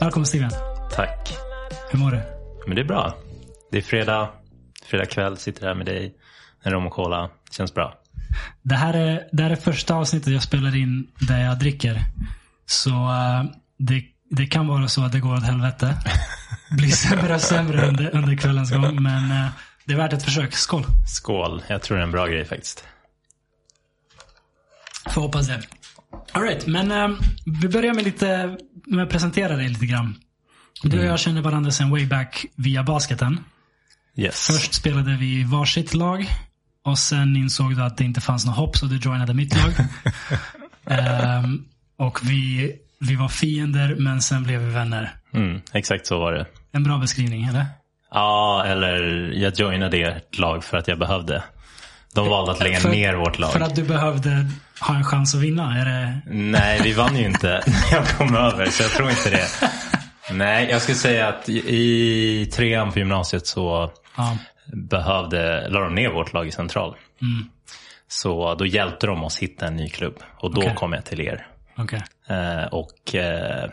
Välkommen Steven. Tack. Hur mår du? Men det är bra. Det är fredag. Fredag kväll. Sitter här med dig. En rom och cola. Känns bra. Det här, är, det här är första avsnittet jag spelar in där jag dricker. Så uh, det, det kan vara så att det går åt helvete. Blir sämre och sämre under, under kvällens gång. Men uh, det är värt ett försök. Skål. Skål. Jag tror det är en bra grej faktiskt. Får hoppas det. Alright, men uh, vi börjar med lite med att presentera dig lite grann. Du och jag känner varandra sedan way back via basketen. Yes. Först spelade vi varsitt lag. Och sen insåg du att det inte fanns något hopp så du joinade mitt lag. Ehm, och vi, vi var fiender men sen blev vi vänner. Mm, exakt så var det. En bra beskrivning, eller? Ja, eller jag joinade ert lag för att jag behövde. De valde att lägga För- ner vårt lag. För att du behövde ha en chans att vinna? Är det... Nej, vi vann ju inte när jag kom över, så jag tror inte det. Nej, jag skulle säga att i- trean på gymnasiet så Ja. behövde, la de ner vårt lag i central. Så då hjälpte de oss hitta en ny klubb. Och då Okej. kom jag till er. Okej. Eh, och eh,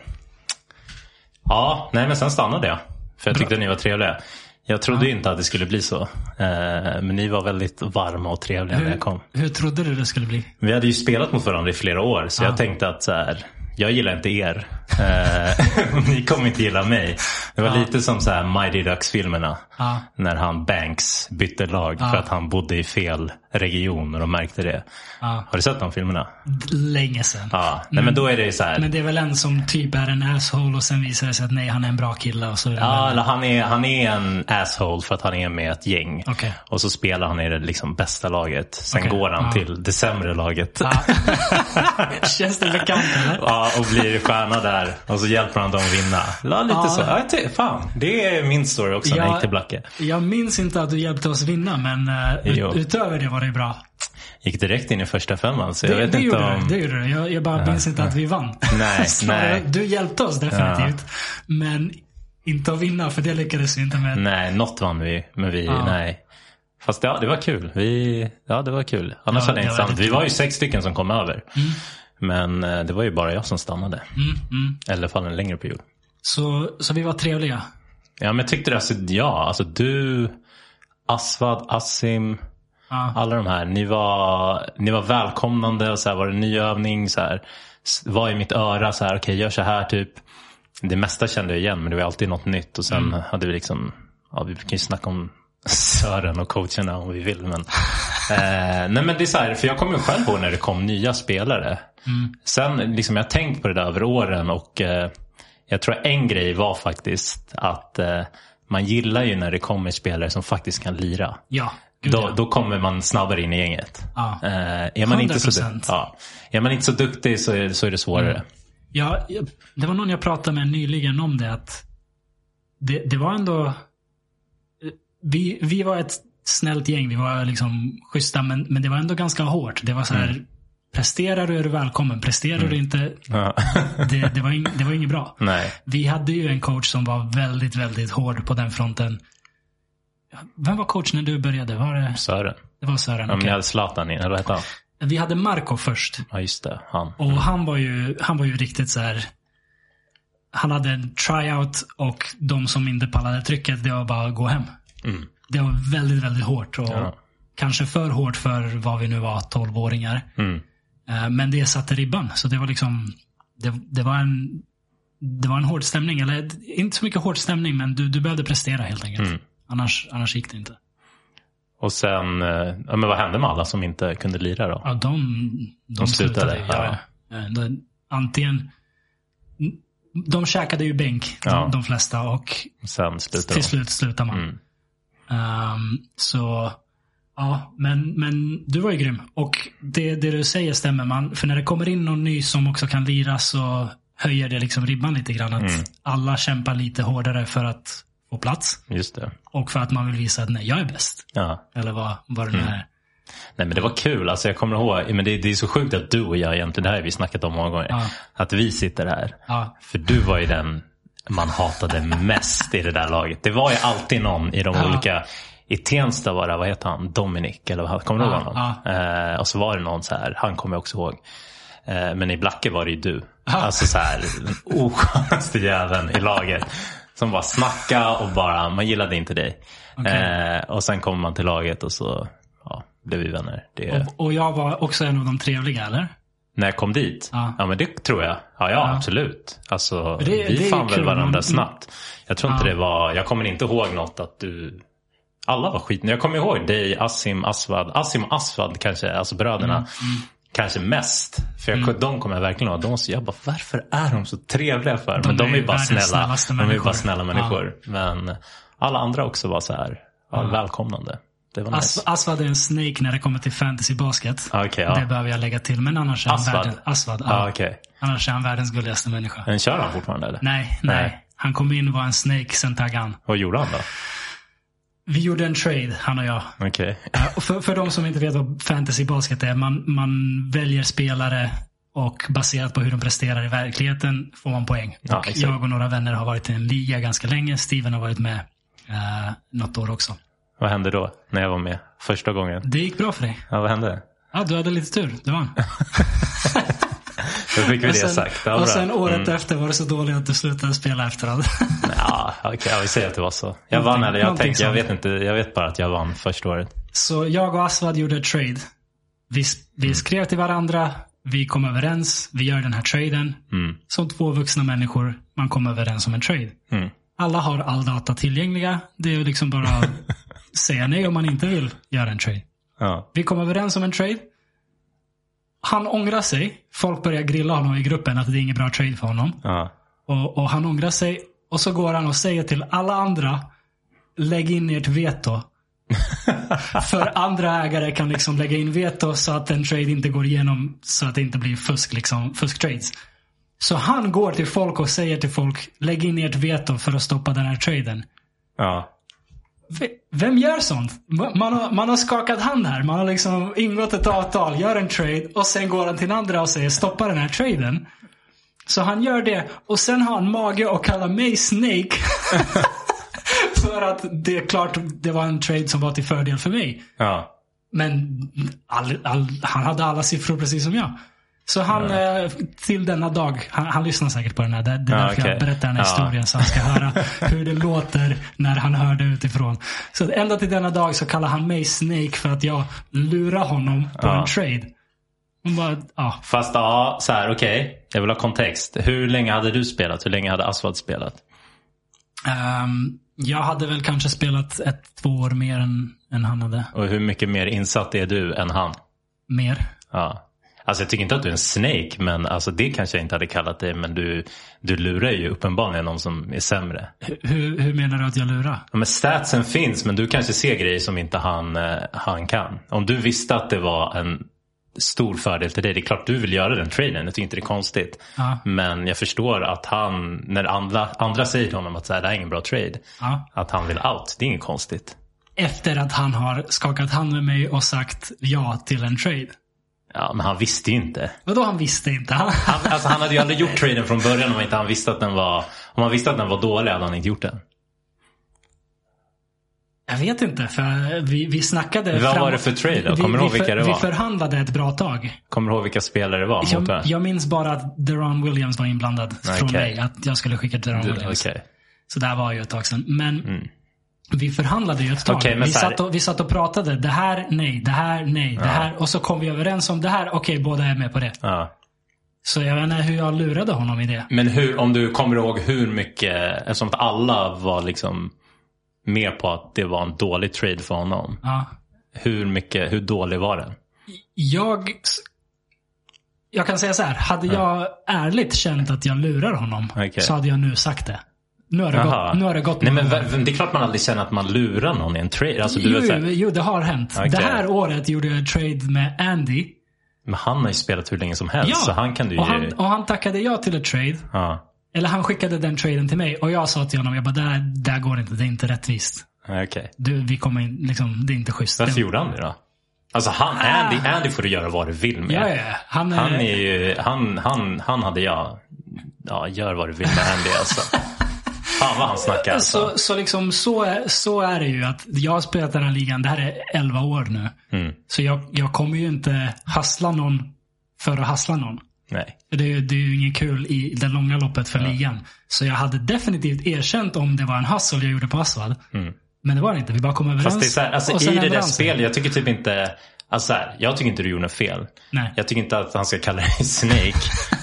ja, nej men sen stannade jag. För jag tyckte ni var trevliga. Jag trodde inte att det skulle bli så. Eh, men ni var väldigt varma och trevliga när jag kom. Hur, hur trodde du det skulle bli? Vi hade ju spelat mot varandra i flera år. Så jag tänkte att så här, jag gillar inte er. Ni kommer inte gilla mig. Det var lite som så här Mighty Ducks-filmerna. Ja. När han Banks bytte lag för att han bodde i fel region och märkte det. Ja. Har du sett de filmerna? Länge sedan. Ja, nej men då är det så här. Men det är väl en som typ är en asshole och sen visar det sig att nej, han är en bra kille. Och så Ja, eller han är, han är en asshole för att han är med ett gäng. Okej. Och så spelar han i det liksom bästa laget. Sen Okej, går han ja. till det sämre laget. Ja. Känns det bekant eller? Ja, och blir stjärna där. Och så hjälper han dem att vinna. Ja, lite Ja. så. Ja, ty- fan, det är min story också när jag gick till Blacke. jag minns inte att du hjälpte oss vinna, men uh, utöver det var det bra. Gick direkt in i första femman. Så jag Det, vet det, inte om... det gjorde du. Jag, jag bara minns inte att vi vann. Nej, nej. Du hjälpte oss definitivt. Men inte att vinna, för det lyckades vi inte med. Nej, något vann vi. Men vi, Ja. nej. Fast ja, det var kul. Vi, ja, det var kul. Annars Ja, hade jag det inte stannat. Vi var ju sex stycken som kom över. Men eh, det var ju bara jag som stannade. Mm, mm. I alla fall en längre period. Så, så vi var trevliga. Ja, men jag tyckte det, alltså, ja, alltså du, Asvad, Assim, Ja. alla de här. Ni var, ni var välkomnande och så här, var det en ny övning, så här, var i mitt öra så här, okej gör så här typ. Det mesta kände jag igen, men det var alltid något nytt och sen hade vi liksom, ja vi kan ju snacka om Sören och coacherna om vi vill. Men, eh, nej men det är så här, för jag kommer ju själv ihåg när det kom nya spelare. Sen liksom jag har tänkt på det där över åren och eh, jag tror en grej var faktiskt att eh, man gillar ju när det kommer spelare som faktiskt kan lira. Ja. Då, ja. då kommer man snabbare in i gänget. Ja. Eh, är, man inte så, 100%. ja, är man inte så duktig så är, så är det svårare. Ja, jag- det var någon jag pratade med nyligen om det. att Det, det var ändå... Vi, vi var ett snällt gäng. Vi var liksom schyssta, men, men det var ändå ganska hårt. Det var så här, presterar du är du välkommen. Presterar du inte, Ja. det, det, var in, det var inget bra. Nej. Vi hade ju en coach som var väldigt, väldigt hård på den fronten. Vem var coach när du började? Var det, Sören. det var Sören? Ja, men jag hade Zlatan in, eller vad hette han? Vi hade Marco först. Ja just det, han. Och han var ju, han var ju riktigt så här. Han hade en tryout och de som inte pallade trycket, det var bara att gå hem. Mm. Det var väldigt, väldigt hårt. Och Ja. Kanske för hårt för vad vi nu var, 12-åringar. Mm. Eh, Men det satte ribban. Så det var liksom, det, det var en det var en hård stämning. Eller inte så mycket hård stämning, men du, du behövde prestera helt enkelt. Annars, annars gick det inte. Och sen, eh, ja, men vad hände med alla som inte kunde lira då? Ja, de, de, De slutade, Ja. Eh, de- Antingen... De käkade ju bänk, Ja. de, de flesta. Och Sen slutade till de. slut slutar man. Mm. Ehm, så, ja, men, men du var ju grym. Och det, det du säger stämmer. Man, för när det kommer in någon ny som också kan lira så höjer det liksom ribban lite grann. Att Mm. alla kämpar lite hårdare för att få plats. Just det. Och för att man vill visa att nej, jag är bäst. Ja. Eller vad, vad det nu Mm. är. Nej men det var kul. Alltså jag kommer ihåg, men det, det är så sjukt att du och jag egentligen, det här har vi snackat om många gånger. Ja. Att vi sitter här. Ja. För du var ju den man hatade mest i det där laget. Det var ju alltid någon i de Ja. olika, i Tensta var det, vad heter han, Dominic eller vad, kommer du ihåg honom? Eh, och så var det någon så här, han kommer jag också ihåg. Eh, men i Blacke var det ju du. Alltså så här, oskönaste jäveln i laget. Som bara snacka och bara, man gillade inte dig. Okej. Eh, och sen kommer man till laget och så ja, blev vi vänner. Det, Och, och jag var också en av de trevliga, eller? När jag kom dit? Ja. men det tror jag. Ja, ja, absolut. Alltså, Det- vi det fann väl varandra Man- snabbt. Jag tror inte Ja. det var, jag kommer inte ihåg något att du alla var skit. Jag kommer ihåg dig, Asim, Asvad. Asim och Asvad kanske, alltså bröderna. Mm, Kanske mest. För jag, de kommer jag verkligen ihåg. De, så- jag bara, varför är de så trevliga för? Men de är är ju bara snälla. De är bara snälla Ja. människor. Men alla andra också var så här, ja, välkomnande. Det var nice. As, Asvad är en snake när det kommer till fantasy basket. Ja, okej, ja. Det behöver jag lägga till. Men annars är han, Asvad? världen, Asvad, Ja, ja. okej. annars är han världens gulligaste människa. Men kör han fortfarande eller? Nej, nej, Nej. Han kom in och var en snake, sen taggade han. Vad gjorde han då? Vi gjorde en trade, han och jag. Okej. Ja, och för, för de som inte vet vad fantasy basket är. Man, man väljer spelare och baserat på hur de presterar i verkligheten får man poäng. Ja, och jag och några vänner har varit i en liga ganska länge. Steven har varit med uh, något år också. Vad hände då? När jag var med första gången? Det gick bra för dig. Ja, vad hände? Ja, du hade lite tur. Du vann. Då fick vi Och det sen, sagt. Och sen året Mm. efter var det så dåligt att du slutade spela efteråt. Ja, okej. jag vill säga att det var så. Jag Någonting- vann eller jag tänkte, jag vet inte. Jag vet bara att jag vann första året. Så jag och Asvad gjorde ett trade. Vi, vi skrev till varandra. Vi kom överens. Vi gör den här traden. Mm. Som två vuxna människor. Man kom överens om en trade. Mm. Alla har all data tillgängliga. Det är liksom bara att säga nej om man inte vill göra en trade. Ja. Vi kom överens om en trade. Han ångrar sig. Folk börjar grilla honom i gruppen att det är ingen bra trade för honom. Ja. Och, och han ångrar sig. Och så går han och säger till alla andra. Lägg in ert veto. För andra ägare kan liksom lägga in veto så att en trade inte går igenom. Så att det inte blir fusk, liksom, fusktrades. Så han går till folk och säger till folk. Lägg in ert veto för att stoppa den här traden. Ja. Vem gör sånt? Man har, man har skakat hand här. Man har liksom ingått ett avtal, gör en trade och sen går han till den andra och säger stoppa den här traden. Så han gör det och sen har han mage att kalla mig Snake. för att det är klart det var en trade som var till fördel för mig. Ja. Men all, all, han hade alla siffror precis som jag. Så han, eh, till denna dag, han, han lyssnar säkert på den här. Det, det är därför jag okej. berättar den här Ja. historien. Så han ska höra hur det låter när han hör det utifrån. Så ända till denna dag så kallar han mig Snake för att jag lurar honom på Ja. en trade. Bara, ja. Fast ja, så här, okej. Jag vill ha kontext. Hur länge hade du spelat? Hur länge hade Aswad spelat? Ehm, jag hade väl kanske spelat ett, två år mer än, än han hade. Och hur mycket mer insatt är du än han? Mer. Ja. Alltså jag tycker inte att du är en snake, men alltså det kanske jag inte hade kallat dig. Men du, du lurar ju uppenbarligen någon som är sämre. Hur, hur menar du att jag lurar? Ja, men statsen finns, men du kanske ser grejer som inte han, eh, han kan. Om du visste att det var en stor fördel till dig, det är klart du vill göra den traden. Jag tycker inte det är konstigt. Ja. Men jag förstår att han, när andra, andra säger till honom att så här, det här är ingen bra trade, Ja. att han vill out. Det är inget konstigt. Efter att han har skakat hand med mig och sagt ja till en trade. Ja, men han visste ju inte. Vadå han visste inte? Han, alltså, han hade ju aldrig gjort traden från början om inte han visste att den var, om han visste att den var dålig hade han inte gjort den. jag vet inte, för vi, vi snackade Vad var det för trade då? Vi- Kommer du vi ihåg vilka det Vi var? förhandlade ett bra tag. Kommer du ihåg vilka spelare det var? Jag, varandra? jag minns bara att Deron Williams var inblandad från Okej. mig. Att jag skulle skicka Deron Williams. Okej. Så det här var ju ett tag sedan. Men vi förhandlade ju ett tag. Men vi, satt och, vi satt och pratade. Det här, nej. Det här, nej. Det här. Och så kom vi överens om det här. Okej, båda är med på det. Ja. Så jag vet inte hur jag lurade honom i det. Men hur, om du kommer ihåg hur mycket, eftersom att alla var liksom med på att det var en dålig trade för honom. Ja. Hur mycket, hur dålig var den? Jag... Jag kan säga så här. Hade jag ärligt känt att jag lurar honom Okej. så hade jag nu sagt det. Nu har det, Jaha. gått, nu har det gått Nej men det är klart man aldrig känner att man lurar någon i en trade. Alltså, du Jo, vet, här, jo, det har hänt. Okej. Det här året gjorde jag en trade med Andy. men han har ju spelat hur länge som helst. Ja, Så han kan du och, han, och han tackade ja till ett trade. Ja, Eller han skickade den traden till mig och jag sa till honom, jag bara, det här, det här går inte, det är inte rättvist. okej. Du, vi kommer in, liksom, det är inte schysst. Varför Det- gjorde han det då? Alltså han, Andy, Andy får du göra vad du vill med. Ja, ja. Han är, Han är ju, han, han, han hade jag, ja gör vad du vill med Andy alltså. Fan vad han snackar alltså. så, så, liksom, så, är, så är det ju. att Jag har spelat den här ligan, det här är 11 år nu. Mm. Så jag, jag kommer ju inte hassla någon för att hassla någon. Nej. Det, är- det är ju inget kul i det långa loppet för ligan. Så jag hade definitivt erkänt om det var en hustle jag gjorde på Aswad. Men det var det inte. Vi bara kom överens. Mm. Fast det är så här, alltså, i det där spelet, jag tycker typ inte, alltså så här, jag tycker inte du gjorde något fel. Nej. Jag tycker inte att han ska kalla dig Snake.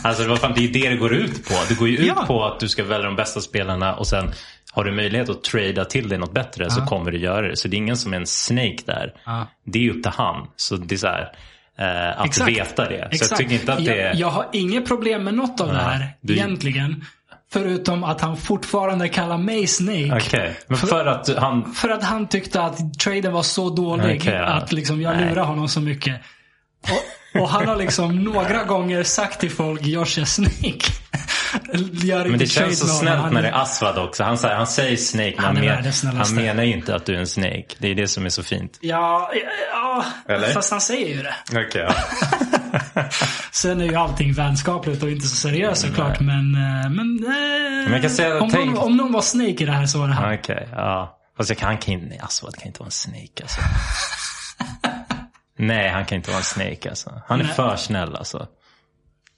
Alltså vad fan, det är ju det det går ut på. Det går ju ut Ja. på att du ska välja de bästa spelarna och sen har du möjlighet att trada till dig något bättre så kommer du göra det. Så det är ingen som är en Snake där. Ja. Det är upp till han. Så det är så här, eh, att Exakt. veta det. Så Exakt. jag tycker inte att det jag, är... jag har inget problem med något av det här du- egentligen. Förutom att han fortfortande kallar mig Snake. Okej, men för att du- han... För att han tyckte att traden var så dålig Okej, ja. att liksom jag Nej. lurar honom så mycket. Och, och han har liksom några gånger sagt till folk Josh är Snake. Gör Men det känns så snällt honom. när Han- det är Aswad också. Han, säger, han säger Snake men Han han, men, han menar ju inte att du är en Snake. Det är det som är så fint. Ja, ja, Eller? fast han säger ju det. Okej, ja. Sen är ju allting vänskapligt och inte så seriöst såklart. Men, eh, men, eh, jag kan säga- om, tänk- någon, om någon var Snake i det här så var det han. Okej, ja. Fast jag kan, han kan inte, Aswad kan inte vara en Snake alltså. Nej, han kan inte vara en Snake alltså. Han är Nej. för snäll alltså.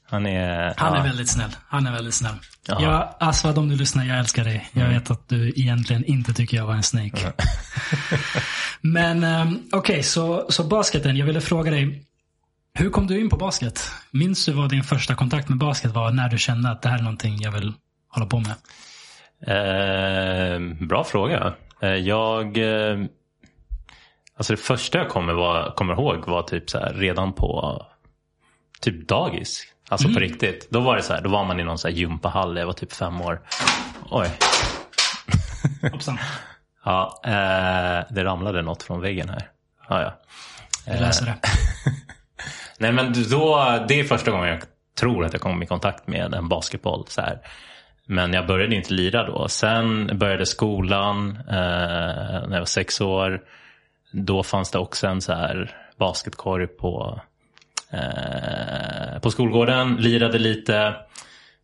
Han är... Han ja. är väldigt snäll. Han är väldigt snäll. Jaha. Ja, Aswad om du lyssnar, jag älskar dig. Jag vet att du egentligen inte tycker jag var en snake. Men um, okej, så, så basketen. Jag ville fråga dig. Hur kom du in på basket? Minns du vad din första kontakt med basket var när du kände att det här är någonting jag vill hålla på med? Eh, bra fråga. Eh, jag... Eh, alltså det första jag kommer, var, kommer ihåg var typ så här, redan på typ dagis. Alltså på riktigt. Då var det så här, då var man i någon så här gympahall. Jag var typ fem år. Oj. Hoppsan. Ja, eh, det ramlade något från väggen här. Ja, ja. Jag läser det. Nej men då, det är första gången jag tror att jag kom i kontakt med en basketboll. Så här. Men jag började inte lira då. Sen började skolan eh, när jag var sex år. Då fanns det också en så här basketkorg på, eh, på skolgården. Lirade lite.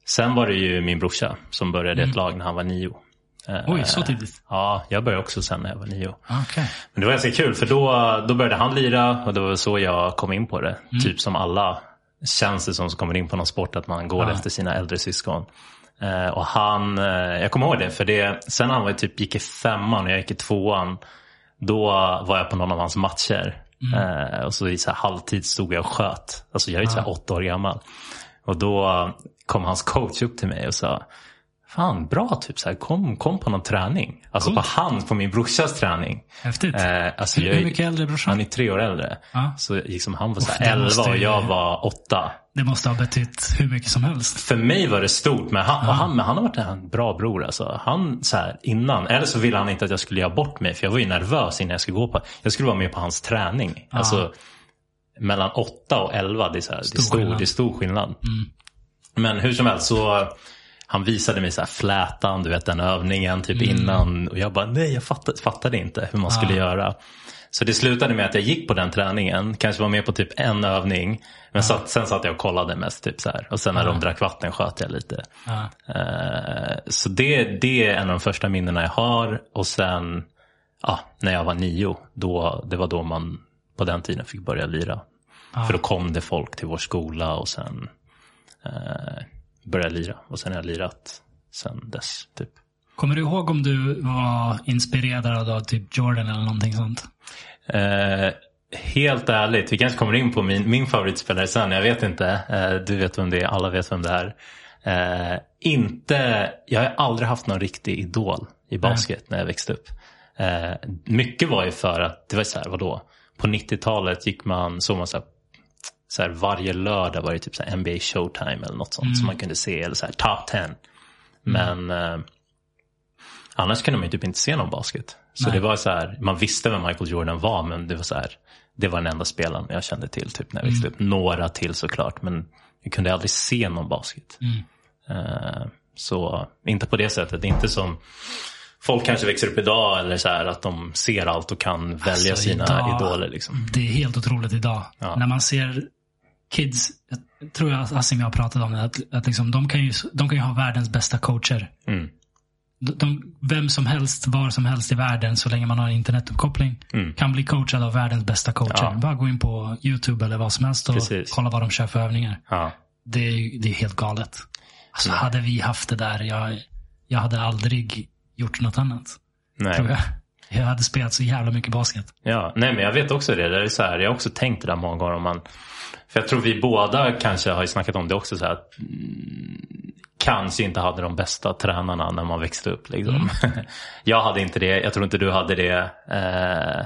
Sen var det ju min brorsa som började i ett lag när han var nio. Eh, Oj, så tidigt. Ja, jag började också sen när jag var nio. Okej. Men det var ganska kul för då, då började han lira och det var så jag kom in på det. Typ som alla känns det som som kommer in på någon sport att man går Ja. efter sina äldre syskon. Eh, och han, eh, jag kommer ihåg det för det, sen han var typ, gick i femman och jag gick i tvåan. Då var jag på någon av hans matcher. Eh, och så i så här halvtid stod jag och sköt. Alltså jag är ju här åtta år gammal. Och då kom hans coach upp till mig och sa Fan bra typ så här, kom, kom på någon träning. Alltså Coolt. på hans, på min brorsas träning. Häftigt. Eh, alltså hur, jag, hur mycket äldre är brorsan? Han är tre år äldre. Ja. Så liksom han var så här 11 måste och jag var 8. Det måste ha betytt hur mycket som helst. För mig var det stort, men han, och han, men han har varit en bra bror. Alltså. Han så här, innan, eller så ville han inte att jag skulle göra bort mig. För jag var ju nervös innan jag skulle gå på. Jag skulle vara med på hans träning. Alltså, mellan 8 och 11, det är, så här, det är, Stor stor, skillnad. det är stor skillnad. Men hur som helst så han visade mig så här flätan, du vet den övningen typ innan. Och jag bara nej jag fattade, fattade inte hur man skulle göra. Så det slutade med att jag gick på den träningen, kanske var med på typ en övning. Men satt, sen satt jag och kollade mest. Typ så här. Och sen när de drack vatten sköt jag lite. Ja. Eh, så det, det är en av de första minnena jag har. Och sen ja, när jag var nio, då, det var då man på den tiden fick börja lira. För då kom det folk till vår skola och sen eh, började lira. Och sen har jag lirat sen dess. Typ. Kommer du ihåg om du var inspirerad av typ Jordan eller någonting sånt? Eh, helt ärligt, vi kanske kommer in på min, min favoritspelare sen. Jag vet inte. Eh, du vet vem det är, alla vet vem det är. Eh, inte, jag har aldrig haft någon riktig idol i basket när jag växte upp. Eh, mycket var ju för att, det var så här, vadå? På 90-talet gick man, såg man så här, så här, varje lördag var det typ så här NBA Showtime eller något sånt som man kunde se. Eller så här, Top 10. Men eh, annars kunde man ju typ inte se någon basket. Så Nej. det var så här, man visste vem Michael Jordan var men det var så här, det var den enda spelaren jag kände till typ när jag växte upp. Några till såklart men jag kunde aldrig se någon basket. Eh, så inte på det sättet, inte som folk kanske växer upp idag eller så här att de ser allt och kan välja Alltså, sina idag- idoler. Liksom. Det är helt otroligt idag. Ja. När man ser kids, jag tror jag Assim har pratat om det, att, att liksom, de, kan ju, de kan ju ha världens bästa coacher. Mm. De, de, vem som helst, var som helst i världen, så länge man har internetuppkoppling, Mm. kan bli coachad av världens bästa coacher. Ja. Bara gå in på YouTube eller vad som helst och Precis. kolla vad de kör för övningar. Ja. Det är, det är helt galet. Alltså, Nej. hade vi haft det där, jag, jag hade aldrig gjort något annat. Nej. Tror jag. Jag hade spelat så jävla mycket basket. Ja, nej men jag vet också det. det är så här, jag har också tänkt det där många gånger. Om man, för jag tror vi båda kanske har snackat om det också. Så här, att, mm, kanske inte hade de bästa tränarna när man växte upp. Liksom. jag hade inte det. Jag tror inte du hade det. Eh,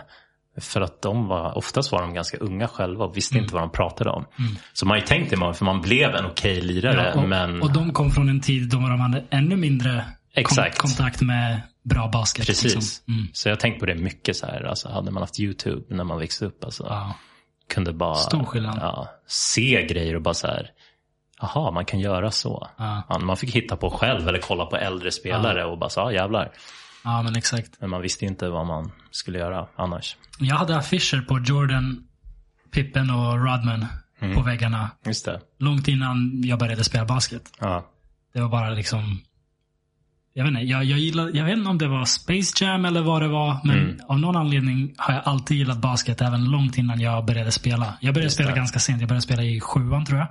för att de var, oftast var de ganska unga själva och visste inte vad de pratade om. Så man har ju tänkt det, för man blev en okej lirare. Ja, och, men och de kom från en tid då de hade ännu mindre Exakt. Kon kontakt med bra basket. precis. Liksom. Mm. Så jag har tänkt på det mycket. Så här, alltså, hade man haft YouTube när man växte upp. Alltså, Ja. Kunde bara Stor skillnad. Ja, se grejer och bara så här. Jaha, man kan göra så. Ja. Ja, man fick hitta på själv eller kolla på äldre spelare och bara så, ja jävlar. ja, men exakt. Men man visste inte vad man skulle göra annars. Jag hade affischer på Jordan, Pippen och Rodman Mm. på väggarna. Just det. Långt innan jag började spela basket. Ja, Det var bara liksom... Jag vet inte, jag, jag, gillar, jag vet inte om det var Space Jam eller vad det var. Men Mm. av någon anledning har jag alltid gillat basket även långt innan jag började spela. Jag började Just spela det. ganska sent. Jag började spela i sjuan tror jag.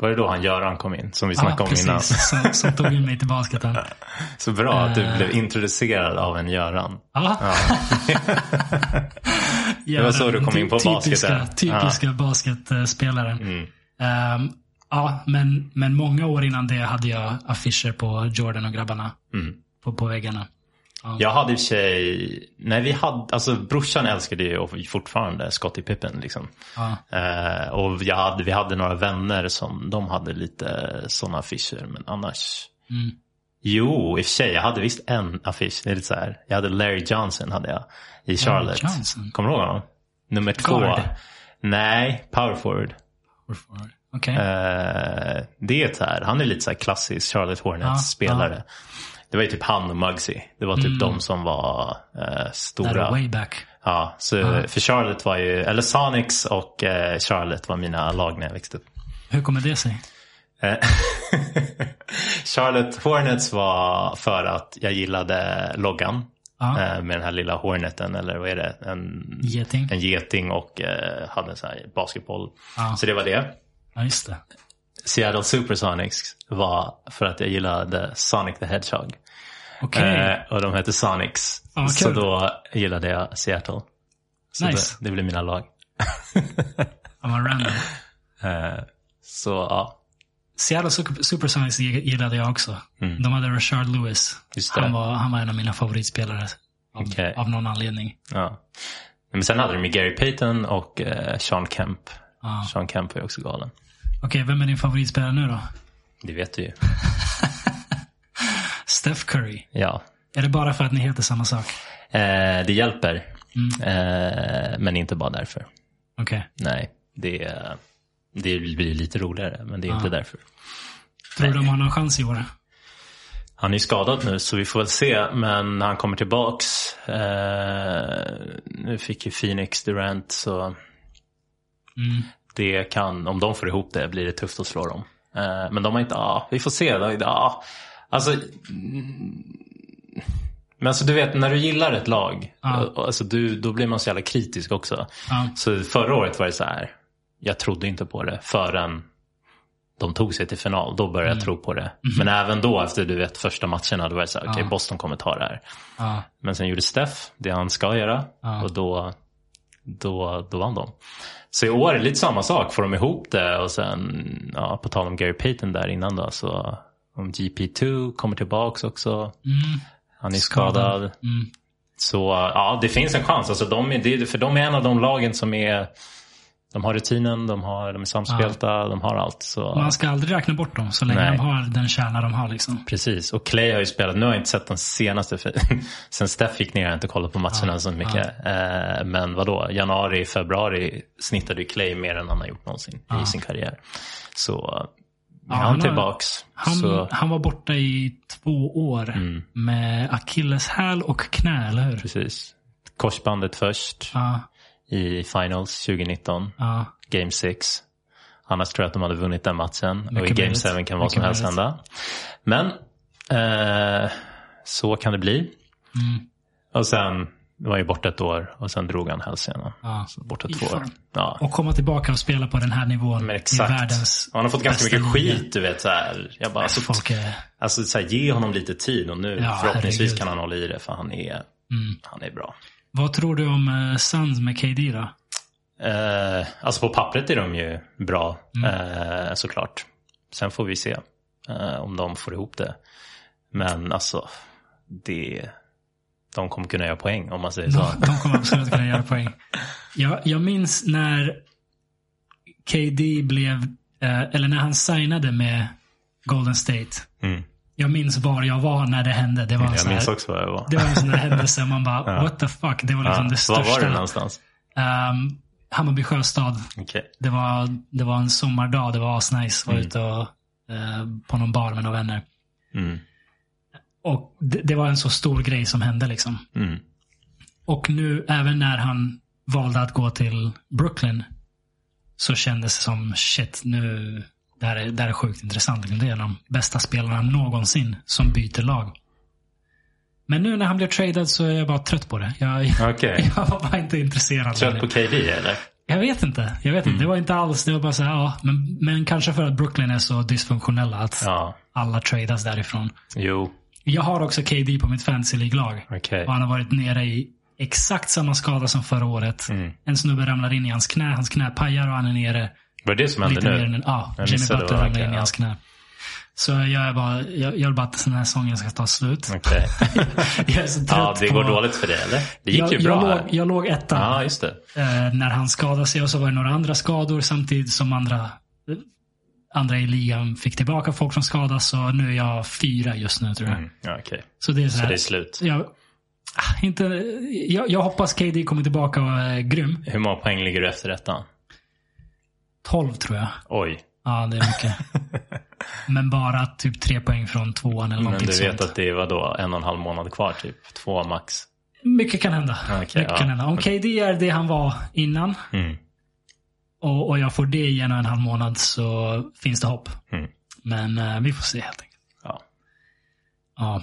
var det då han Göran kom in? Som vi Ja, snackade om precis. innan. Som, som tog in mig till basketen. Så bra att du Eh. blev introducerad av en Göran. Ja. Det var så du kom in på typiska, basket, Typiska basketspelare. Mm. Ehm, ja, men, men många år innan det hade jag affischer på Jordan och grabbarna. Mm. På, på väggarna. Jag hade i och för sig, nej vi hade, alltså brorsan älskade ju och fortfarande Scottie Pippen liksom. Ja. Eh, och jag hade, vi hade några vänner som de hade lite sådana affischer. Men annars. Mm. Jo, i och för sig. Jag hade visst en affisch. Det är lite så här. Jag hade Larry Johnson hade jag. I Charlotte. Kommer du ihåg honom? Nummer två. Guard. Nej, power forward. Okej. Eh, det är här. Han är lite så här klassisk Charlotte Ja, Hornets-spelare. Det var ju typ han och Muggsy. Det var typ Mm. de som var eh, stora. way back. Ja, så för Charlotte var ju, eller Sonics och eh, Charlotte var mina lag när jag växte upp. Hur kommer det sig? Eh, Charlotte Hornets var för att jag gillade loggan. Ja. eh, Med den här lilla horneten eller vad är det? En, Geting? en geting och eh, hade en sån här basketboll. Ja. Så det var det. Ja, just det. Seattle Supersonics var för att jag gillade Sonic the Hedgehog. Okej. Eh, och de hette Sonics. Ja, så kul. då gillade jag Seattle. Så Nice. det, det blev mina lag. Han var random. Eh, så ja, Seattle Super- Supersonics gillade jag också. De hade Rashard Lewis. Mm. Han var, han var en av mina favoritspelare. Av, Okej. av någon anledning. ja. Men sen hade de ju Gary Payton och eh, Sean Kemp. Ja. Sean Kemp var ju också galen. Okej, vem är din favoritspelare nu då? Det vet du ju. Steph Curry. Ja. Är det bara för att ni heter samma sak? Eh, det hjälper. Eh, men inte bara därför. Okej. Nej, det, det blir lite roligare. Men det är inte därför. Tror du de har någon chans i år? Han är skadad nu så vi får väl se. Men han kommer tillbaks. Eh, nu fick ju Phoenix Durant så Mm. det kan, om de får ihop det blir det tufft att slå dem. Eh, men de har inte, ja vi får se. De, alltså, mm, men alltså du vet när du gillar ett lag. Ja. Alltså, du, då blir man så jävla kritisk också. Ja. Så förra året var det så här. Jag trodde inte på det förrän de tog sig till final. Då började jag tro på det. Men även då efter du vet första matcherna. Då var det så här, okej Ja. Boston kommer ta det här. Ja. Men sen gjorde Steph det han ska göra. Ja. Och då, då, då vann de. Så i år är det lite samma sak. Får de ihop det och sen, ja, på tal om Gary Payton där innan då. Så om GP2 kommer tillbaks också. Mm. Han är Skadad. Mm. Så ja, det finns en chans. Alltså, de är, för de är en av de lagen som är... De har rutinen, de, har, de är samspelta, de har allt. Så, Man ska aldrig räkna bort dem så länge Nej. de har den kärna de har. Liksom. Precis, och Clay har ju spelat, nu har jag inte sett den senaste, sen Steph gick ner har jag inte kollat på matcherna så mycket. Eh, men vadå, januari, februari snittade ju Clay mer än han har gjort någonsin i sin karriär. Så är han tillbaks. Han, Så, han var borta i två år Mm. med akilleshäl och knä, eller hur? precis. Korsbandet först Ja, i finals 2019. ja. Game 6. Annars tror jag att de hade vunnit den matchen. och i Mycket Game möjligt. 7 kan vad Mycket som helst hända. Men eh, så kan det bli. Mm. Och sen var ju borta ett år och sen drog han hälsenan. Ja. Så borta två år. Ja. Och komma tillbaka och spela på den här nivån Men i exakt. världens Och han har fått ganska mycket liga. skit, du vet. Så här. Jag bara, alltså, Folk är... alltså, så här, ge honom lite tid och nu Ja, förhoppningsvis herregud. kan han hålla i det för han är, Mm. han är bra. Vad tror du om uh, Suns med KD då? Eh, alltså på pappret är de ju bra Mm. eh, såklart. Sen får vi se eh, om de får ihop det. Men alltså, det, de kommer kunna göra poäng om man säger så. De, de kommer absolut kunna göra poäng. Jag, jag minns när KD blev, eh, eller när han signade med Golden State. Mm. Jag minns var jag var när det hände. Det var en, Jag sån här, minns också vad jag var. det var en sån där händelse. Man bara, Ja. what the fuck. Det var liksom Ja, det var största. var du någonstans? Um, Hammarby sjöstad. Okej. Det var, det var en sommardag. Det var asnice. Var Mm. ute och, eh, på någon bar med några vänner. Mm. Och det, det var en så stor grej som hände liksom. Mm. Och nu, även när han valde att gå till Brooklyn, så kändes det som shit, nu, det här är, det här är sjukt intressant. liksom. Det är en av de bästa spelarna någonsin som byter lag. Men nu när han blev tradad så är jag bara trött på det. Jag, Okej. jag var bara inte intresserad. Trött på. KD eller? Jag vet inte. Jag vet inte. Det var inte alls, det var bara så här, ja. Men, men kanske för att Brooklyn är så dysfunktionella att Ja, alla tradas därifrån. jo, Jag har också KD på mitt fantasy League-lag. okej. Och han har varit nere i exakt samma skada som förra året. Mm. En snubbe ramlar in i hans knä, hans knä pajar och han är nere Var det det som hände nu? än. Ja, Jag Jimmy Butler ramlar in okej, i hans knä. Så jag, är bara, jag, jag vill bara att den här säsongen ska ta slut. Okej. jag är så trött Ja, det på... går dåligt för det eller? Det gick jag, ju bra jag, låg, jag låg etta Ja, eh, när han skadade sig och så var det några andra skador samtidigt som andra, andra i ligan fick tillbaka folk som skadas. Så nu är jag fyra just nu tror jag. Mm. Ja, okej. Så det är så Så här, det är slut. jag, ah, inte, jag, jag hoppas KD kommer tillbaka och är grym. Hur många poäng ligger du efter ettan? 12 tror jag. Oj. Ja, det är mycket. Men bara typ tre poäng från tvåan eller Men någonting du vet sånt. att det var då en och en halv månad kvar typ. Två max. Mycket kan hända. Okej, mycket ja. kan hända. Om KD är det han var innan Mm. Och, och jag får det i en halv månad så finns det hopp. Mm. Men eh, vi får se helt enkelt. Ja. Ja.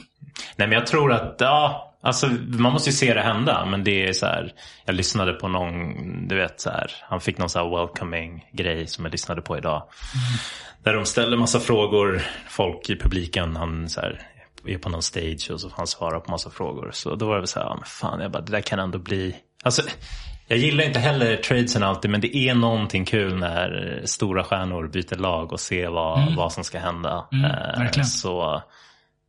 Nej men jag tror att, ja, alltså man måste ju se det hända. Men det är så här, jag lyssnade på någon, du vet så här, han fick någon så här welcoming grej som jag lyssnade på idag. Där de ställer massa frågor, folk i publiken, han så här, är på någon stage och så får han svara på massa frågor. Så då var det väl så här, ja, men fan, jag bara, det där kan ändå bli, alltså jag gillar inte heller tradesen alltid men det är någonting kul när stora stjärnor byter lag och ser vad, vad som ska hända. Mm, Eh. Så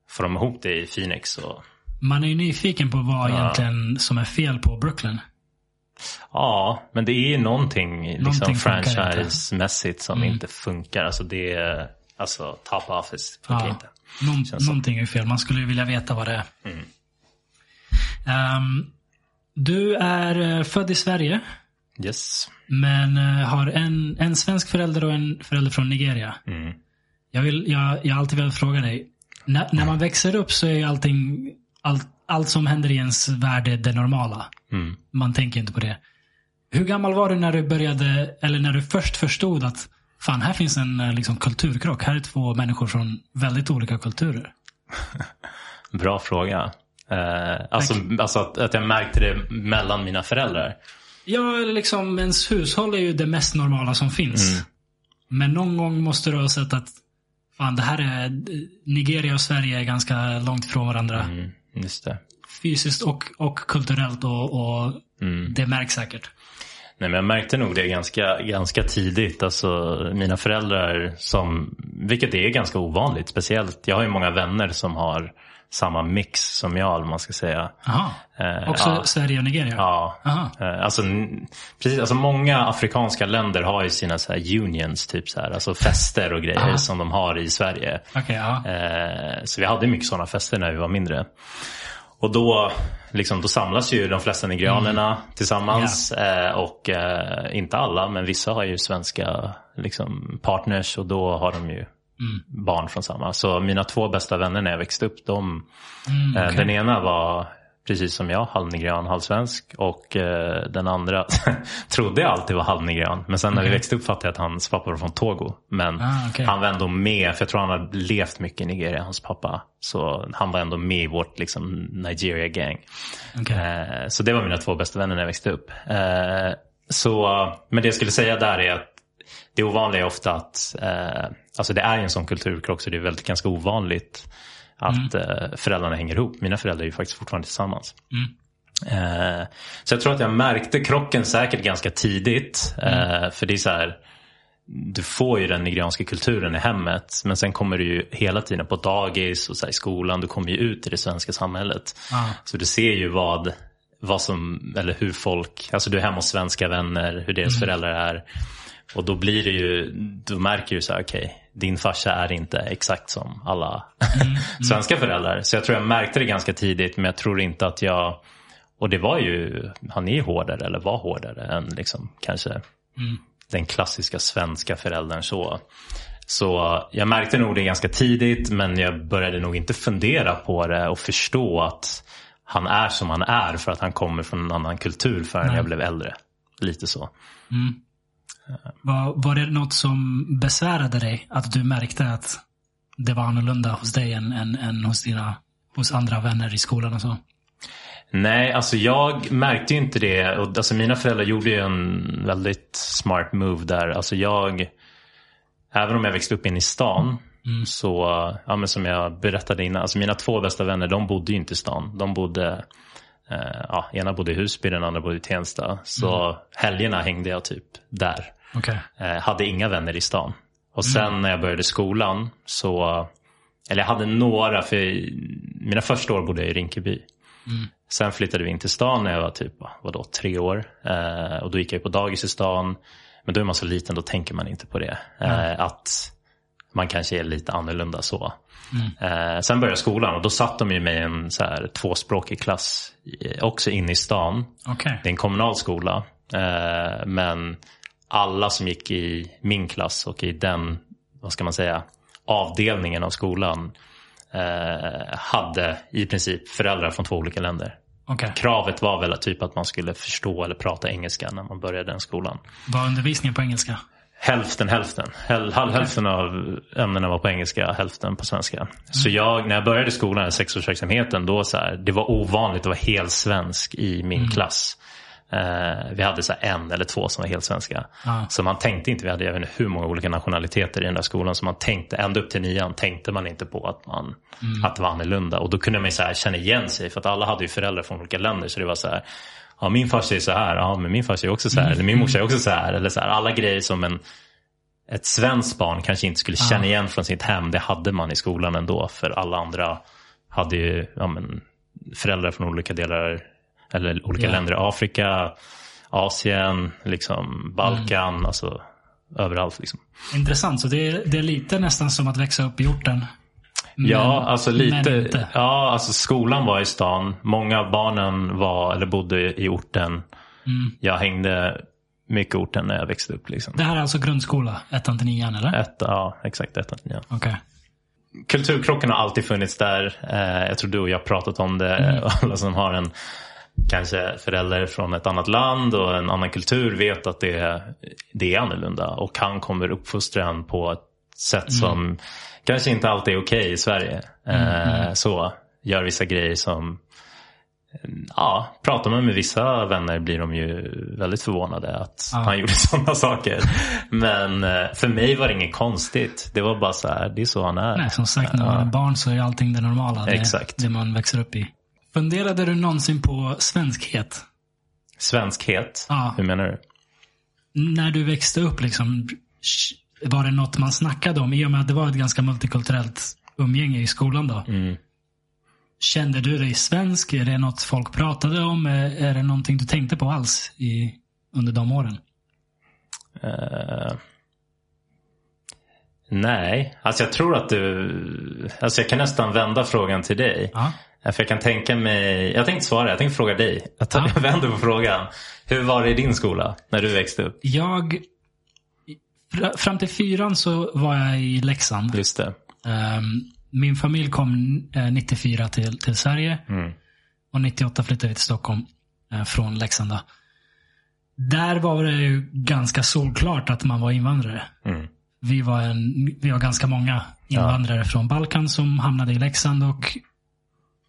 får de ihop det i Phoenix så Man är ju nyfiken på vad egentligen som är fel på Brooklyn. Ja, men det är ju någonting, liksom Någonting franchise-mässigt som Mm. inte funkar. Alltså det är, alltså top office funkar Ja. inte. Någon, någonting är fel. Man skulle ju vilja veta vad det är. Mm. Du är eh, född i Sverige, Yes. men eh, har en, en svensk förälder och en förälder från Nigeria. Mm. Jag, vill, jag, jag har alltid velat fråga dig. När, när man växer upp så är ju allting, allt, allt som händer i ens värld är det normala. Mm. Man tänker inte på det. Hur gammal var du när du började, eller när du först förstod att fan, här finns en eh, liksom, kulturkrock. Här är två människor från väldigt olika kulturer. Bra fråga. Eh, alltså alltså att, att jag märkte det mellan mina föräldrar. Ja, eller liksom ens hushåll är ju det mest normala som finns. Mm. Men någon gång måste du ha sett att fan, det här är, Nigeria och Sverige är ganska långt från varandra. Mm. Just det. Fysiskt och, och kulturellt och, och Mm. det märks säkert. Nej, men jag märkte nog det ganska, ganska tidigt. Alltså, mina föräldrar, som, vilket är ganska ovanligt. Speciellt, jag har ju många vänner som har samma mix som jag, om man ska säga. Aha. Eh, Också ja. Sverige och Nigeria? Ja. Eh, Alltså, precis, alltså många afrikanska länder har ju sina så här unions, typ så här, alltså fester och grejer Aha. som de har i Sverige. Ja. Eh, så vi hade mycket sådana fester när vi var mindre. Och då, liksom, då samlas ju de flesta nigerianerna tillsammans. Eh, och inte alla, men vissa har ju svenska liksom, partners och då har de ju barn från samma. Så mina två bästa vänner när jag växte upp, de, Mm, eh, okej. den ena var precis som jag, halvnigerian, halvsvensk. Och eh, den andra trodde jag alltid var halvnigerian. Men sen när vi Okej. växte upp fattade jag att hans pappa var från Togo. Men Ah, okej. han var ändå med, för jag tror han hade levt mycket i Nigeria, hans pappa. Så han var ändå med i vårt liksom, Nigeria-gang. Okej. Eh, så det var mina två bästa vänner när jag växte upp. Eh, så, men det jag skulle säga där är att det ovanliga är ofta att, alltså det är en sån kulturkrock så det är väldigt ganska ovanligt att eh, föräldrarna hänger ihop. Mina föräldrar är ju faktiskt fortfarande tillsammans. Eh, så jag tror att jag märkte krocken säkert ganska tidigt. Eh, för det är så här, du får ju den nigerianska kulturen i hemmet. Men sen kommer du ju hela tiden på dagis och så i skolan. Du kommer ju ut i det svenska samhället. Ah. Så du ser ju vad, vad som, eller hur folk, alltså du är hemma hos svenska vänner, hur deras föräldrar är. Och då blir det ju, då märker du så här, okej, din farsa är inte exakt som alla svenska föräldrar. Så jag tror jag märkte det ganska tidigt, men jag tror inte att jag, och det var ju, han är ju hårdare, eller var hårdare än liksom kanske den klassiska svenska föräldern så. Så jag märkte nog det ganska tidigt men jag började nog inte fundera på det och förstå att han är som han är för att han kommer från en annan kultur förrän jag blev äldre. Lite så. Var, var det något som besvärade dig? Att du märkte att det var annorlunda hos dig än, än, än hos, dina, hos andra vänner i skolan och så? Nej, alltså jag märkte inte det. Och, alltså mina föräldrar gjorde ju en väldigt smart move där. Alltså jag, även om jag växte upp in i stan, så, ja, men som jag berättade innan, alltså mina två bästa vänner de bodde ju inte i stan. De bodde, eh, ja, ena bodde i Husby, den andra bodde i Tensta. Så helgerna hängde jag typ där. Okej. Eh, hade inga vänner i stan. Och sen när jag började skolan så, eller jag hade några, för mina första år bodde jag i Rinkeby. Sen flyttade vi in till stan när jag var typ, vadå, tre år. Eh, och då gick jag på dagis i stan. Men då är man så liten, då tänker man inte på det. Eh, att man kanske är lite annorlunda så. Eh, sen började skolan och då satt de ju med i en så här, tvåspråkig klass. Också inne i stan. Okej. Det är en kommunal skola. Eh, men alla som gick i min klass och i den, vad ska man säga, avdelningen av skolan eh, hade i princip föräldrar från två olika länder. Okej. Kravet var väl att typ att man skulle förstå eller prata engelska när man började den skolan. Var undervisningen på engelska? Hälften hälften. Häl, halv, Hälften av ämnena var på engelska, hälften på svenska. Så jag, när jag började skolan, sexårsverksamheten, då så här, det var ovanligt att vara helt svensk i min klass. Eh, vi hade så en eller två som var helt svenska. Ja. Så man tänkte inte, vi hade jag vet inte hur många olika nationaliteter i den där skolan. Så man tänkte, ända upp till nian tänkte man inte på att, man, att det var annorlunda. Och då kunde man ju så känna igen sig. För att alla hade ju föräldrar från olika länder. Så det var så här, ja min farsa är så här, ja men min farsa är också så här. Eller min morsa är också så här. Eller så här, alla grejer som en ett svenskt barn kanske inte skulle känna igen från sitt hem. Det hade man i skolan ändå. För alla andra hade ju ja, men, föräldrar från olika delar eller olika Ja. länder. Afrika, Asien, liksom Balkan, alltså överallt. Liksom. Intressant. Så det är, det är lite nästan som att växa upp i orten. Men- ja, alltså lite. Ja, alltså skolan var i stan. Många av barnen var eller bodde i orten. Mm. Jag hängde mycket i orten när jag växte upp. Liksom. Det här är alltså grundskola, ettan till nian eller? Ett, ja, exakt. Ett, ja. Okej. kulturkrocken har alltid funnits där. Eh, jag tror du och jag har pratat om det. Alla som har en kanske förälder från ett annat land och en annan kultur vet att det, det är annorlunda. Och han kommer uppfostra en på ett sätt som kanske inte alltid är okej i Sverige. Eh, Så gör vissa grejer som Ja, pratar man med vissa vänner blir de ju väldigt förvånade att Ja. han gjorde sådana saker. Men eh, för mig var det inget konstigt. Det var bara så här, det är så han är. Nej, som sagt, när man är barn så är allting det normala. Det, Exakt. det man växer upp i. Funderade du någonsin på svenskhet? Svenskhet? Ja. Hur menar du? När du växte upp, liksom, var det något man snackade om? I och med att det var ett ganska multikulturellt umgänge i skolan då. Mm. Kände du dig svensk? Är det något folk pratade om? Är, det någonting du tänkte på alls i, under de åren? Eh, nej, alltså jag tror att du... Alltså jag kan nästan vända frågan till dig. Ja. Eh, För jag kan tänka mig... Jag tänkte svara, jag tänkte fråga dig. Jag, tar, Ja. jag vänder på frågan. Hur var det i din skola när du växte upp? Jag, Fra- Fram till fyran så var jag i Leksand. Just det. Ehm, min familj kom eh, 94 till, till Sverige. Mm. Och 98 flyttade vi till Stockholm eh, från Leksand. Där var det ju ganska solklart att man var invandrare. Mm. Vi var, en, vi var ganska många invandrare från Balkan som hamnade i Leksand. Och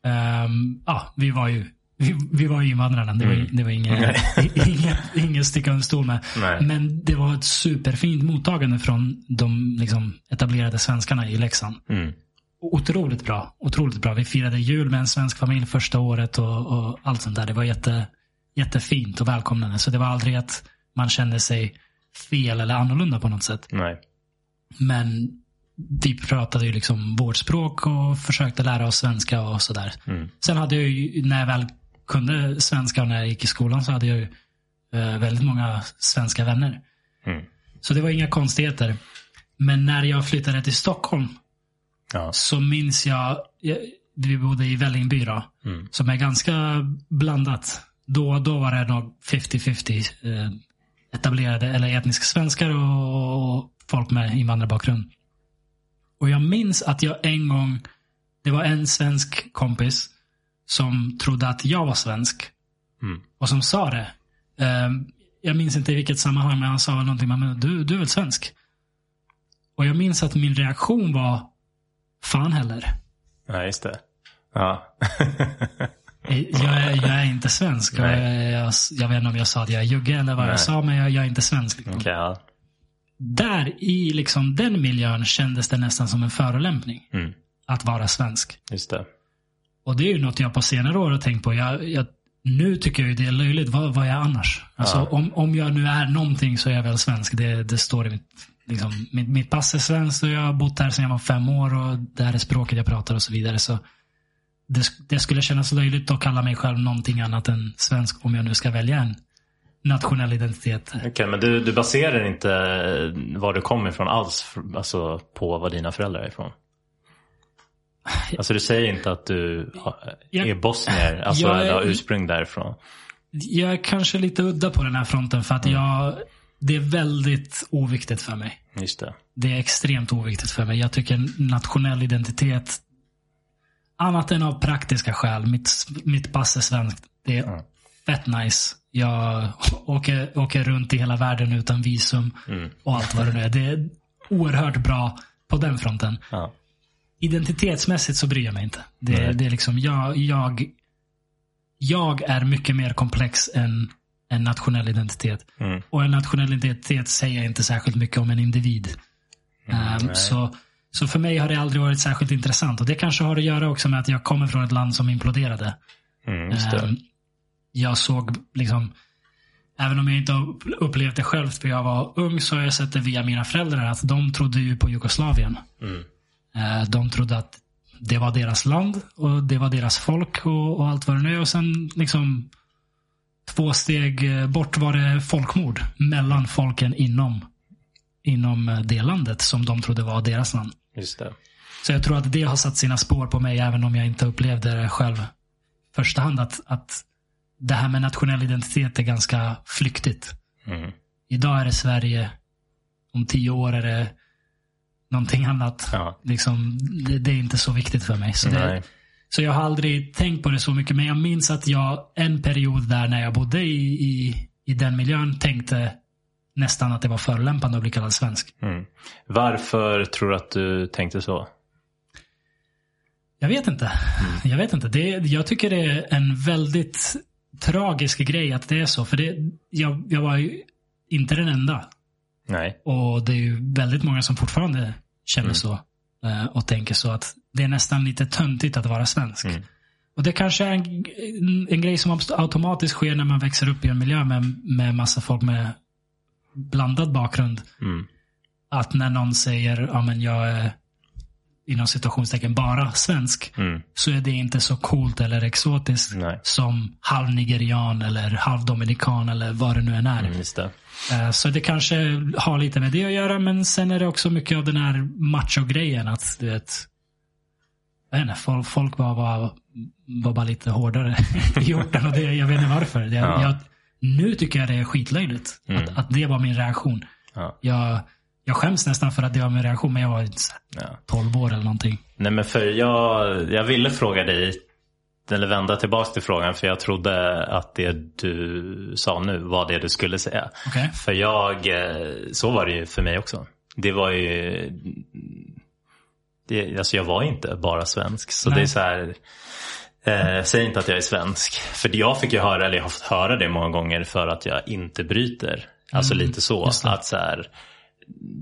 ehm, ja, vi var ju vi, vi var ju invandrarna. Det var, Mm. det var inget, inget, inget sticka under stol med. Nej. Men det var ett superfint mottagande från de liksom, etablerade svenskarna i Leksand. Mm. Otroligt bra. Otroligt bra. Vi firade jul med en svensk familj första året och, och allt sånt där. Det var jätte, jättefint och välkomnande. Så det var aldrig att man kände sig fel eller annorlunda på något sätt. Nej. Men vi pratade ju liksom vårt språk och försökte lära oss svenska och sådär. Mm. Sen hade jag ju, när jag väl kunde svenska och när jag gick i skolan så hade jag ju eh, väldigt många svenska vänner. Mm. Så det var inga konstigheter. Men när jag flyttade till Stockholm Ja. så minns jag, jag vi bodde i Vällingby då, Mm. som är ganska blandat. Då, då var det nog 50-50 eh, etablerade eller etniska svenskar och, och folk med invandrarbakgrund. Och jag minns att jag en gång, det var en svensk kompis som trodde att jag var svensk. Mm. Och som sa det. Eh, jag minns inte i vilket sammanhang, men han sa någonting. Men du, du är väl svensk? Och jag minns att min reaktion var, fan heller. Ja, just det. Ja. Jag är, jag är inte svensk. Jag, jag, jag vet inte om jag sa att jag är jugge eller vad Nej. jag sa, men jag, jag är inte svensk. Liksom. Okej, ja. Där i liksom den miljön kändes det nästan som en förolämpning. Mm. Att vara svensk. Just det. Och det är ju något jag på senare år har tänkt på. Jag, jag, nu tycker jag ju det är löjligt. Vad, vad är jag annars? Alltså, Ja. om, om jag nu är någonting så är jag väl svensk. Det, det står i mitt, liksom, mitt, mitt pass är svenskt och jag har bott här sedan jag var fem år och det här är språket jag pratar och så vidare. Så det, det skulle kännas löjligt att kalla mig själv någonting annat än svensk om jag nu ska välja en nationell identitet. Okej, men du, du baserar inte var du kommer ifrån alls alltså, på vad dina föräldrar är ifrån? Alltså du säger inte att du Jag- är bosnier, alltså Jag är- har ursprung därifrån? Jag är kanske lite udda på den här fronten för att jag, det är väldigt oviktigt för mig. Just det. Det är extremt oviktigt för mig. Jag tycker nationell identitet, annat än av praktiska skäl, mitt, mitt pass är svenskt. Det är Mm. Fett nice. Jag åker, åker runt i hela världen utan visum Mm. och allt vad det nu är. Det är oerhört bra på den fronten. Ja. Identitetsmässigt så bryr jag mig inte. Det, det är liksom, jag, jag, jag är mycket mer komplex än en nationell identitet. Mm. Och en nationell identitet säger inte särskilt mycket om en individ. Nej. så, så för mig har det aldrig varit särskilt intressant. Och det kanske har att göra också med att jag kommer från ett land som imploderade. Mm. Ehm, jag såg liksom, även om jag inte har upplevt det själv för jag var ung, så har jag sett det via mina föräldrar att de trodde ju på Jugoslavien. Mm. Eh, De trodde att det var deras land och det var deras folk och, och allt vad det nu är. Och sen liksom två steg eh, bort var det folkmord mellan folken inom, inom eh, det landet som de trodde var deras land. Just det. Så jag tror att det har satt sina spår på mig även om jag inte upplevde det själv första hand. Att, att det här med nationell identitet är ganska flyktigt. Mm. Idag är det Sverige. Om tio år är det någonting annat. Ja. Liksom, det, det är inte så viktigt för mig. Så, det, så jag har aldrig tänkt på det så mycket. Men jag minns att jag en period där när jag bodde i, i, i den miljön tänkte nästan att det var förolämpande att bli kallad svensk. Mm. Varför tror du att du tänkte så? Jag vet inte. Jag vet inte. Det, jag tycker det är en väldigt tragisk grej att det är så. För det, jag, jag var ju inte den enda. Nej. Och det är ju väldigt många som fortfarande känner så. eh, Och tänker så att det är nästan lite töntigt att vara svensk. Mm. Och det kanske är en, en grej som automatiskt sker när man växer upp i en miljö med, med massa folk med blandad bakgrund. Mm. Att när någon säger, ja men jag är inom situationstecken bara svensk. Mm. Så är det inte så coolt eller exotiskt Nej. som halv nigerian eller halv dominikan eller vad det nu än är. Mm, det. Eh, Så det kanske har lite med det att göra, men sen är det också mycket av den här macho-grejen. Att du vet, jag vet inte, folk, folk var, var, var bara lite hårdare i orten och det, jag vet inte varför. Jag, Ja. jag, nu tycker jag det är skitlöjligt Mm. att, att det var min reaktion. Ja. Jag, Jag skäms nästan för att det var min reaktion, men jag var inte så här Ja. 12 år eller någonting. Nej men för jag, jag ville fråga dig, eller vända tillbaka till frågan för jag trodde att det du sa nu var det du skulle säga. Okej. För jag, eh, så var det ju för mig också. Det var ju, det, alltså jag var inte bara svensk. Så Nej. det är så här, eh, säg inte att jag är svensk. För jag fick ju höra, eller jag har fått höra det många gånger för att jag inte bryter. Alltså lite så. Mm, just det. Att så här,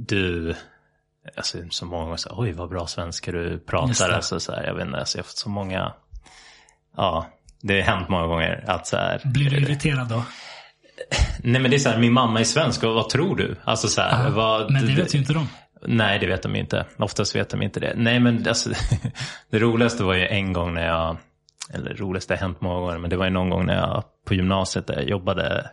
du, alltså så många gånger så här, oj vad bra svenska du pratar. Alltså, så här, jag vet inte, alltså, jag har fått så många, ja. Det har hänt många gånger att så här, Blir du irriterad då? Nej men det är så här, min mamma är svensk och vad tror du? Alltså så här, vad, Men det vet ju inte de. Nej det vet de inte. Oftast vet de inte det. Nej men alltså, det roligaste var ju en gång när jag, eller roligaste har hänt många gånger, men det var ju någon gång när jag på gymnasiet där jag jobbade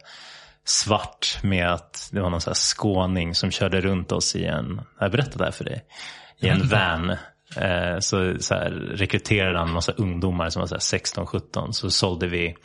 svart med att det var någon så här skåning som körde runt oss i en, jag berättade det här för dig, i en van. Eh, så, så här, rekryterade han en massa ungdomar som var så här 16-17 så sålde vi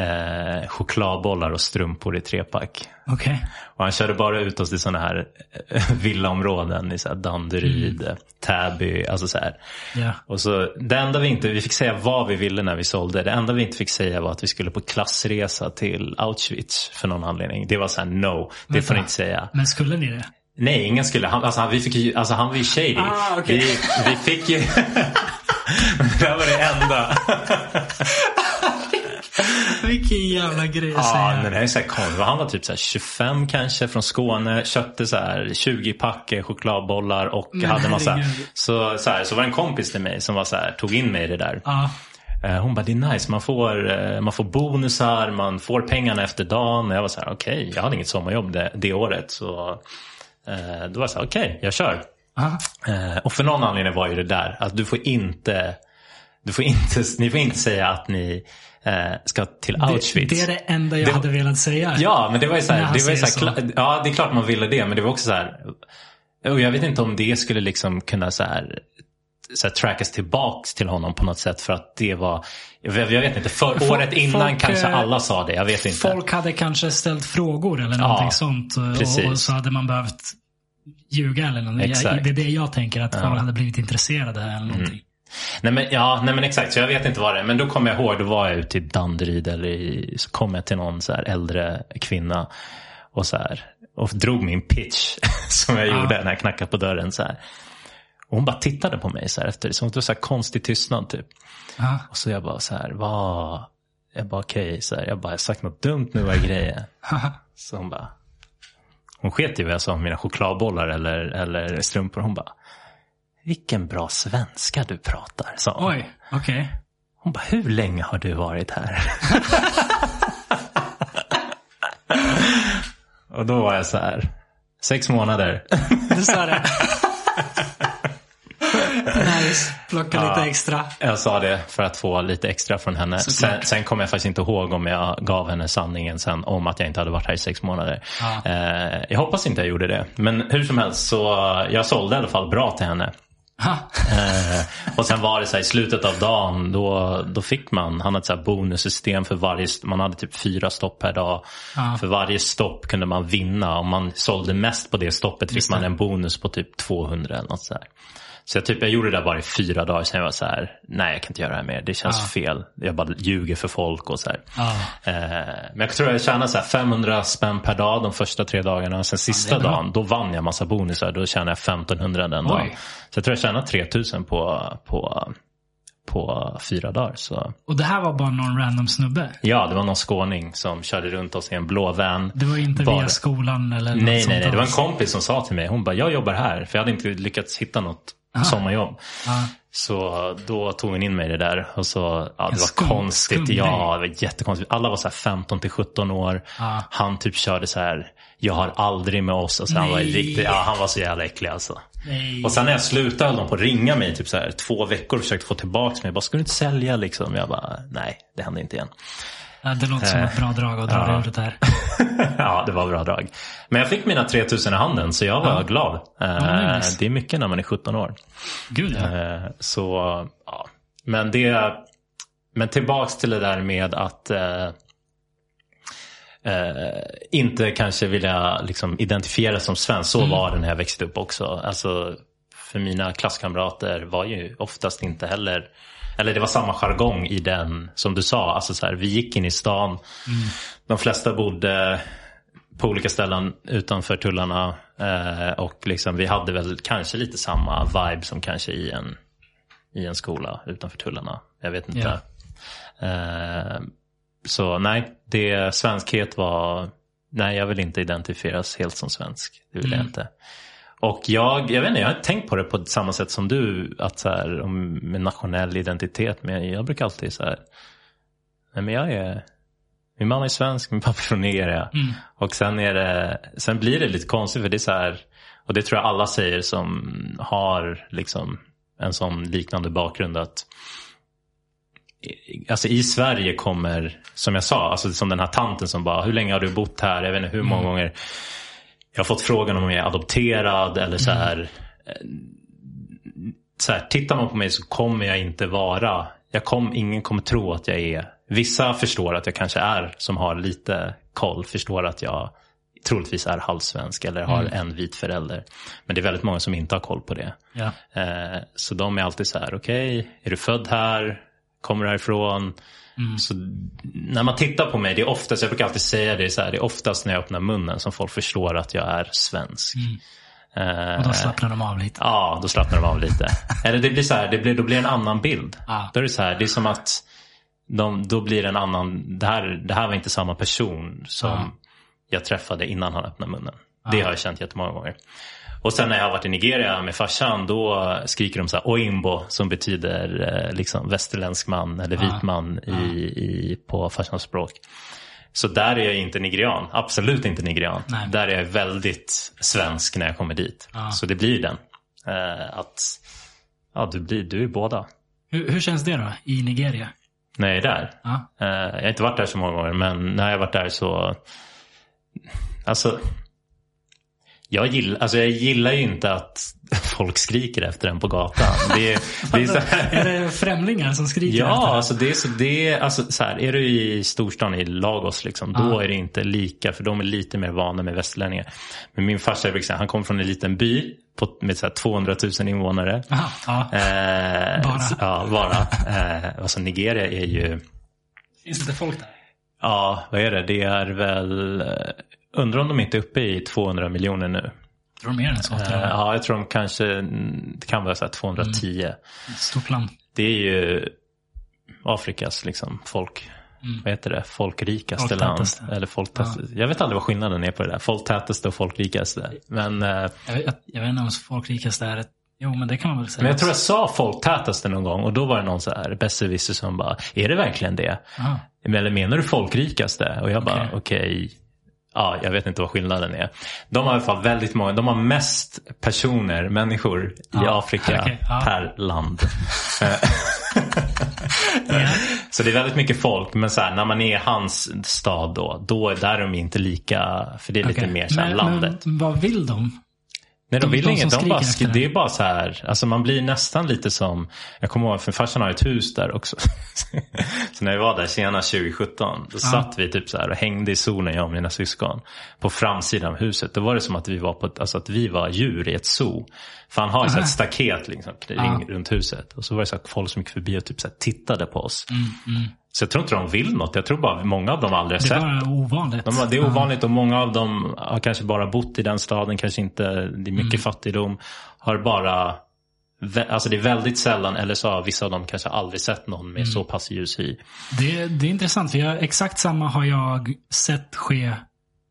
eh, chokladbollar och strumpor i trepack. Okej. Och han körde bara ut oss till sådana här eh, villaområden i så här Danderyd, Täby, alltså så här. Ja. Och så, det enda vi inte, vi fick säga vad vi ville när vi sålde. Det enda vi inte fick säga var att vi skulle på klassresa till Auschwitz för någon anledning. Det var så här no, det Vänta. får ni inte säga. Men skulle ni det? Nej, ingen skulle. Han, alltså, han, vi fick ju, alltså, han var ju shady. Ah, okej. vi, vi fick ju... det här var det enda. Vilken jävla grej att Ja, säga. men det är så här konstigt. Han var typ så här 25 kanske från Skåne. Köpte så här 20 pack chokladbollar och Men hade massa. herregud. Så, så, här, så var det en kompis till mig som var så här, tog in mig i det där. Ja. Eh, Hon bara, det är nice. Man får, eh, man får bonusar, man får pengarna efter dagen. Och jag var så här, okej, jag hade inget sommarjobb det, det året. Så eh, då var jag så här, okej, jag kör. Ja. Eh, och för någon anledning var ju det där att du får inte, du får inte, ni får inte säga att ni ska till Det, Auschwitz. det är det enda jag Det- hade velat säga. Ja, men det var ju så här, det var ju så här, kla- ja det är klart man ville det, men det var också så här, och jag vet inte om det skulle liksom kunna så här, så här trackas tillbaks till honom på något sätt för att det var, jag vet, inte, för Folk- året innan folk, kanske eh, alla sa det, jag vet inte. Folk hade kanske ställt frågor eller någonting sånt. och- precis. Och så hade man behövt ljuga eller någonting. Exakt. Det är det jag tänker, att folk hade blivit intresserade eller någonting. Nej men, ja, nej men exakt, så jag vet inte vad det är. Men då kommer jag ihåg, då var jag ute i Danderyd eller i, så kom jag till någon så här äldre kvinna och så här och drog min pitch som jag gjorde när jag knackade på dörren så här. Och hon bara tittade på mig så här efter, som att det var så här konstig tystnad typ. Ja. Och så jag bara så här, vad? Jag bara okej, så här, jag bara, jag har sagt något dumt nu, vad är grejen? Så hon bara, hon sket i vad jag sa om mina chokladbollar eller, eller strumpor. Hon bara, vilken bra svenska du pratar, sa hon. Oj, okej. Hon bara, hur länge har du varit här? Och då var jag så här, sex månader. Du sa det. nice. Plocka lite extra. Jag sa det för att få lite extra från henne. Sen, sen kommer jag faktiskt inte ihåg om jag gav henne sanningen sen om att jag inte hade varit här i sex månader. Ja. Eh, jag hoppas inte jag gjorde det. Men hur som helst så jag sålde i alla fall bra till henne. Eh, och sen var det så här i slutet av dagen då, då fick man, han hade ett så här bonussystem för varje, man hade typ fyra stopp per dag. Ja. För varje stopp kunde man vinna. Om man sålde mest på det stoppet fick Just man det. en bonus på typ 200 eller något så här. Så jag, typ, jag gjorde det där bara i fyra dagar, sen jag var så här, nej jag kan inte göra det här mer, det känns Ja. fel. Jag bara ljuger för folk och så här. Ja. Eh, men jag tror jag tjänade så här 500 spänn per dag de första tre dagarna. Sen sista bra. dagen, då vann jag massa bonusar. Då tjänade jag 1500 den Oj. dagen. Så jag tror jag tjänade 3000 på, på, på fyra dagar. Så. Och det här var bara någon random snubbe? Ja, det var någon skåning som körde runt oss i en blå van. Det var inte Bara- via skolan eller något Nej, nej, nej. Det var en kompis som sa till mig. Hon bara, jag jobbar här. För jag hade inte lyckats hitta något Aha. sommarjobb. Ja. Så då tog hon in mig i det där. Och så, ja, det var skum- konstigt. skum Ja, det var jättekonstigt. Alla var så här 15 till 17 år. Ja. Han typ körde så här, jag har aldrig med oss. Alltså, han, var riktigt, ja, han var så jävla äcklig alltså. Nej. Och sen när jag slutade höll de på att ringa mig typ så här, två veckor och försökte få tillbaka mig. Jag bara, ska du inte sälja liksom? Jag bara, nej, det händer inte igen. Ja, det låter som ett bra drag att dra Ja. ur det här. ja, det var bra drag. Men jag fick mina 3000 i handen så jag var Ja. glad. Eh, det är nice. det är mycket när man är 17 år. Gud ja. Eh, Så, ja. Men det, men tillbaks till det där med att, eh, eh, inte kanske vilja liksom, identifiera som svensk. Så Mm. var det när jag växte upp också. Alltså, för mina klasskamrater var ju oftast inte heller eller det var samma jargong i den som du sa. Alltså så här, vi gick in i stan. De flesta bodde på olika ställen utanför tullarna. Eh, och liksom, vi hade väl kanske lite samma vibe som kanske i en, i en skola utanför tullarna. Jag vet inte. Eh, så nej, det, svenskhet var... Nej, jag vill inte identifieras helt som svensk. Det vill jag inte. Och jag, jag vet inte, jag har tänkt på det på samma sätt som du. Att så här, om, med nationell identitet. Men jag brukar alltid så här. Nej men jag är. Min mamma är svensk, min pappa är från Nigeria. Och sen är det. Sen blir det lite konstigt för det är så här. Och det tror jag alla säger som har liksom en sån liknande bakgrund. att Alltså i Sverige kommer, som jag sa, alltså som den här tanten som bara, hur länge har du bott här? Jag vet inte hur många gånger jag har fått frågan om jag är adopterad eller så här. eh, Så här, tittar man på mig så kommer jag inte vara, jag kom, ingen kommer tro att jag är, vissa förstår att jag kanske är, som har lite koll, förstår att jag troligtvis är halvsvensk eller har en vit förälder. Men det är väldigt många som inte har koll på det. Ja. Eh, så de är alltid så här, okej, är du född här? Kommer du härifrån? Så när man tittar på mig, det är oftast, jag brukar alltid säga det, så här, det är oftast när jag öppnar munnen som folk förstår att jag är svensk. Eh, Och då slappnar de av lite. Ja, då slappnar de av lite. Eller det blir så här, det blir, då blir det en annan bild. Ja. Då är det så här, det är som att de, då blir det en annan, det här, det här var inte samma person som Ja. jag träffade innan han öppnade munnen. Det har jag känt jättemånga gånger. Och sen när jag har varit i Nigeria med farsan då skriker de så här oimbo som betyder eh, liksom västerländsk man eller vit man i, i, på farsans språk. Så där är jag inte nigerian, absolut inte nigerian. Nej. Där är jag väldigt svensk när jag kommer dit. Så det blir den. Eh, att ja, du, blir, du är båda. Hur, hur känns det då i Nigeria? När jag är där. Ja. Eh, jag har inte varit där så många gånger men när jag har varit där så Alltså jag gillar, alltså jag gillar ju inte att folk skriker efter en på gatan. Det, är- det är så här, Är det främlingar som skriker efter Ja, det? alltså det är så, det är, alltså så här, är du i storstan i Lagos liksom, då är det inte lika, för de är lite mer vana med västlänningar. Men min farsa, han kommer från en liten by på, med så här 200 000 invånare. Aha, ja. Eh, Bara. Ja, bara. Eh, alltså Nigeria är ju, Finns det inte folk där? ja, vad är det? Det är väl, eh, undrar om de inte är uppe i 200 miljoner nu. Tror du mer än så? Eh, jag. ja, jag tror de kanske, mm, det kan vara så här 210. Stort land. Det är ju Afrikas liksom folk. Vad heter det? Folkrikaste land. Eller folktätaste. Jag vet aldrig vad skillnaden är på det där. Folktätaste och folkrikaste. Men, eh, Jag vet, jag vet inte om folkrikaste är ett... Jo, men det kan man väl säga. men jag tror jag sa folktätaste någon gång och då var det någon så här besserwisser som bara, är det verkligen det? Aha. Eller menar du folkrikaste? Och jag bara, Okej. okej. Ja, jag vet inte vad skillnaden är. De har i alla fall väldigt många, de har mest personer, människor i Ja, Afrika okej, ja. per land. Ja. Så det är väldigt mycket folk, men så här, när man är i hans stad då, då är där de inte lika, för det är lite Okej. mer så här men, landet. Men vad vill de? Nej, de vill de inget. De bara, det är bara så här, alltså man blir nästan lite som, jag kommer ihåg, för farsan har ett hus där också. så när vi var där senast 2017, då satt vi typ så här och hängde i solen, jag och mina syskon, på framsidan av huset. Då var det som att vi var, på, ett- alltså att vi var djur i ett zoo. För han har ju så ett staket liksom, kring, runt huset. Och så var det så folk som gick förbi och typ så tittade på oss. Så jag tror inte de vill något. Jag tror bara många av dem aldrig har Det är sett bara ovanligt. de, det är ovanligt och många av dem har kanske bara bott i den staden, kanske inte, det är mycket Mm. fattigdom. Har bara, alltså det är väldigt sällan, eller så har vissa av dem kanske aldrig sett någon Mm. med så pass ljus hy. Det, det är intressant, för jag, exakt samma har jag sett ske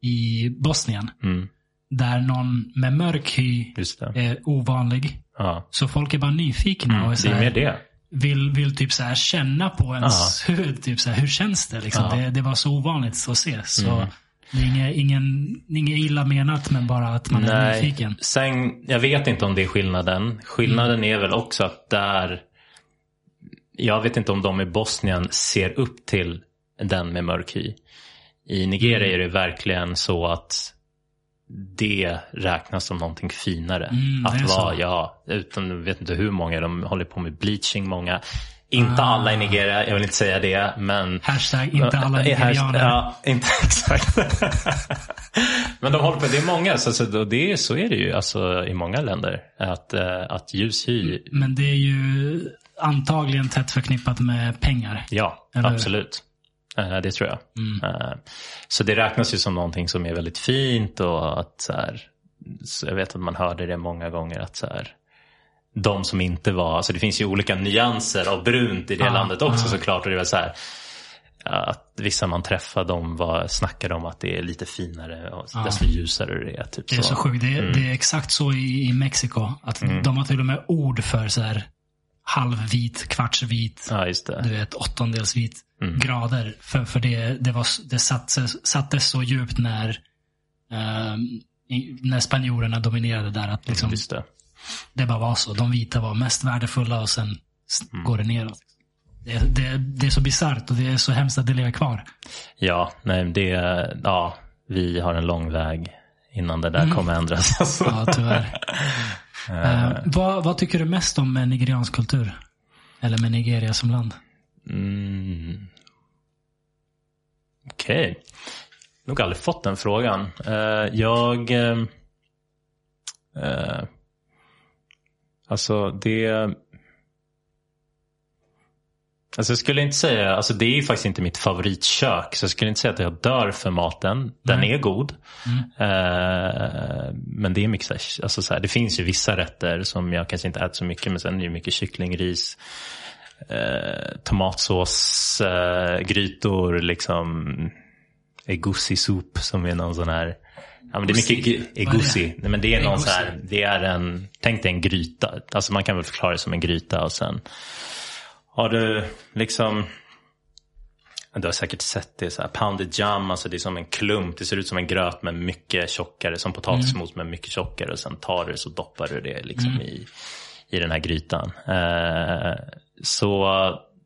i Bosnien. Mm, Där någon med mörk hy är ovanlig. Ja. Så folk är bara nyfikna och är så Det är här, mer det. Vill, vill typ så här känna på ens huvud. Typ så här, hur känns det? Liksom? Ja. Det, det var så ovanligt att se. Så det är inget, ingen, inget illa menat, men bara att man är nyfiken. Sen, jag vet inte om det är skillnaden. Skillnaden Mm. är väl också att där, jag vet inte om de i Bosnien ser upp till den med mörk hy. I Nigeria Mm. är det verkligen så att det räknas som någonting finare. Mm, att vara, ja, utan jag vet inte hur många, de håller på med bleaching många. Inte alla i Nigeria, jag vill inte säga det. Men... Hashtag inte alla nigerianer. Ja, inte exakt. men de håller på, det är många, så, så, det, så är det ju alltså, i många länder. Att, eh, att ljus hy. Men det är ju antagligen tätt förknippat med pengar. Ja, absolut. Eh, Det tror jag. Mm. Eh, Så det räknas ju som någonting som är väldigt fint och att så här, så jag vet att man hörde det många gånger att så här, de som inte var, alltså det finns ju olika nyanser av brunt i det Ja, landet också ja. såklart. Och det var så här, att vissa man träffade de var, snackade om att det är lite finare och Ja. desto ljusare det är. Typ Det är så sjukt. Det, är- Mm. det är exakt så i, i Mexiko. Att De har till och med ord för så här halvvit, kvartsvit, Ja, du vet åttondelsvit Mm. grader. För, för det, det, var, det sattes, sattes så djupt när, i, när spanjorerna dominerade där. Att liksom, det. det bara var så. De vita var mest värdefulla och sen Mm. går det neråt. Det, det, det är så bisarrt och det är så hemskt att det lever kvar. Ja, nej, det, ja, vi har en lång väg innan det där Mm. kommer ändras. Alltså. Ja, tyvärr. Uh, vad, vad tycker du mest om med nigeriansk kultur? Eller med Nigeria som land? Mm. Okej. Nog aldrig fått den frågan. Uh, jag... Uh, alltså det... Alltså jag skulle inte säga, alltså det är ju faktiskt inte mitt favoritkök. Så jag skulle inte säga att jag dör för maten. Den Nej. är god. Mm. Eh, men det är mycket så alltså så här, det finns ju vissa rätter som jag kanske inte äter så mycket. Men sen är det ju mycket kyckling, ris, eh, tomatsås, eh, grytor, liksom egusi-soup som är någon sån här Ja, men det är mycket Egusi? är. Nej, men det är någon så här, det är en, tänk dig en gryta. Alltså man kan väl förklara det som en gryta och sen har du liksom du har säkert sett det så här, pounded jam, alltså det är som en klump. Det ser ut som en gröt med mycket tjockare, som potatismos med mycket tjockare. Och sen tar du det så doppar du det liksom i, i den här grytan. Eh, så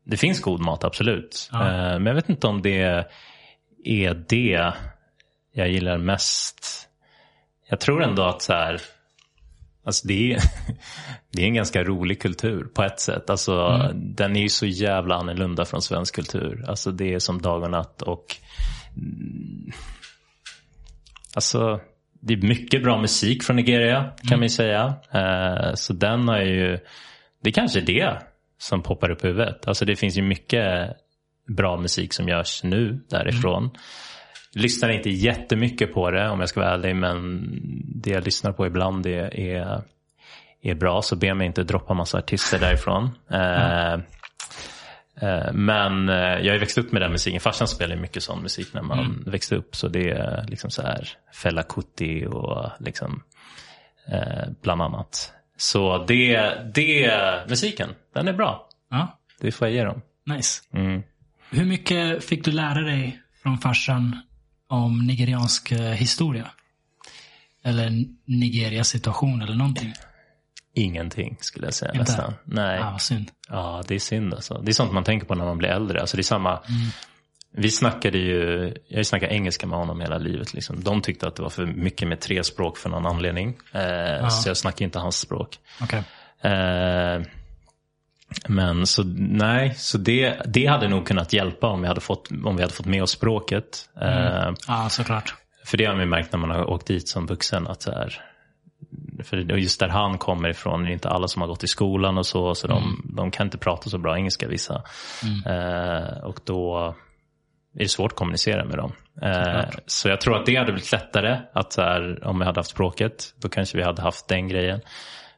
det finns god mat, absolut. Ja. Eh, men jag vet inte om det är det jag gillar mest. Jag tror ändå att så här, Alltså det, är, det är en ganska rolig kultur på ett sätt. Alltså, Den är ju så jävla annorlunda från svensk kultur. Alltså det är som dag och natt. Och, mm, alltså, det är mycket bra musik från Nigeria kan man ju säga. Eh, så den har ju, det är kanske det som poppar upp i huvudet. Alltså det finns ju mycket bra musik som görs nu därifrån. Lyssnar inte jättemycket på det om jag ska vara ärlig. Men det jag lyssnar på ibland är, är, är bra. Så be mig inte droppa massa artister därifrån. Eh, eh, men eh, jag har växt upp med den musiken. Farsan spelade mycket sån musik när man växte upp. Så det är liksom så här Fela Kuti och liksom eh, bland annat. Så det, det, musiken, den är bra. Ja, Det får jag ge dem. nice. Mm. Hur mycket fick du lära dig från farsan om nigeriansk eh, historia? Eller Nigerias situation eller någonting? Ingenting skulle jag säga Inte? nästan. Nej. Ah, synd. Ja, det är synd alltså. Det är sånt man tänker på när man blir äldre. Alltså det är samma. Mm. Vi snackade ju, jag snackat engelska med honom hela livet. Liksom. De tyckte att det var för mycket med tre språk för någon anledning. Eh, Så jag snackar inte hans språk. Okej. Eh, men så nej, så det, det hade nog kunnat hjälpa om vi hade fått, om vi hade fått med oss språket. Eh, Ja, såklart. för det har man märkt när man har åkt dit som vuxen. att så här, För just där han kommer ifrån är det inte alla som har gått i skolan och så. Så de, de kan inte prata så bra engelska vissa. Eh, och då är det svårt att kommunicera med dem. Eh, så jag tror att det hade blivit lättare. Att så här, om vi hade haft språket, då kanske vi hade haft den grejen.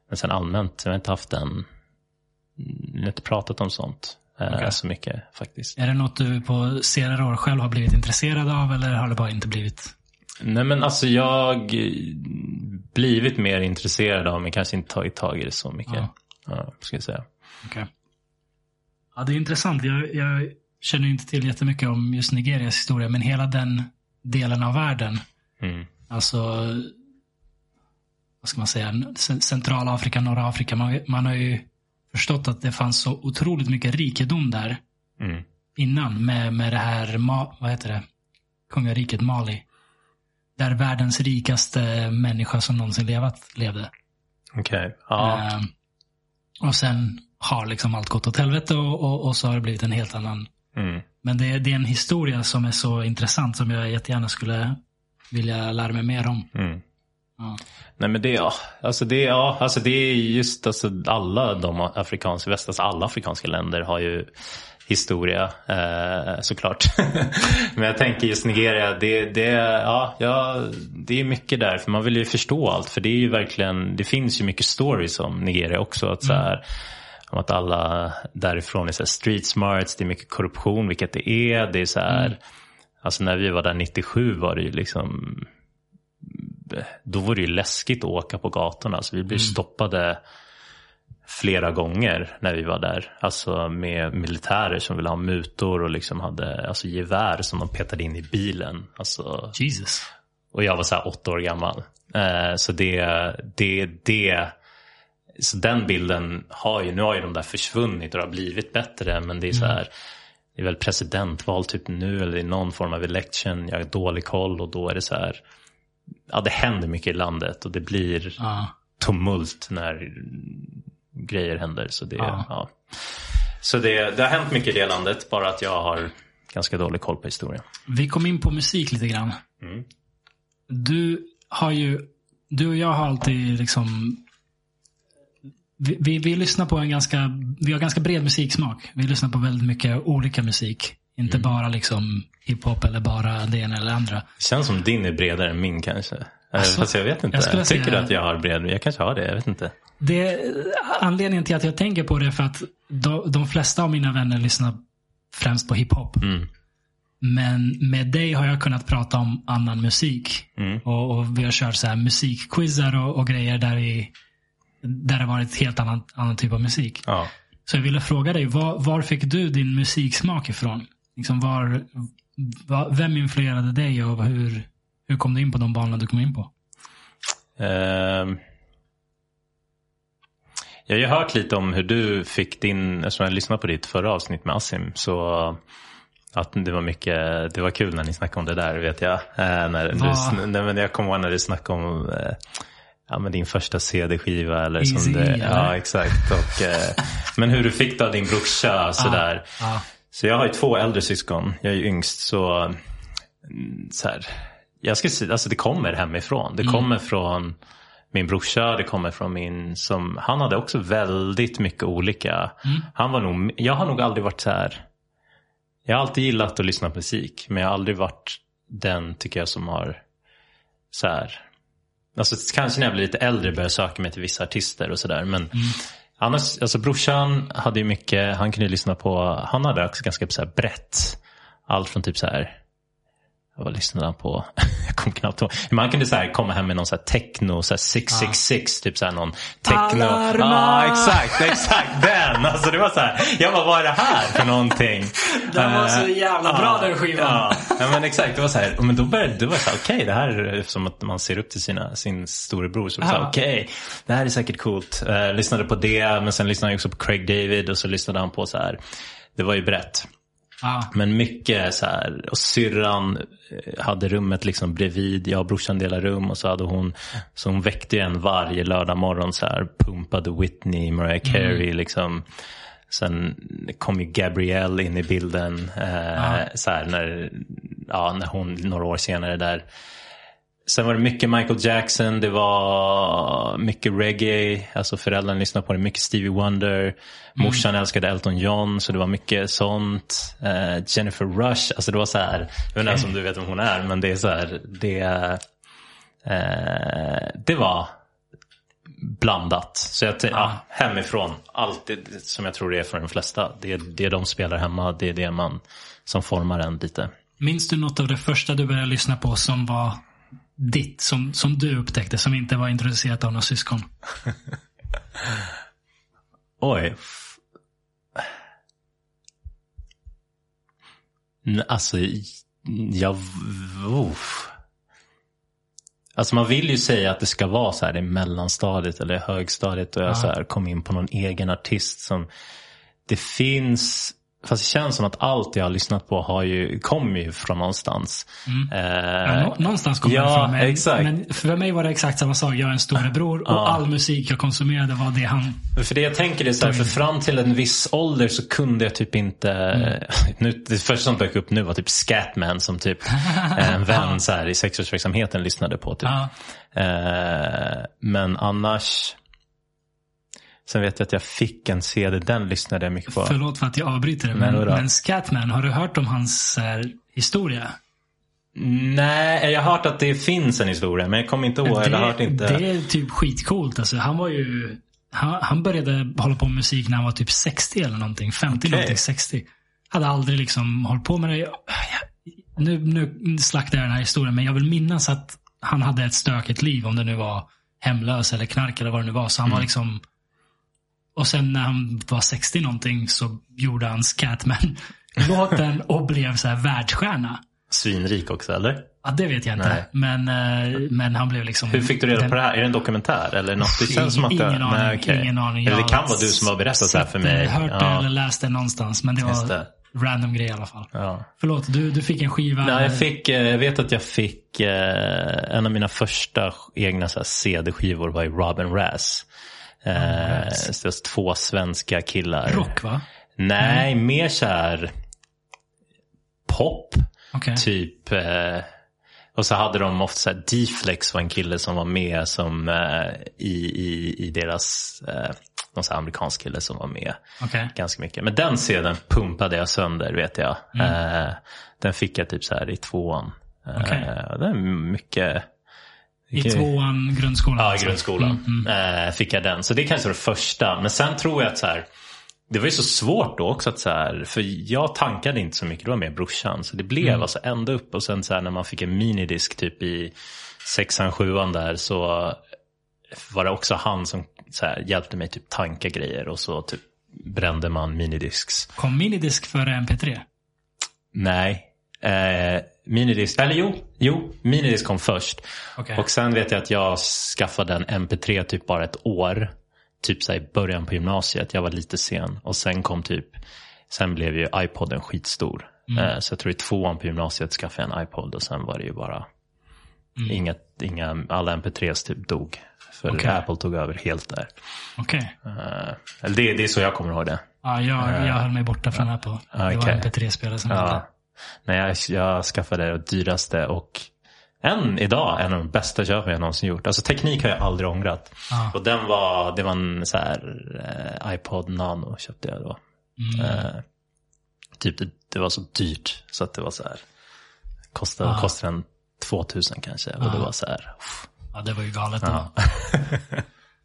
Men sen allmänt, jag har inte haft den, inte pratat om sånt eh, Okej. så mycket faktiskt. Är det något du på senare år själv har blivit intresserad av eller har det bara inte blivit? Nej men alltså jag eh, blivit mer intresserad av men kanske inte tagit tag i det så mycket. Ja. Ja, ska jag säga. Okej. Ja, det är intressant. Jag, jag känner inte till jättemycket om just Nigerias historia, men hela den delen av världen. Mm. Alltså, vad ska man säga, C- Centralafrika, norra Afrika. Man, man har ju förstått att det fanns så otroligt mycket rikedom där Mm. innan med, med det här, vad heter det, kungariket Mali. Där världens rikaste människa som någonsin levat levde. Okej. Ja. Ehm, och sen har liksom allt gått åt helvete och, och, och så har det blivit en helt annan. Mm. Men det, det är en historia som är så intressant som jag jättegärna skulle vilja lära mig mer om. Mm. Nej men det, ja, alltså det, ja, alltså det är just alltså alla de afrikanska, väst, alltså alla afrikanska länder har ju historia eh, såklart. men jag tänker just Nigeria, det, det, ja, ja, det är mycket där. För man vill ju förstå allt. För det är ju verkligen, det finns ju mycket stories om Nigeria också. Att så här, om att alla därifrån är så street smarts, det är mycket korruption, vilket det är. Det är så här, Alltså när vi var där 97 var det ju liksom då var det ju läskigt att åka på gatorna. Så vi blev stoppade flera gånger när vi var där. Alltså med militärer som ville ha mutor och liksom hade alltså gevär som de petade in i bilen. Alltså, Jesus. och jag var så här åtta år gammal. Eh, så det, det, det, så den bilden har ju, nu har ju de där försvunnit och det har blivit bättre. Men det är så här, det är väl presidentval typ nu eller i någon form av election. Jag har dålig koll och då är det så här, ja det händer mycket i landet och det blir Ja. tumult när grejer händer. Så, det, Ja. ja. så det, det har hänt mycket i det landet, bara att jag har ganska dålig koll på historien. Vi kom in på musik lite grann. Mm. Du har ju, du och jag har alltid liksom vi, vi, vi lyssnar på en ganska, vi har ganska bred musiksmak. Vi lyssnar på väldigt mycket olika musik. Inte bara liksom hiphop eller bara det ena eller det andra. Känns som din är bredare än min kanske. Alltså, Fast jag vet inte. jag tycker säga- att jag har bred, jag kanske har det, jag vet inte. Det, anledningen till att jag tänker på det är för att de, de flesta av mina vänner lyssnar främst på hiphop. Mm. Men med dig har jag kunnat prata om annan musik. Mm. Och, och vi har kört så här musikquizar och, och grejer där, vi, där det varit helt annan, annan typ av musik. Ja. Så jag ville fråga dig, var, var fick du din musiksmak ifrån? Liksom var, var, vem influerade dig och hur, hur kom du in på de banorna du kom in på? Ehm. Jag har ju hört lite om hur du fick din, eftersom jag lyssnade på ditt förra avsnitt med Asim, så att det var mycket, det var kul när ni snackade om det där vet jag. Eh, när du, nej, men jag kommer ihåg när du snackade om eh, ja, men din första CD-skiva eller som Easy det, E, eller? Ja exakt. Och, eh, men hur du fick det av din brorsa sådär. Ja. Så jag har ju två äldre syskon. Jag är ju yngst. Så, mm, så här, jag ska säga, alltså det kommer hemifrån. Det kommer från min brorsa, det kommer från min, som, han hade också väldigt mycket olika. Han var nog, jag har nog aldrig varit så här, jag har alltid gillat att lyssna på musik. Men jag har aldrig varit den, tycker jag, som har så här, alltså kanske när jag blir lite äldre börjar jag söka mig till vissa artister och sådär. Men Annars, alltså brorsan hade ju mycket, han kunde ju lyssna på, han hade också ganska så här brett. Allt från typ så här, vad lyssnade han på? Jag kommer knappt ihåg. Men han kunde så här komma hem med någon så här techno, så här 666, typ så här någon techno. Alarma! Ja, exakt, exakt den. Alltså det var så här, jag bara, vad är det här för någonting? Den var så Eh, jävla bra, ja, den skivan. Ja, ja men exakt, det var så här, men då började det var så här, okej det här är som att man ser upp till sina, sin storebror. Så, så här, Ja. okej, det här är säkert coolt. Eh, lyssnade på det, men sen lyssnade jag också på Craig David och så lyssnade han på så här, det var ju brett. Men mycket så här, och syrran eh, hade rummet liksom bredvid, jag och brorsan delade rum och så hade hon, så hon väckte en varje lördag morgon så här, pumpade Whitney, Mariah Carey liksom. Sen kom ju Gabrielle in i bilden, eh, så här, när, ja, när hon några år senare där. Sen var det mycket Michael Jackson, det var mycket reggae, alltså föräldrarna lyssnade på det, mycket Stevie Wonder. Morsan älskade Elton John, så det var mycket sånt. Eh, Jennifer Rush, alltså det var så här, jag vet inte om du vet vem hon är, men det är så här, det, eh, det var blandat. Så jag ja, hemifrån, allt det, som jag tror det är för de flesta, det, det de spelar hemma, det är det man som formar en lite. Minns du något av det första du började lyssna på som var ditt, som, som du upptäckte, som inte var introducerat av några syskon? Oj. Alltså, jag... Uff. Alltså man vill ju säga att det ska vara så här i mellanstadiet eller högstadiet och jag så här kom in på någon egen artist som... Det finns Fast det känns som att allt jag har lyssnat på har ju, kommer ju från någonstans. Eh, Ja, nå- någonstans kommer ja, det ifrån. Men, exakt. men för mig var det exakt samma sak. Jag är en storebror och Ja. all musik jag konsumerade var det han... För det jag tänker är så här, för fram till en viss ålder så kunde jag typ inte... Nu, det första som dök upp nu var typ Scatman som typ en vän så här, i sexårsverksamheten lyssnade på. Typ. Ja. Eh, men annars... Sen vet jag att jag fick en CD, den lyssnade jag mycket på. Förlåt för att jag avbryter det. Men Men, Scatman, har du hört om hans eh, historia? Nej, jag har hört att det finns en historia men jag kommer inte ihåg. eller har hört inte. det är typ skitcoolt. Alltså, han var ju... Han, han började hålla på med musik när han var typ 60 eller någonting. 50 Okej. någonting, 60. Hade aldrig liksom hållit på med det. Jag- Nu, nu slaktar jag den här historien, men jag vill minnas att han hade ett stökigt liv. Om det nu var hemlös eller knark eller vad det nu var. Så han var liksom... Och sen när han var 60 någonting så gjorde han Scatman-låten och blev så här världsstjärna. Svinrik också eller? Ja, det vet jag inte. Nej. Men, eh, men han blev liksom... Hur fick du reda den- på det här? Är det en dokumentär eller något? Det känns som att det... Ingen aning. Nej, okej. Ingen aning. Eller det Jag kan vara du som har berättat det här för det, mig. Hört det Ja. eller läst det någonstans. Men det var det. random grej i alla fall. Ja. Förlåt, du, du fick en skiva. Nej, jag, fick, eh, jag vet att jag fick eh, en av mina första egna så här, CD-skivor var i Robin Razz. Eh, så det två svenska killar. Rock va? Nej, mer så här pop. Okej. Typ. Eh, och så hade de ofta så här, D-Flex var en kille som var med som eh, i, i, i deras, eh, någon så amerikansk kille som var med Okej. ganska mycket. Men den sedan pumpade jag sönder vet jag. Eh, den fick jag typ så här i tvåan. Eh, Okej. Det är mycket. I tvåan grundskolan? Ja, alltså. grundskolan eh, fick jag den. Så det är kanske det första. Men sen tror jag att så här, det var ju så svårt då också att så här, för jag tankade inte så mycket, det var mer brorsan. Så det blev alltså ända upp och sen så här när man fick en minidisk typ i sexan, sjuan där så var det också han som så här, hjälpte mig typ tanka grejer och så typ brände man minidisks. Kom minidisk före MP3? Nej, eh, minidisk, eller jo, jo, minidisk kom först. Okej. Och sen vet jag att jag skaffade en MP3 typ bara ett år. Typ så i början på gymnasiet. Jag var lite sen. Och sen kom typ, sen blev ju iPoden skitstor. Eh, så jag tror i tvåan på gymnasiet skaffade jag en iPod och sen var det ju bara inget, inga, alla MP3s typ dog. För Okej. Apple tog över helt där. Okej. Eh, det, det är så jag kommer ihåg det. Ja, jag, jag höll mig borta från Apple. Det var okej. MP3-spelare som. Ja. Nej, jag, jag skaffade det dyraste och än idag en av de bästa köpen jag någonsin gjort. Alltså teknik har jag aldrig ångrat. Ja. Och den var, det var en så här eh, iPod Nano köpte jag då. Mm. Eh, typ det, det var så dyrt så att det var så här. Kostade, Ja. kostade en 2000 kanske. Och det var så här. uff. Ja, det var ju galet. Ja,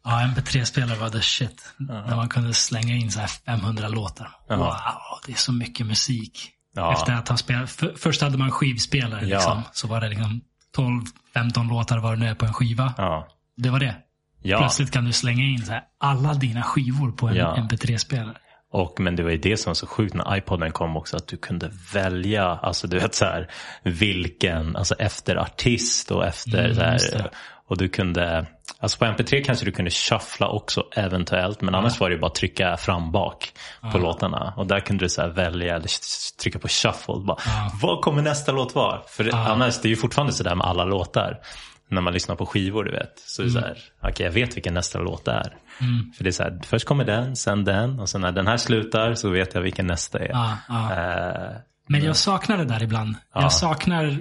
ja MP3-spelare var the shit. När man kunde slänga in så här 500 låtar. Ja. Wow, det är så mycket musik. Ja. Efter att ha spelat. För, först hade man skivspelare. Ja. Liksom, så var det liksom 12-15 låtar var det nu är på en skiva. Ja. Det var det. Ja. Plötsligt kan du slänga in så här alla dina skivor på en Ja. MP3-spelare. Och, men det var ju det som var så sjukt när iPoden kom också. Att du kunde välja, alltså du vet så här, vilken, alltså efter artist och efter Mm, så här. Och du kunde, alltså på MP3 kanske du kunde shuffla också eventuellt. Men annars var det bara att trycka fram bak på låtarna. Och där kunde du så välja eller trycka på shuffle. Bara, Vad kommer nästa låt vara? För det, annars, det är ju fortfarande sådär med alla låtar. När man lyssnar på skivor du vet. Så är det så här, okej jag vet vilken nästa låt är. För det är så här, först kommer den, sen den. Och sen när den här slutar så vet jag vilken nästa är. Ja, ja. Eh, Men jag saknar det där ibland. Jag saknar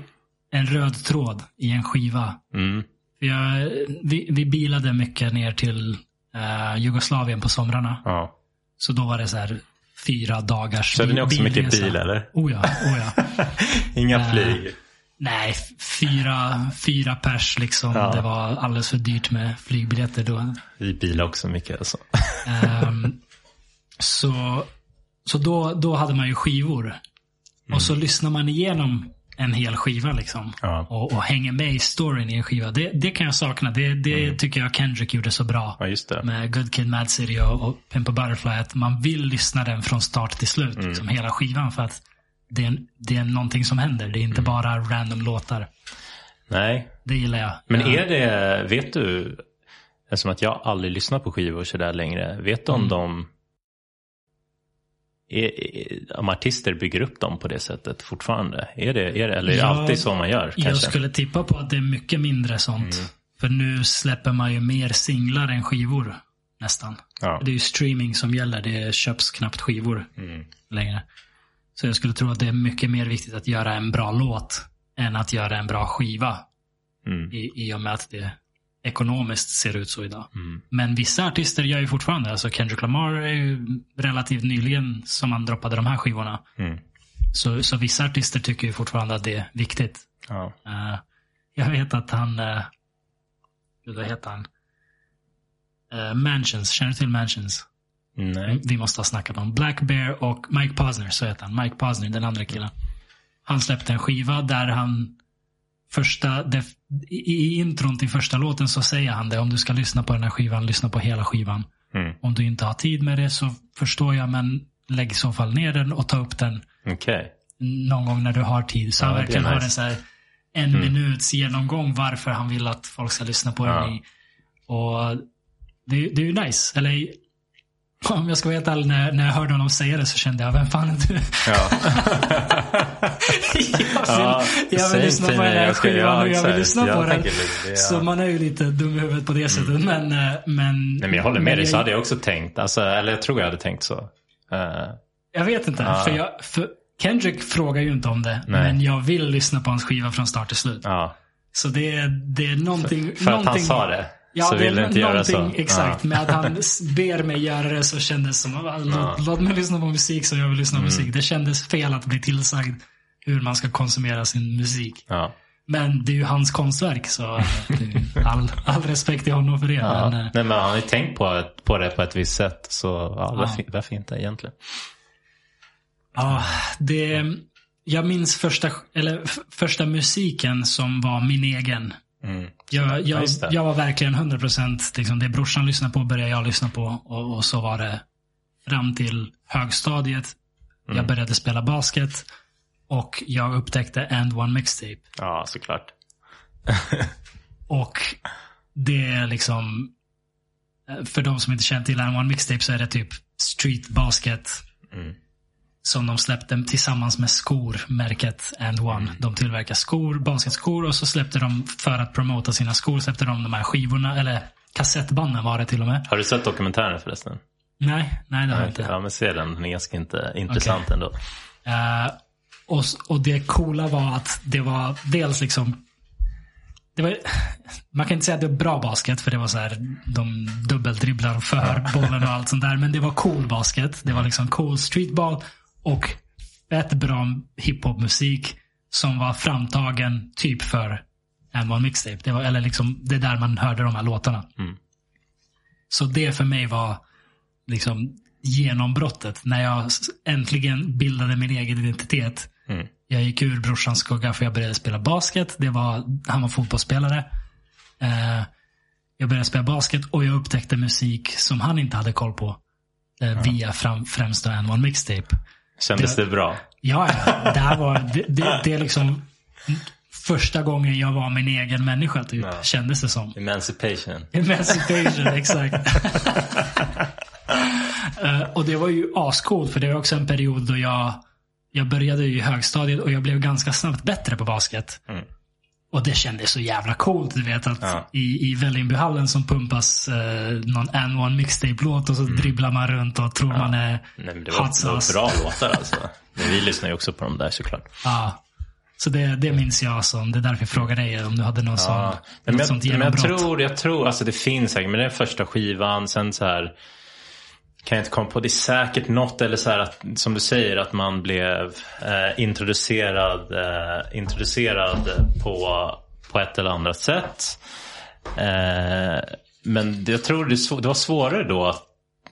en röd tråd i en skiva. mm, Jag, vi, vi bilade mycket ner till eh, Jugoslavien på somrarna. ja. Så då var det så här fyra dagars Körde ni också mycket bilresa. bil eller? Oh ja, oh ja. Inga flyg. Nej, f- fyra, fyra pers liksom. Ja. Det var alldeles för dyrt med flygbiljetter då. Vi bilar också mycket. Alltså. Ehm, så så då, då hade man ju skivor. Och så lyssnar man igenom en hel skiva liksom. Ja. Och, och hänger med i storyn i en skiva. Det, det kan jag sakna. Det, det tycker jag Kendrick gjorde så bra. Ja just det. Med Good Kid, Mad City och, och Pimp a Butterfly. Att man vill lyssna den från start till slut. Mm. Liksom hela skivan. För att det är, det är någonting som händer. Det är Mm. inte bara random låtar. Nej. Det gillar jag. Men är det, vet du, eftersom att jag aldrig lyssnar på skivor sådär längre. Vet du om Mm. de är, är, om artister bygger upp dem på det sättet fortfarande? Är det, är det, eller är det Ja, alltid så man gör? Kanske? Jag skulle tippa på att det är mycket mindre sånt. Mm. För nu släpper man ju mer singlar än skivor. Nästan. Ja. Det är ju streaming som gäller. Det köps knappt skivor Mm. längre. Så jag skulle tro att det är mycket mer viktigt att göra en bra låt än att göra en bra skiva. Mm. I, i och med att det ekonomiskt ser ut så idag. Mm. Men vissa artister gör ju fortfarande. Alltså Kendrick Lamar är ju relativt nyligen som han droppade de här skivorna. Mm. Så, så vissa artister tycker ju fortfarande att det är viktigt. Ja. Eh, jag vet att han, uh, vad heter han? Eh, Mansions, känner du till Mansions? Nej. Vi måste ha snackat om. Black Bear och Mike Posner, så heter han. Mike Posner, den andra killen. Han släppte en skiva där han första, det, i, i intron till första låten så säger han det. Om du ska lyssna på den här skivan, lyssna på hela skivan. Mm. Om du inte har tid med det så förstår jag, men lägg i så fall ner den och ta upp den Okej. någon gång när du har tid. Så Ja, han verkligen har nice. en så här en minuts genomgång varför han vill att folk ska lyssna på Ja. den. I. Och det, det är ju nice. Eller om jag ska vara helt ärlig, när, när jag hörde honom säga det så kände jag, vem fan är du? Ja. jag vill, jag vill same lyssna på den här skivan och jag vill lyssna på den. Mm. Så man är ju lite dum i huvudet på det sättet. Men, eh, men, Nej, men jag håller med dig, så hade jag också tänkt. Alltså, eller jag tror jag hade tänkt så. Eh, Jag vet inte. Ja. För, jag, för Kendrick frågar ju inte om det. Nej. Men jag vill lyssna på hans skiva från start till slut. ja. Så det, är- det är någonting. För att han någonting, sa det. Ja, så det vill är inte göra så. exakt. Ja. Med att han ber mig göra det så kändes som, "Ah, låt, låt mig lyssna på musik så jag vill lyssna på Mm. musik. Det kändes fel att bli tillsagd hur man ska konsumera sin musik. Ja. Men det är ju hans konstverk så all, all respekt till honom för det. Ja. Men, eh, Nej, men han har ju tänkt på, på det på ett visst sätt. Så ja, Ja. varför, varför inte egentligen? Ja, det... Jag minns första, eller, första musiken som var min egen. Mm. Jag, Ja, jag, jag var verkligen 100% liksom det brorsan lyssnade på började jag lyssna på. Och, och så var det fram till högstadiet. Mm. Jag började spela basket. Och jag upptäckte And One Mixtape. Ja, såklart. Och det är liksom... eh, För de som inte känner till And One Mixtape så är det typ street basket. Mm. Som de släppte tillsammans med skor, märket And One. Mm. De tillverkar skor, basketskor och så släppte de, för att promota sina skor, släppte de de här skivorna, eller kassettbanden var det till och med. Har du sett dokumentären förresten? Nej, nej det har jag inte. Ja, men se den. Den är ganska inte, intressant ändå. Eh, och, och det coola var att det var dels liksom var, man kan inte säga att det var bra basket för det var så här de dubbeldribblar för bollen och allt sånt där. Men det var cool basket. Det var liksom cool streetball och fett bra hiphopmusik som var framtagen typ för en one mixtape. Det var, eller liksom, det är där man hörde de här låtarna. Mm. Så det för mig var liksom genombrottet när jag äntligen bildade min egen identitet. Mm. Jag gick ur brorsans skugga för jag började spela basket. Det var, han var fotbollsspelare. Eh, jag började spela basket och jag upptäckte musik som han inte hade koll på. Eh, Via fram, främst en one mixtape. Kändes Det- det bra? Ja, ja. Det här var, det, det, det är liksom första gången jag var min egen människa typ. Ja. Kändes det som. Emancipation. Emancipation, exakt. Eh, och det var ju ascoolt för det var också en period då jag, jag började i högstadiet och jag blev ganska snabbt bättre på basket. Mm. Och det kändes så jävla coolt. Du vet att Ja. i, i Vällingbyhallen som pumpas eh, någon N one mixtape-låt och så dribblar man runt och tror man är Mm. Nej, men det var, det bra låtar alltså. Men vi lyssnar ju också på dem där såklart. Ja. Så det, det minns jag som. Det är därför jag frågar dig om du hade någon sån, Ja. Men något jag, sånt men jag genombrott. tror, jag tror, alltså det finns säkert, men det är första skivan, sen så här kan jag inte komma på, det är säkert något eller så här att, som du säger, att man blev eh, introducerad, eh, introducerad på, på ett eller annat sätt. Eh, men jag tror det, det var svårare då,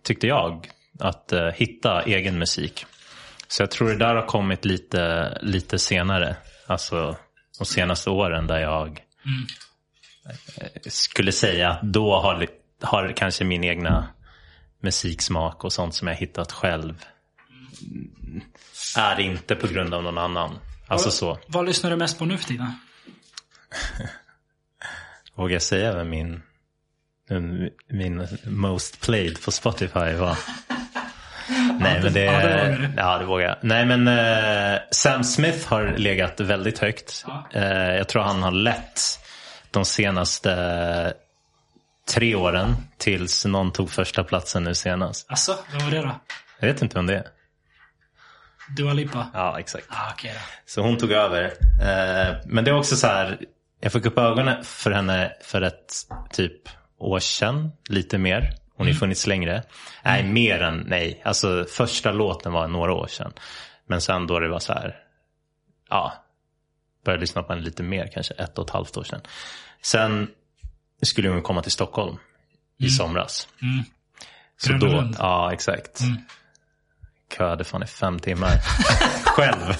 tyckte jag, att eh, hitta egen musik. Så jag tror det där har kommit lite, lite senare. Alltså de senaste åren där jag eh, skulle säga att då har, har kanske min egna musiksmak och sånt som jag hittat själv är inte på grund av någon annan. Alltså så. Vad lyssnar du mest på nu för tiden? Vågar jag säga vem min, min most played på Spotify var? Nej, men det, Ja, det ja, det vågar jag. Nej, men eh, Sam Smith har legat väldigt högt. Eh, jag tror han har lett de senaste tre åren tills någon tog första platsen nu senast. Alltså, vad var det då? Jag vet inte vem det är. Dua Lipa? Ja, exakt. Ah, då. Så hon tog över. Eh, men det är också så här, jag fick upp ögonen för henne för ett typ år sedan, lite mer. Hon har ju funnits längre. Nej, mer än, nej. Alltså första låten var några år sedan. Men sen då det var så här, ja, började lyssna på henne lite mer, kanske ett och ett halvt år sedan. Sen skulle hon komma till Stockholm i somras. Mm. Så då, ja exakt. Köade fan i fem timmar. Själv.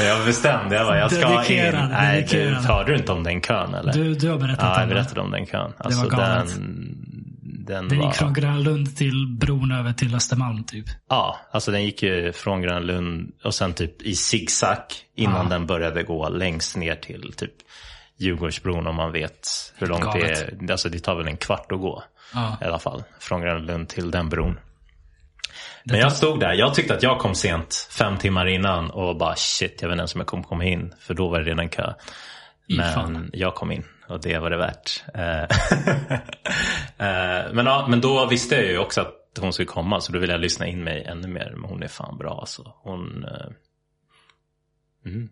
Jag bestämde, jag bara, jag ska in. Dedikerad, Nej, du, hörde du inte om den kön eller? Du, du har berättat ja, jag om det. berättade om den kön. Alltså, var galet. den, den Den var, gick från Grönlund till bron över till Östermalm typ. Ja, alltså den gick ju från Grönlund och sen typ i zigzag innan Ja. den började gå längst ner till typ Djurgårdsbron om man vet hur långt det är. Alltså det tar väl en kvart att gå Ja. i alla fall. Från Grönlund till den bron. Men jag stod där, jag tyckte att jag kom sent fem timmar innan och bara shit, jag vet inte ens om jag kommer komma in. För då var det redan kö. Men jag kom in och det var det värt. Eh, eh, men, ja, men då visste jag ju också att hon skulle komma så då ville jag lyssna in mig ännu mer. Men hon är fan bra alltså. Hon, eh, mm,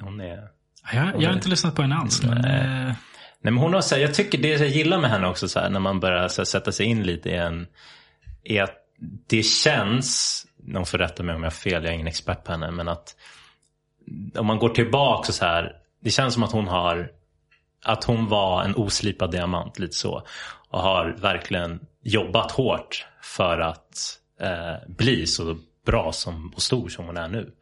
hon är... Jag, jag har inte lyssnat på henne alls. Men, eh, Nej men hon har så här, jag tycker det jag gillar med henne också så här, när man börjar så här, sätta sig in lite i en, är att det känns, någon får rätta mig om jag har fel, jag är ingen expert på henne, men att om man går tillbaka så här, det känns som att hon har, att hon var en oslipad diamant lite så. Och har verkligen jobbat hårt för att eh, bli så bra som, och stor som hon är nu.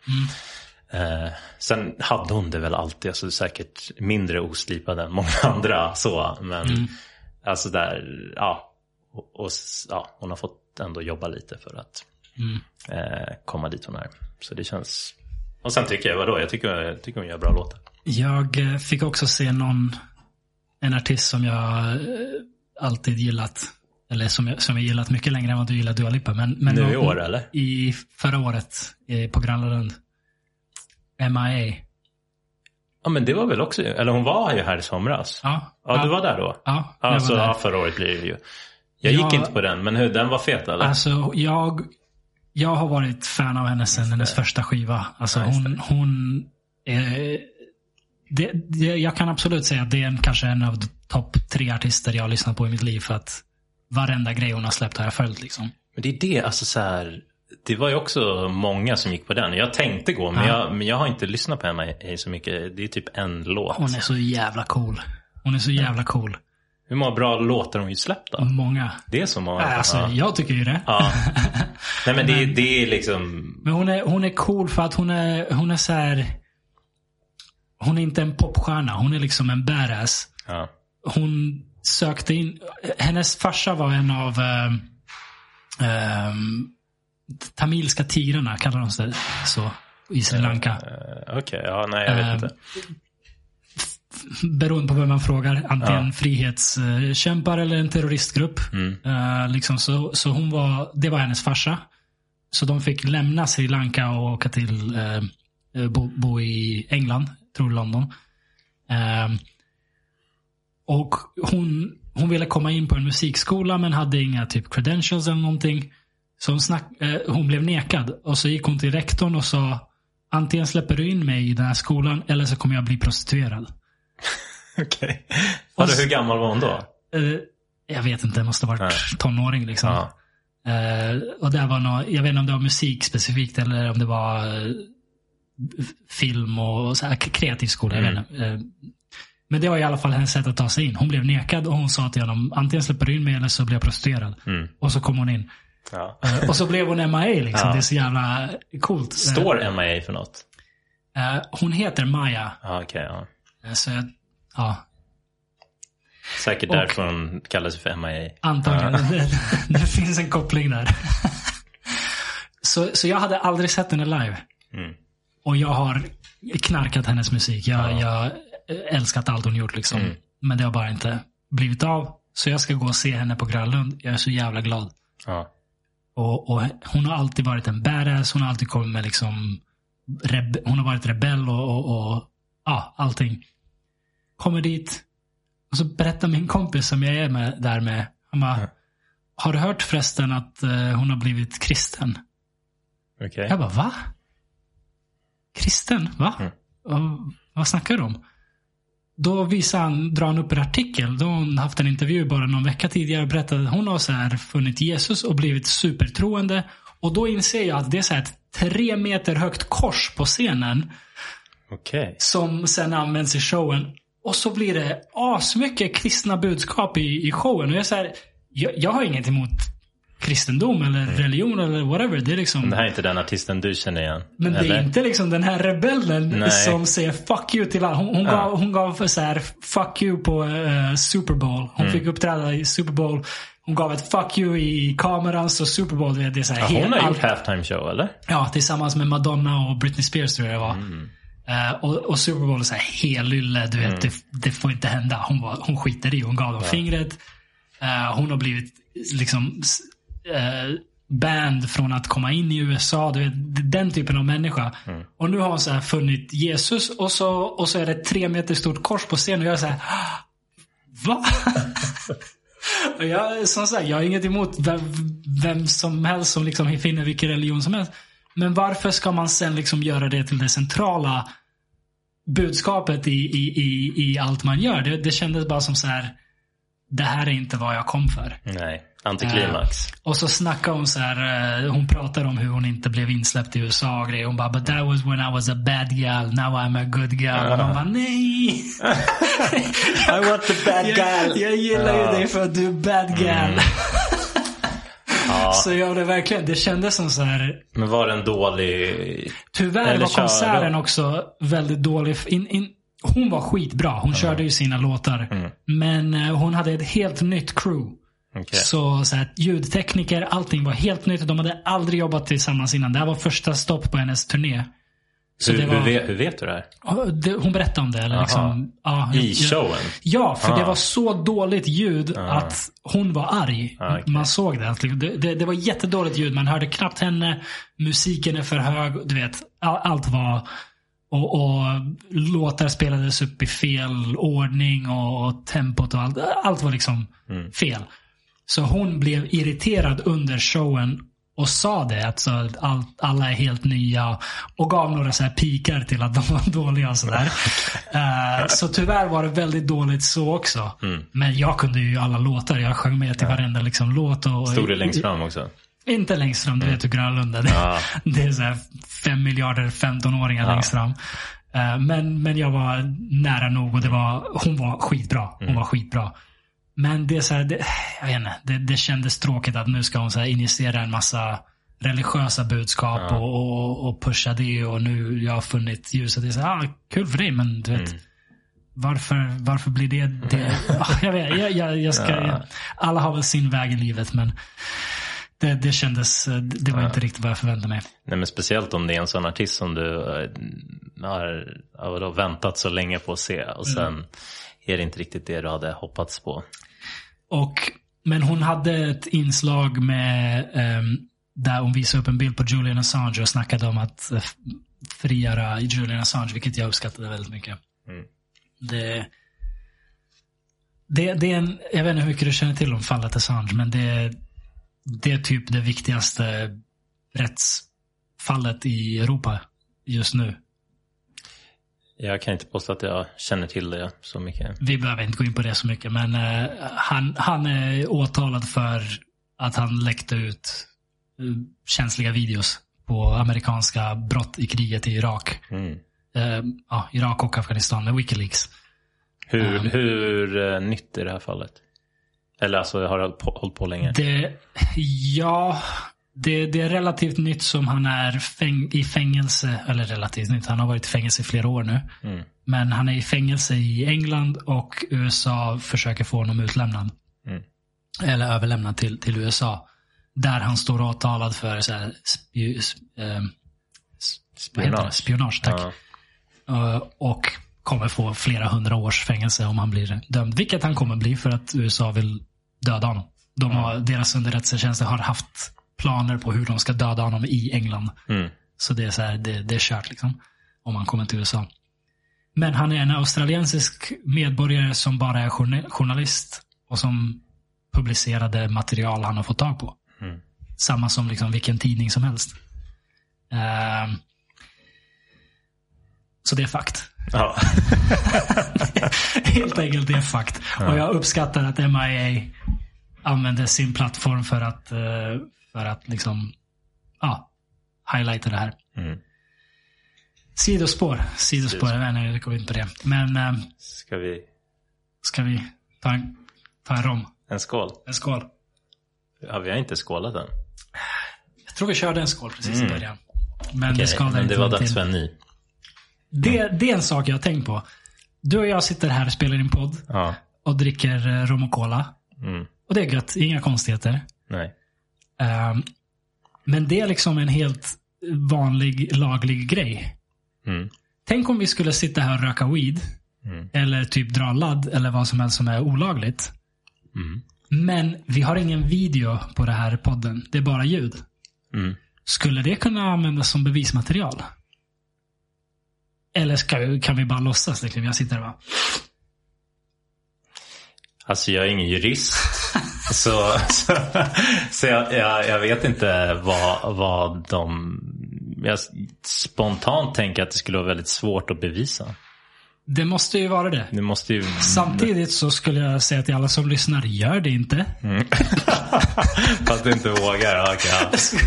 Eh, sen hade hon det väl alltid, alltså säkert mindre oslipad än många andra så. Men alltså där, ja. Och, och, ja. Hon har fått ändå jobba lite för att eh, komma dit hon är. Så det känns... Och sen tycker jag, vadå, jag tycker, jag tycker hon gör bra låtar. jag eh, fick också se någon, en artist som jag eh, alltid gillat. Eller som jag, som jag gillat mycket längre än vad du gillar Dua Lipa. Men, men Nu i år eller? I förra året eh, på Grönlund. MIA. Ja men det var väl också, eller hon var ju här i somras. Ja, Ja, du var där då? Ja, Ja, jag så var där. ja, förra året blir det ju. Jag Ja. gick inte på den, men hur, den var fet eller? Alltså, jag, jag har varit fan av henne sedan hennes första skiva. Alltså, Ja, hon, hon eh, det, det, jag kan absolut säga att det är en, kanske en av topp tre artister jag har lyssnat på i mitt liv. För att varenda grej hon har släppt har jag följt. Liksom. Men det är det, alltså så här. Det var ju också många som gick på den. Jag tänkte gå, men, Ja. jag, men jag har inte lyssnat på henne i så mycket. Det är typ en låt. Hon är så jävla cool. Hon är så jävla cool. Hur många bra låtar har hon släppt då? Många. Det är så många. Alltså, ja. jag tycker ju det. ja. Nej men det, det är liksom, Men hon är, hon är cool för att hon är, hon är så här. Hon är inte en popstjärna. Hon är liksom en badass. ja. hon sökte in, hennes farsa var en av ehm, ehm, Tamilska tigrarna, kallar de sig så, i Sri Lanka. Eh, Okej, ja nej jag vet Ehm, inte. Beroende på vem man frågar. Antingen frihetskämpar eller en terroristgrupp. Mm. Eh, liksom så, så hon var, det var hennes farsa. Så de fick lämna Sri Lanka och åka till, eh, eh, bo, bo i England, tror London. Ehm, och hon, hon ville komma in på en musikskola men hade inga typ credentials eller någonting. Så hon, snack, eh, hon blev nekad. Och så gick hon till rektorn och sa antingen släpper du in mig i den här skolan eller så kommer jag bli prostituerad. Okej. Vadå, hur gammal var hon då? Eh, jag vet inte, det måste ha varit Nej. tonåring liksom. Ja. Eh, och det var nå jag vet inte om det var musik specifikt eller om det var eh, film och så här, kreativ skola. Jag Mm. vet inte. Eh, men det var i alla fall hennes sätt att ta sig in. Hon blev nekad och hon sa till honom antingen släpper du in mig eller så blir jag prostituerad. Mm. Och så kom hon in. Ja. Eh, och så blev hon MIA liksom. Ja. Det är så jävla coolt. Eh, Står MIA för något? eh, hon heter Maya. Ja, okej. ja. Så ja, Säkert Och- därför hon kallar sig för MIA. Antagligen. Det, det finns en koppling där. så, så jag hade aldrig sett henne live. Mm. Och jag har knarkat hennes musik. Jag jag älskat allt hon gjort. Liksom. Mm. Men det har bara inte blivit av. Så jag ska gå och se henne på Grönlund. Jag är så jävla glad. Ja. Och, och hon har alltid varit en badass. Hon har alltid kommit med liksom rebe- hon har varit rebell och, och, och ja, allting. Kommer dit. Och så berättar min kompis som jag är med där med. Han bara, har du hört förresten att eh, hon har blivit kristen? Okej. Jag bara, va? Kristen? Va? Mm. Och, vad snackar du om? Då visar han, drar han upp en artikel. Då har hon haft en intervju bara någon vecka tidigare och berättade att hon har så här funnit Jesus och blivit supertroende. Och då inser jag att det är så här ett tre meter högt kors på scenen Okej. som sen används i showen. Och så blir det asmycket kristna budskap i, i showen. Och jag, är så här, jag, jag har inget emot kristendom eller religion eller whatever. Det är liksom... Mm. Det här är inte den artisten du känner igen? Men det eller? är inte liksom den här rebellen Nej. som säger fuck you till alla. Hon, hon, gav, hon gav för så här fuck you på eh, Super Bowl. Mm. Hon fick uppträda i Super Bowl. Hon gav ett fuck you i kameran. Så Super Bowl, det är så här Ja, helt- hon har gjort halftime show eller? Ja, tillsammans med Madonna och Britney Spears tror jag det var. Mm. Eh, och, och Super Bowl är så här helylle, du vet, Mm. det, det får inte hända. Hon, var, hon skiter i, hon gav dem fingret. Eh, hon har blivit liksom eh, banned från att komma in i USA. Du vet, den typen av människa. Mm. Och nu har hon så funnit Jesus och så, och så är det ett tre meter stort kors på scenen och jag är så här, Va? Och jag, som sagt, jag har inget emot vem, vem som helst som liksom finner vilken religion som helst. Men varför ska man sen liksom göra det till det centrala budskapet i, i, i, i allt man gör? Det, det kändes bara som så här. Det här är inte vad jag kom för. Nej. Antiklimax. Och så snackar hon så här. eh, Hon pratar om hur hon inte blev insläppt i USA och grejer. Hon bara, but that was when I was a bad gal. Now I'm a good gal. Och man bara, nej. I want the bad Jag, jag gillar ju dig för att du är bad gal. Mm. Ja, Så jag det verkligen, det kändes som så här. men var det en dålig... Tyvärr Eller var konserten då. också väldigt dålig. In, in, hon var skitbra. Hon körde ju sina låtar. Mm. Men eh, hon hade ett helt nytt crew. Okej. Så, så här, ljudtekniker, allting var helt nytt. De hade aldrig jobbat tillsammans innan. Det här var första stopp på hennes turné. Så Hur, det var, hur, vet, hur vet du det här? Det, hon berättade om det. Eller Aha. liksom, ja, I showen? Ja, för det Ah. var så dåligt ljud att hon var arg. Ah, okej. Man såg det. Alltså, det, det. Det var jättedåligt ljud. Man hörde knappt henne. Musiken är för hög. Du vet, all, allt var... Och, och låtar spelades upp i fel ordning och, och tempot och allt. Allt var liksom fel. Så hon blev irriterad under showen och sa det. Att så, att all, alla är helt nya. Och gav några så här pikar till att de var dåliga och sådär. Eh, så tyvärr var det väldigt dåligt så också. Men jag kunde ju alla låtar. Jag sjöng med till varenda liksom, låt. Och, Stod det längst fram också? Inte längst fram, du vet hur Grönlund är. Det, Ja. det är så här fem miljarder 15-åringar längst fram. Eh, Men, men jag var nära nog och det var, hon var skitbra. Hon var skitbra. Men det är så här, det, jag vet inte, det, det kändes tråkigt att nu ska hon så här injicera en massa religiösa budskap och, och, och pusha det och nu jag har funnit ljuset. Det är så här, ah, kul för dig men du vet. Varför, varför blir det det? Ah, jag vet, jag, jag, jag ska, alla har väl sin väg i livet men det, det kändes, det var inte riktigt vad jag förväntade mig. Nej men speciellt om det är en sån artist som du eh, har, har väntat så länge på att se och sen är det inte riktigt det du hade hoppats på. Och, men hon hade ett inslag med ehm, där hon visade upp en bild på Julian Assange och snackade om att eh, frigöra Julian Assange, vilket jag uppskattade väldigt mycket. Mm. Det, det, det är en, jag vet inte hur mycket du känner till om fallet Assange, men det, det är typ det viktigaste rättsfallet i Europa just nu. Jag kan inte påstå att jag känner till det så mycket. Vi behöver inte gå in på det så mycket, men eh, han, han är åtalad för att han läckte ut eh, känsliga videos på amerikanska brott i kriget i Irak. Mm. Eh, ja, Irak och Afghanistan med Wikileaks. Hur, Um. hur eh, nytt är det här fallet? Eller alltså har det på, hållit på länge? Det, ja, det, det är relativt nytt som han är fäng, i fängelse. Eller relativt nytt, han har varit i fängelse i flera år nu. Mm. Men han är i fängelse i England och USA försöker få honom utlämnad. Mm. Eller överlämnad till, till USA. Där han står åtalad för så här, spi, sp, eh? Spionage. Spionage. Tack. Ja. Eh, och kommer få flera hundra års fängelse om han blir dömd. Vilket han kommer bli för att USA vill döda honom. De har, Deras underrättelsetjänster har haft planer på hur de ska döda honom i England. Mm. Så det är, så här, det, det är kört liksom. Om han kommer till USA. Men han är en australiensisk medborgare som bara är journa- journalist. Och som publicerade material han har fått tag på. Mm. Samma som liksom vilken tidning som helst. Ehm, så det är fakt. Ja. Helt enkelt, det är fakt. Och jag uppskattar att MIA använder sin plattform för att, eh, för att liksom, ja, highlighta det här. Mm. Sidospår. Sidospår, vet inte, jag kommer inte på det. Men eh, Ska vi... ska vi ta en, ta en rom? En skål? En skål. Ja, vi har inte skålat än. Jag tror vi körde en skål precis i början. Men det Okej, skadar inte det var dags för en ny. Det, det är en sak jag har tänkt på. Du och jag sitter här och spelar in podd Ja. och dricker eh, rom och cola. Mm. Och det är gött, inga konstigheter. Nej. Ehm, men det är liksom en helt vanlig, laglig grej. Mm. Tänk om vi skulle sitta här och röka weed. Mm. Eller typ dra ladd eller vad som helst som är olagligt. Mm. Men vi har ingen video på det här podden. Det är bara ljud. Mm. Skulle det kunna användas som bevismaterial? Eller ska, kan vi bara låtsas? Liksom? Jag sitter och bara, Alltså jag är ingen jurist. så så, så jag, jag, jag vet inte vad, vad de... Jag spontant tänker att det skulle vara väldigt svårt att bevisa. det måste ju vara det. Det måste ju... Samtidigt så skulle jag säga till alla som lyssnar, gör det inte. Fast du inte vågar. Okej,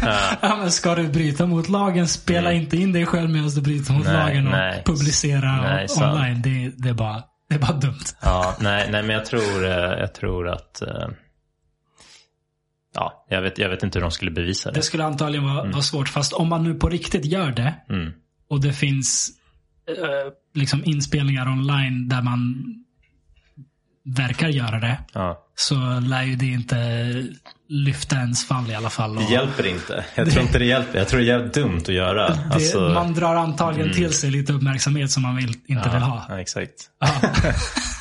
ja. Ja, men ska du bryta mot lagen, spela inte in dig själv medan du bryter mot Mm. Nej, lagen och nej. publicera Nej, online. Det, det, är bara, det är bara dumt. Ja, nej, nej men jag tror, eh, jag tror att... Ja, jag vet, jag vet inte hur de skulle bevisa det. Det skulle antagligen vara, vara svårt. Fast om man nu på riktigt gör det Mm. och det finns eh, liksom inspelningar online där man verkar göra det. Ja. Så lär ju det inte lyfta ens fall i alla fall. Det hjälper inte. Jag tror inte det hjälper. Jag tror det är jävligt dumt att göra. det, Alltså, Man drar antagligen till sig lite uppmärksamhet som man vill, inte vill ha. Ja, exakt. Ja,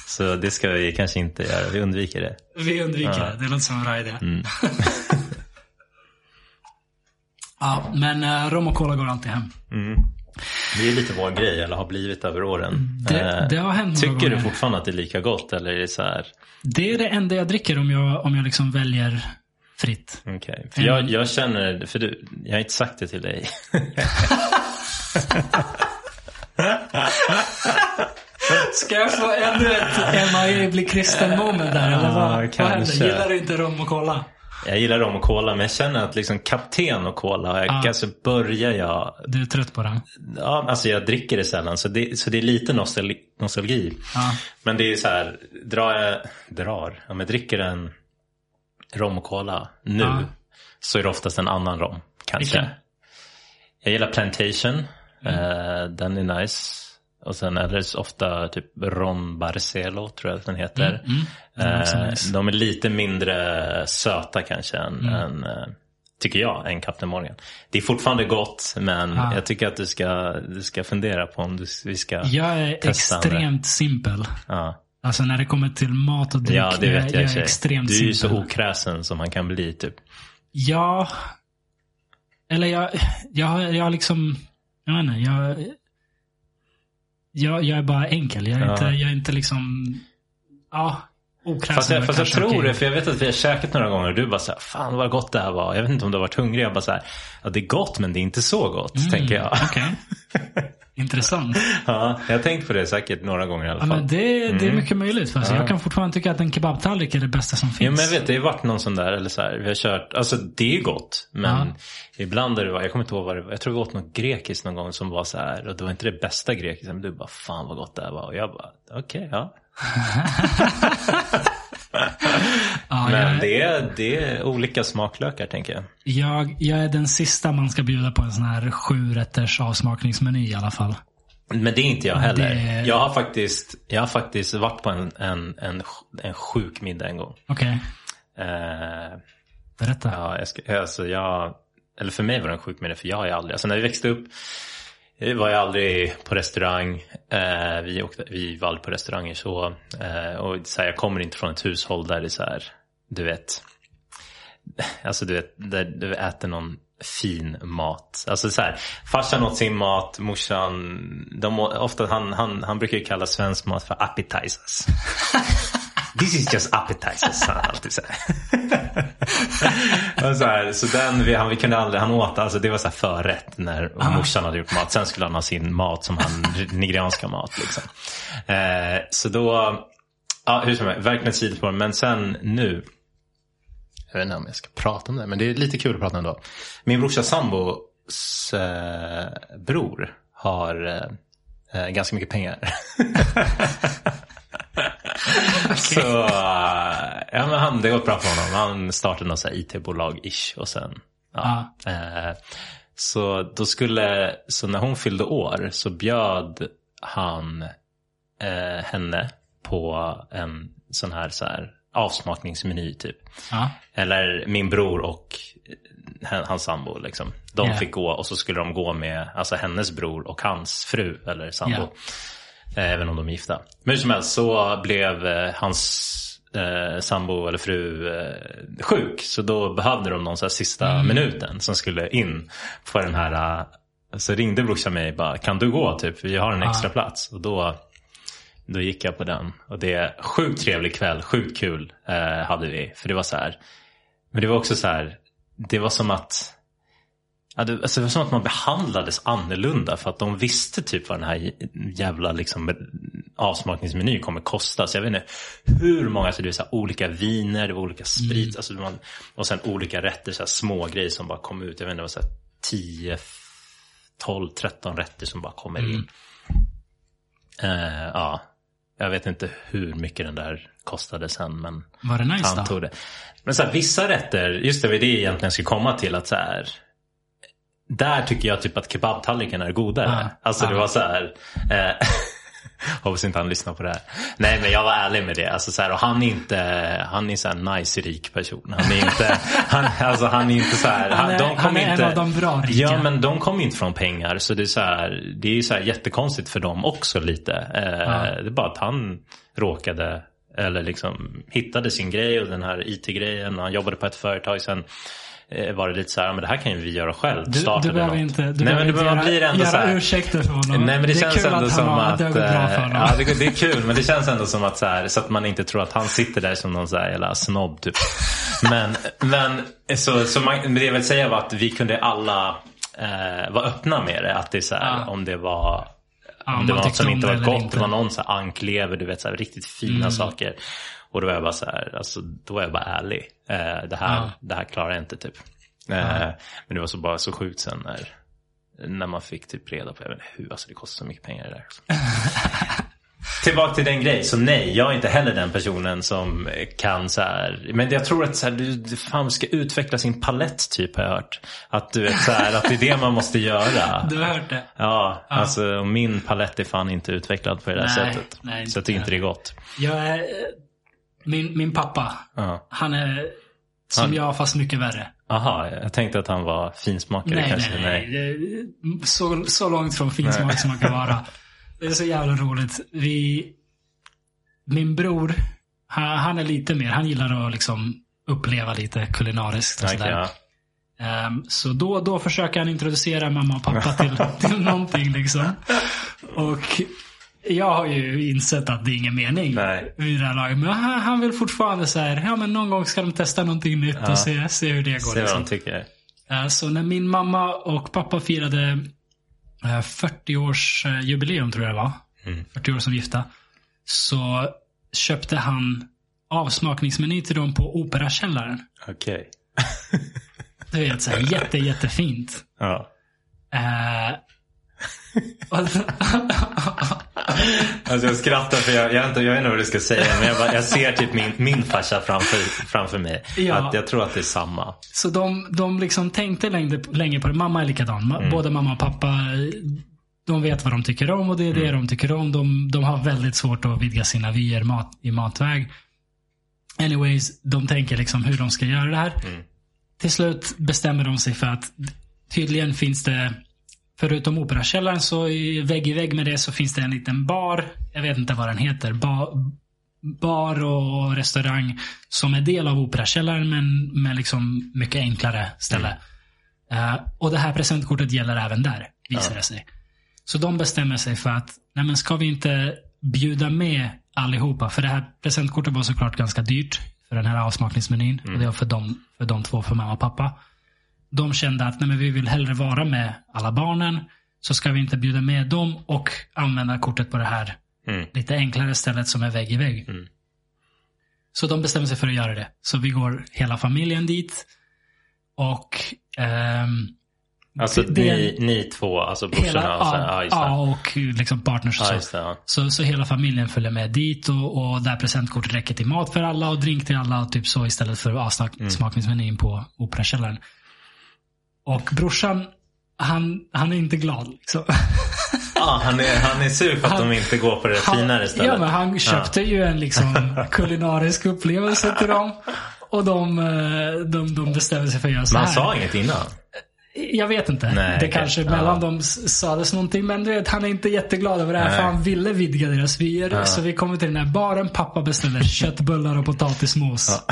Så det ska vi kanske inte göra. Vi undviker det. vi undviker det. Det låter som en bra idé. Mm. ja, men uh, rom och cola går alltid hem. Det är lite vår grej, eller har blivit över åren. Det- Eh, det har hänt Tycker du fortfarande att det är lika gott? Eller är det så här? Det är det enda jag dricker om jag, om jag liksom väljer fritt. Okej. För jag, jag känner, för du, jag har inte sagt det till dig. Ska jag få ännu ett MIA bli kristen moment där? Eller vad, vad kanske. händer? Gillar du inte rom och cola? Jag gillar rom och cola, men jag känner att liksom kapten och cola, jag, Ja. alltså börjar jag Du är trött på den? Ja, alltså jag dricker det sällan så det, så det är lite nostalgi. nostalgi. Ja. Men det är så här, drar jag, drar, om jag dricker en rom och cola nu Ja. så är det oftast en annan rom. Kanske. Vilken? Jag gillar Plantation, Mm. eh, den är nice. Och sen är det ofta typ Ron Barcelo tror jag att den heter. Mm, Den är också Eh, nice. De är lite mindre söta kanske än, Mm. än eh, tycker jag, än Captain Morgan. Det är fortfarande gott men Ja. jag tycker att du ska, du ska fundera på om du, vi ska Jag är testa extremt simpel. Ja. Alltså när det kommer till mat och dryck. ja, det vet jag, jag, för är extremt Du är ju så simpel. okräsen som man kan bli typ. Ja. Eller jag, jag, jag liksom, jag vet inte, jag, jag, jag är bara enkel. Jag är, Ja. inte, jag är inte liksom, ja, okräsen. Fast jag, fast jag tror det, för jag vet att vi har käkat några gånger och du bara såhär, fan vad gott det här var. Jag vet inte om du har varit hungrig. Jag bara såhär, ja det är gott men det är inte så gott, tänker jag. Mm, Okej. Intressant. Ja, jag har tänkt på det säkert några gånger i alla Ja, fall. men det, det är mycket möjligt. För alltså, Ja. Jag kan fortfarande tycka att en kebabtallrik är det bästa som finns. Ja men jag vet, det har varit någon sån där, eller så här, vi har kört, alltså det är gott. Men Ja. ibland är det, jag kommer inte ihåg vad det var, jag tror vi åt något grekiskt någon gång som var så här och det var inte det bästa grekiskt. Men du bara, fan vad gott det här var. Och jag bara, okej, ja. ja, Men jag, det är, det är olika smaklökar tänker jag. jag, jag är den sista man ska bjuda på en sån här sju rätters avsmakningsmeny i alla fall. Men det är inte jag heller. Det- Jag, har faktiskt, jag har faktiskt varit på en, en, en, en sjuk middag en gång. Okej, Eh, berätta. ja, jag ska, alltså jag, eller för mig var det en sjuk middag för jag har ju aldrig, alltså när vi växte upp vi var ju aldrig på restaurang. Eh, vi, åkte, vi var aldrig på restauranger så. Eh, och så här, jag kommer inte från ett hushåll där det är så här, du vet. alltså du vet, där du äter någon fin mat. Alltså så här, farsan åt sin mat, morsan, de, ofta, han, han, han brukar ju kalla svensk mat för appetizers. This is just appetizers, han alltid så här. Så, här, så den, vi, han, vi kunde aldrig, han åt, alltså det var så här förrätt när morsan hade gjort mat. Sen skulle han ha sin mat som han, nigerianska mat liksom. Eh, så då, ja hur som helst, verkligen ett sidospår. Men sen nu, jag vet inte om jag ska prata om det, men det är lite kul att prata ändå. Min brorsa sambos eh, bror har eh, eh, ganska mycket pengar. Så eh, ja, men han, det går bra för honom. Han startade något IT-bolag-ish och sen ja. Eh, så då skulle, så när hon fyllde år så bjöd han eh, henne på en sån här, så här avsmakningsmeny typ. Ja. Eller min bror och hen- hans sambo liksom. De Ja. fick gå och så skulle de gå med alltså hennes bror och hans fru eller sambo. Ja. Eh, Även om de är gifta. Men hur som helst så blev eh, hans eh, sambo eller fru eh, sjuk. Så då behövde de någon så sista Mm. minuten som skulle in på den här. Eh, så ringde brorsan mig bara, kan du gå typ? Vi har en extra plats. Och då, då gick jag på den. Och det är sjukt trevlig kväll, sjukt kul eh, hade vi. För det var så här. Men det var också så här. Det var som att Ja, det, alltså det var som att man behandlades annorlunda för att de visste typ vad den här jävla liksom, avsmakningsmenyn kommer kosta. Så jag vet inte hur många, så det är så här, olika viner, det var olika sprit alltså man, och sen olika rätter, så här, små grejer som bara kom ut. Jag vet inte, det var så här 10, 12, 13 rätter som bara kommer in. Eh, ja, jag vet inte hur mycket den där kostade sen men Var det nice han då? tog det. Men så här, vissa rätter, just det var det jag egentligen skulle komma till att så här. Där tycker jag typ att kebabtallriken är godare. Ja. Alltså det Ja. var så här. Eh, hoppas inte han lyssnar på det här. Nej men jag var ärlig med det. Alltså så här, och han är inte, han är så här nice rik person. Han är inte, han, alltså han är inte så här. Han är- de kom han är en inte, av de bra rika. Ja men de kommer inte från pengar. Så det är så här, det är så här jättekonstigt för dem också lite. Eh, Det är bara att han råkade eller liksom hittade sin grej och den här IT-grejen. och Han jobbade på ett företag sen. eh, Var det lite så här, men det här kan ju vi göra själv. Du, du behöver inte, du Nej behöver men det man göra, blir ändå göra så här. ursäkter för honom. Nej men det, är känns ändå att, som har- att... det har gått bra för eh, honom. ja, det, det är kul men det känns ändå som att så, här, så att man inte tror att han sitter där som någon så här jävla snobb typ. Men, men så, så man, det jag vill säga var att vi kunde alla eh, vara öppna med det. Att det är så här, Ja. om det var Ja, om om det var något som om inte det var gott. inte. Det var någon så här anklever, du vet så här, riktigt fina Mm. saker. Och då var jag bara så här, alltså, då var jag bara ärlig. Eh, det, här, Ja. det här klarar jag inte typ. Eh, Men det var så bara så sjukt sen när, när man fick typ reda på, jag vet inte hur, alltså det kostar så mycket pengar det där. Tillbaka till den grej, så nej, jag är inte heller den personen som kan så här. Men jag tror att så här, du, fan ska utveckla sin palett typ har jag hört. Att du vet så här, att det är det man måste göra. Du har hört det? Ja, alltså och min palett är fan inte utvecklad på det där Nej, sättet. nej, så jag tycker inte det är gott. Jag är, min, min pappa, Ja. han är som Han- jag fast mycket värre. Aha, jag tänkte att han var finsmakare Nej, kanske. nej, nej. Så, så långt från finsmak som man kan vara. Det är så jävla roligt. Vi, min bror, han, han är lite mer, han gillar att liksom uppleva lite kulinariskt. Och sådär. ja. Ehm, så då, då försöker han introducera mamma och pappa till, till någonting liksom. Och jag har ju insett att det är ingen mening Nej. vid det här laget. Men han, han vill fortfarande så här, ja men någon gång ska de testa någonting nytt och se, se hur det går. Se vad liksom. de tycker. Eh, Så när min mamma och pappa firade eh, 40 års eh, jubileum tror jag det var. Mm. 40 år som gifta. Så köpte han avsmakningsmeny till dem på Operakällaren. Okej. Du vet, så här, jätte, jättefint. Ja. Eh, Alltså jag skrattar för jag, jag, vet inte, jag vet inte vad du ska säga. Men jag, bara, jag ser typ min, min farsa framför, framför mig. Ja. Att jag tror att det är samma. så de, de liksom tänkte länge, länge på det. Mamma är likadan. Mm. Både mamma och pappa, de vet vad de tycker om och det är det Mm. de tycker om. De, de har väldigt svårt att vidga sina vyer mat, i matväg. Anyways, de tänker liksom hur de ska göra det här. Mm. Till slut bestämmer de sig för att tydligen finns det, förutom Operakällaren så i vägg i vägg med det så finns det en liten bar. Jag vet inte vad den heter. Ba, bar och restaurang som är del av Operakällaren men med liksom mycket enklare ställe. Eh, och det här presentkortet gäller även där, visar det sig. Så de bestämmer sig för att, nej men ska vi inte bjuda med allihopa? För det här presentkortet var såklart ganska dyrt för den här avsmakningsmenyn. Och det var för de, för de två, för mamma och pappa. De kände att nej men vi vill hellre vara med alla barnen. Så ska vi inte bjuda med dem och använda kortet på det här Mm. lite enklare stället som är vägg i vägg. Mm. Så de bestämmer sig för att göra det. Så vi går hela familjen dit. Och ehm, Alltså det- ni, ni två, alltså brorsorna. hela, och så, ja, ja, och liksom partners och Ja, så. ja. Så, så hela familjen följer med dit och, och där presentkortet räcker till mat för alla och drink till alla och typ så istället för avsmakningsmenyn på Operakällaren. Och brorsan, han, han är inte glad. Liksom. Ah, han, är, han är sur för att Han- de inte går på det Han, finare stället. ja, men han köpte ju en liksom kulinarisk upplevelse till dem. Och de, eh, de, de bestämde sig för att göra så Men här. han sa inget innan. Jag vet inte. Nej, det kanske Ja. mellan dem sades någonting. Men du vet, han är inte jätteglad över det här. Nej. För han ville vidga deras vyer. Så vi kommer till den här baren. Pappa beställer köttbullar och potatismos.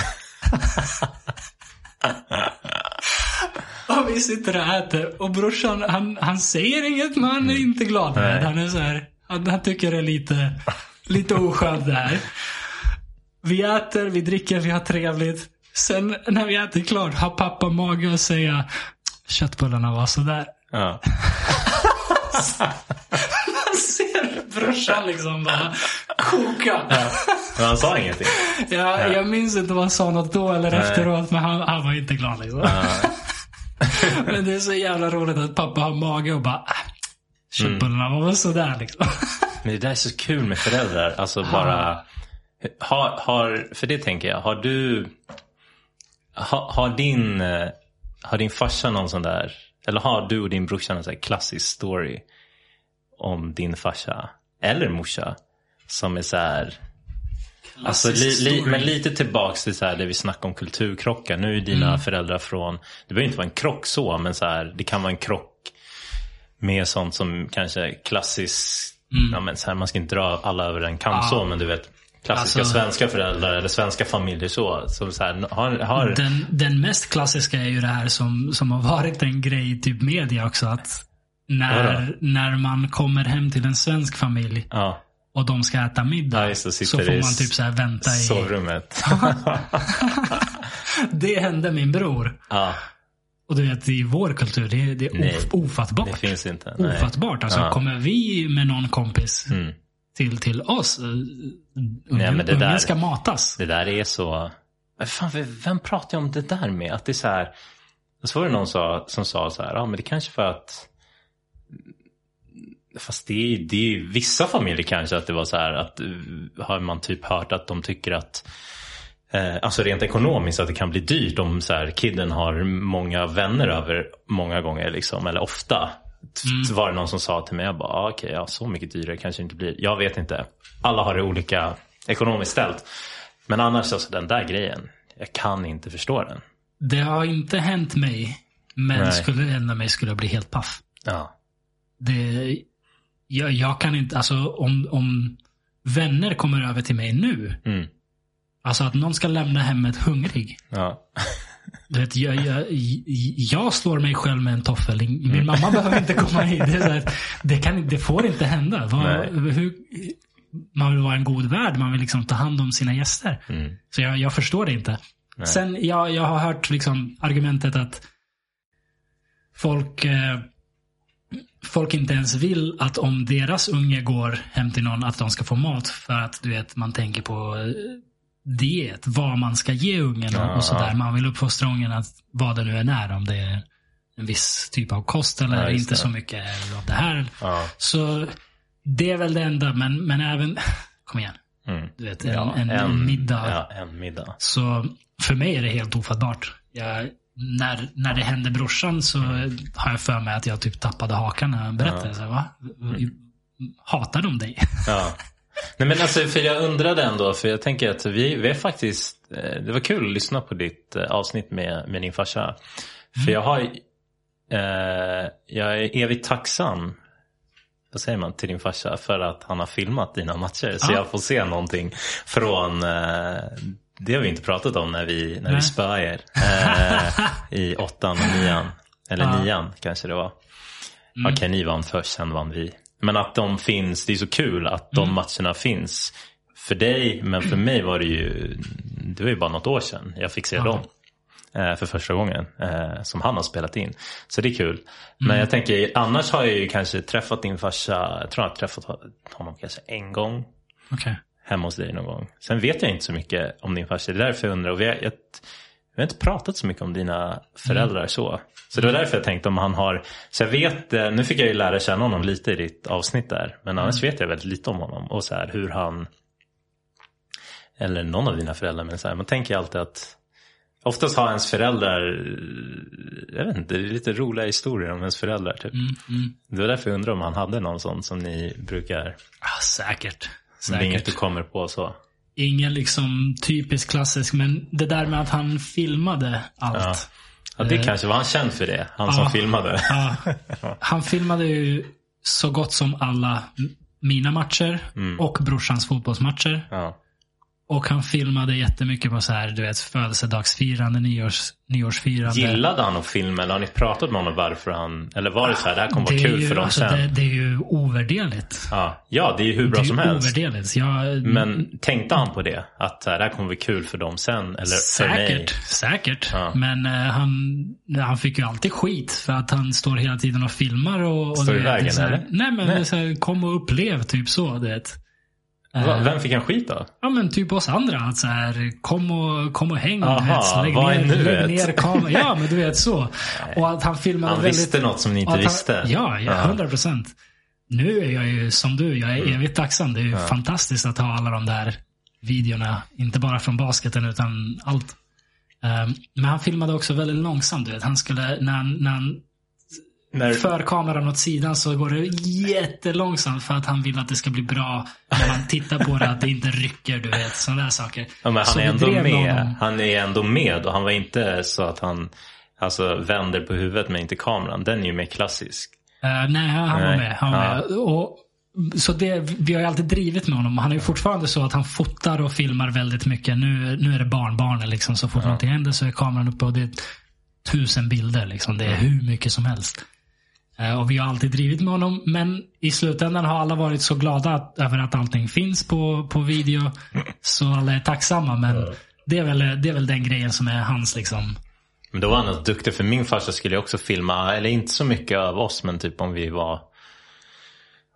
Och vi sitter och äter. Och brorsan, han, han säger inget men han är inte glad. Nej. Han är så här, han, han tycker det är lite, lite oskönt det här. Vi äter, vi dricker, vi har trevligt. Sen när vi äter klart har pappa mage att säga köttbullarna var sådär. Ja. Man ser brorsan liksom bara koka. Men han sa ingenting. Jag, jag minns inte om han sa något då eller Nej. efteråt, men han, han var inte glad liksom. men det är så jävla roligt att pappa har mage och bara, köttbullarna var väl sådär liksom. Men det där är så kul med föräldrar. Alltså bara... Har, har, för det tänker jag. Har du... Har, har din... eh, Har din farsa någon sån där... Eller har du och din brorsa någon sån klassisk story om din farsa? Eller morsa? Som är så här... Alltså, li, Klassisk li, story. men lite tillbaks till så här, det vi snackade om kulturkrockar. Nu är dina Mm. föräldrar från, det behöver inte vara en krock så, men så här, det kan vara en krock med sånt som kanske klassiskt, ja, men så här, man ska inte dra alla över en kam Mm. Ja. så, men du vet klassiska Alltså- svenska föräldrar eller svenska familjer så. Som så här, har, har, Den, den mest klassiska är ju det här som, som har varit en grej i typ media också. Att när, när man kommer hem till en svensk familj ja, och de ska äta middag. Ja, så sitter får man typ så här vänta i... sovrummet. Det hände min bror. ja, Och du vet, i vår kultur, det, är- det är Nej, of, ofattbart. det finns inte. Nej. Ofattbart. Alltså, Ja. kommer vi med någon kompis Mm. till, till oss, eh, ungen, men det ungen ska matas. Det där är så... Fan, vem- pratar jag om det där med? Att det är så här... Så var det någon sa, som sa så här, ja men det kanske för att... Fast det är, det är vissa familjer kanske att det var så här att uh, har man typ hört att de tycker att eh, Alltså rent ekonomiskt att det kan bli dyrt om så här, kidden har många vänner över många gånger liksom, eller ofta. T- Var det någon som sa till mig, jag bara, ah, okej, ja, så mycket dyrare kanske det inte blir. Jag vet inte. Alla har det olika ekonomiskt ställt. Men annars, alltså den där grejen, jag kan inte förstå den. Det har inte hänt mig. Men Nej. skulle det hända mig skulle jag bli helt paff. Ja. Det, jag, jag kan inte, alltså om, om vänner kommer över till mig nu. Mm. Alltså att någon ska lämna hemmet hungrig. Ja. Du vet, jag, jag, jag slår mig själv med en toffel. Min Mm. mamma behöver inte komma hit. Det, här, det, kan, det får inte hända. Nej. hur, man vill vara en god värd. Man vill liksom ta hand om sina gäster. Mm. Så jag, jag förstår det inte. Nej. Sen, jag, jag har hört liksom argumentet att folk, eh, folk inte ens vill att om deras unge går hem till någon att de ska få mat. För att du vet, man tänker på eh, diet. Vad man ska ge ungen och, Ja, och sådär. Man vill uppfostra ungen att vad det nu än är. Om det är en viss typ av kost eller Ja, inte det. så mycket av det här. Ja. Så det är väl det enda. Men, men även, kom igen. Mm. Du vet, en, en, en middag. En middag. Så för mig är det helt ofattbart. Jag, när, när det hände brorsan så har jag för mig att jag typ tappade hakan när han berättade. Ja. Så, va? Hatar de dig? Ja. Nej men alltså för jag undrade ändå för jag tänker att vi, vi är faktiskt eh, Det var kul att lyssna på ditt eh, avsnitt med, med din farsa. För jag har eh, Jag är evigt tacksam vad säger man, till din farsa för att han har filmat dina matcher. Så Ja. jag får se någonting från, eh, det har vi inte pratat om när vi, när vi spöade er. Eh, I åttan och nian. Eller Ja. nian kanske det var. Mm. Okej, ni vann först, sen vann vi. Men att de finns, det är så kul att de Mm. matcherna finns. För dig, men för mig var det ju, det var ju bara något år sedan jag fick se dem. Eh, för första gången. Eh, som han har spelat in. Så det är kul. Men Mm. jag tänker, annars har jag ju kanske träffat din farsa, jag tror jag har träffat honom kanske en gång. Okej. Hemma hos dig någon gång. Sen vet jag inte så mycket om din farsa. Det är därför jag undrar. Och vi, har, jag, vi har inte pratat så mycket om dina föräldrar så. Så det var därför jag tänkte om han har, så jag vet, eh, nu fick jag ju lära känna honom lite i ditt avsnitt där. Men annars vet jag väldigt lite om honom. Och så här hur han, eller någon av dina föräldrar, men så här, man tänker alltid att Oftast har ens föräldrar, jag vet inte, det är lite roliga historier om ens föräldrar typ. Mm, mm. Det var därför jag undrar om han hade någon sån som ni brukar, Ah, säkert. Är inget du Säkert. kommer på så. Ingen liksom typisk klassisk, men det där med att han filmade allt. Ja, det kanske var han känd för det, han som Ja. filmade. Ja, han filmade ju så gott som alla mina matcher Mm. och brorsans fotbollsmatcher. Ja. Och han filmade jättemycket på så här, du vet, födelsedagsfirande, nyårs, nyårsfirande. Gillade han att filma eller har ni pratat med honom varför han, eller var det så här, det här kommer vara Det kul ju, för dem alltså, sen? Det, det är ju ovärderligt. Ja. ja, det är ju hur bra det som helst. ovärderligt. Jag, Men tänkte han på det? Att det här kommer bli kul för dem sen? Eller för mig? Säkert, säkert. Ja. Men eh, han, han fick ju alltid skit för att han står hela tiden och filmar. Och, och Står i vägen, det eller? Nej men Nej. Det så här, kom och upplev typ så. Va- Vem fick han skit då? Ja men typ oss andra. Att så här, kom, och, kom och häng. Aha, vet. Lägg, ner, lägg ner kameran. Ja men du vet så. Och att han filmade Han väldigt... visste något som ni inte han- visste? Ja, ja, 100 procent. Nu är jag ju som du. Jag är Mm. evigt tacksam. Det är ju fantastiskt att ha alla de där videorna. Inte bara från basketen utan allt. Ehm, men han filmade också väldigt långsamt. Du vet. Han skulle, när han, när han När, för kameran åt sidan så går det jättelångsamt för att han vill att det ska bli bra när man tittar på det. Att det inte rycker, du vet. Sådana där saker. ja, men Så han är ändå med honom. Han är ändå med och han var inte så att han alltså, vänder på huvudet men inte kameran. Den är ju mer klassisk. Eh, nej, han var Nej. med. Han var Ja. med. Och, så det, vi har ju alltid drivit med honom. Han är ju fortfarande så att han fotar och filmar väldigt mycket. Nu, nu är det barnbarnen. Liksom. Så fort någonting händer så är kameran uppe och det är tusen bilder. Liksom. Det är hur mycket som helst. Eh, Och vi har alltid drivit med honom. Men i slutändan har alla varit så glada att, över att allting finns på, på video. Så alla är tacksamma. Men det, är väl, det är väl den grejen som är hans liksom. Men då var han alltså duktig för min farsa skulle också filma, eller inte så mycket av oss men typ om vi var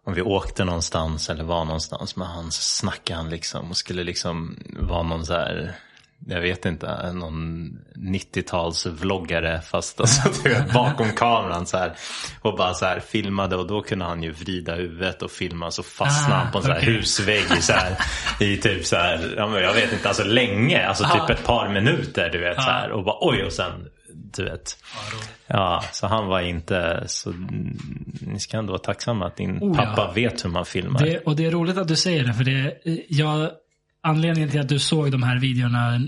om vi åkte någonstans eller var någonstans med han så snackade han liksom och skulle liksom vara någon så här jag vet inte, någon 90-tals vloggare fast alltså, vet, bakom kameran så här och bara så här filmade och då kunde han ju vrida huvudet och filma så fastnade Ah, han på en så här husvägg så här, i typ så här, ja, jag vet inte, alltså länge, alltså typ Ah. ett par minuter du vet så här och bara oj och sen du vet. Ja, så han var inte så, ni ska ändå vara tacksamma att din Oh, ja. pappa vet hur man filmar. Det, och det är roligt att du säger det. För det, jag, anledningen till att du såg de här videorna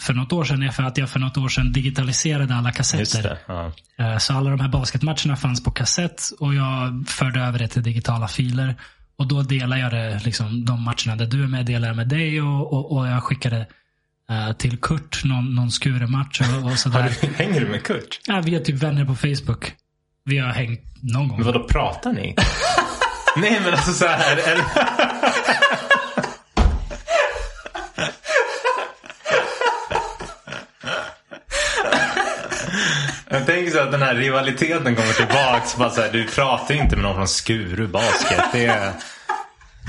för något år sedan är för att jag för något år sedan digitaliserade alla kassetter. Ja. Eh, Så alla de här basketmatcherna fanns på kassett och jag förde över det till digitala filer. Och då delar jag det, liksom, de matcherna där du är med, delar jag med dig och, och, och jag skickade eh, till Kurt någon, någon Skure-match och, och Har sådär. du, hänger du med Kurt? Ja, vi är typ vänner på Facebook. Vi har hängt någon gång. Men vadå, pratar ni? Nej men alltså så här. Jag tänker så att den här rivaliteten kommer tillbaks. Bara så här, du pratar ju inte med någon från Skuru Basket. Det är...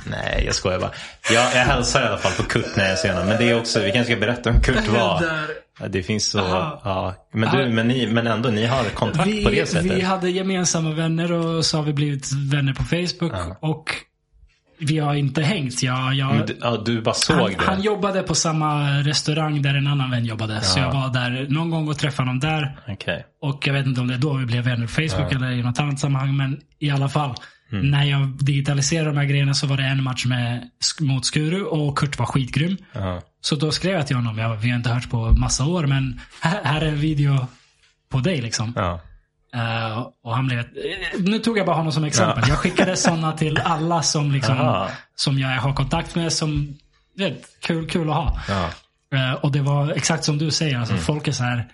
Nej, jag skojar bara. Jag, jag hälsar i alla fall på Kurt när jag ser honom. Men det är också, vi kanske ska berätta om Kurt var. Det finns så, Aha. ja. Men, du, men, ni, men ändå, ni har kontakt vi, på det sättet. Vi hade gemensamma vänner och så har vi blivit vänner på Facebook. Och vi har inte hängt. Jag, jag, du, ja, du bara såg han, det. han jobbade på samma restaurang där en annan vän jobbade. Så jag var där någon gång och träffade honom där. Okej. Och jag vet inte om det är då vi blev vänner på Facebook eller i något annat sammanhang. Men i alla fall. Mm. När jag digitaliserade de här grejerna så var det en match med, mot Skuru och Kurt var skitgrym. Ja. Så då skrev jag till honom. Jag, vi har inte hört på massa år men här, här är en video på dig liksom. Ja. Eh, och han blev, eh, nu tog jag bara honom som exempel. Jag skickade sådana till alla som, liksom, Aha. som jag har kontakt med. Som, vet, kul, kul att ha. Ja. Eh, och det var exakt som du säger. Alltså, Folk är så här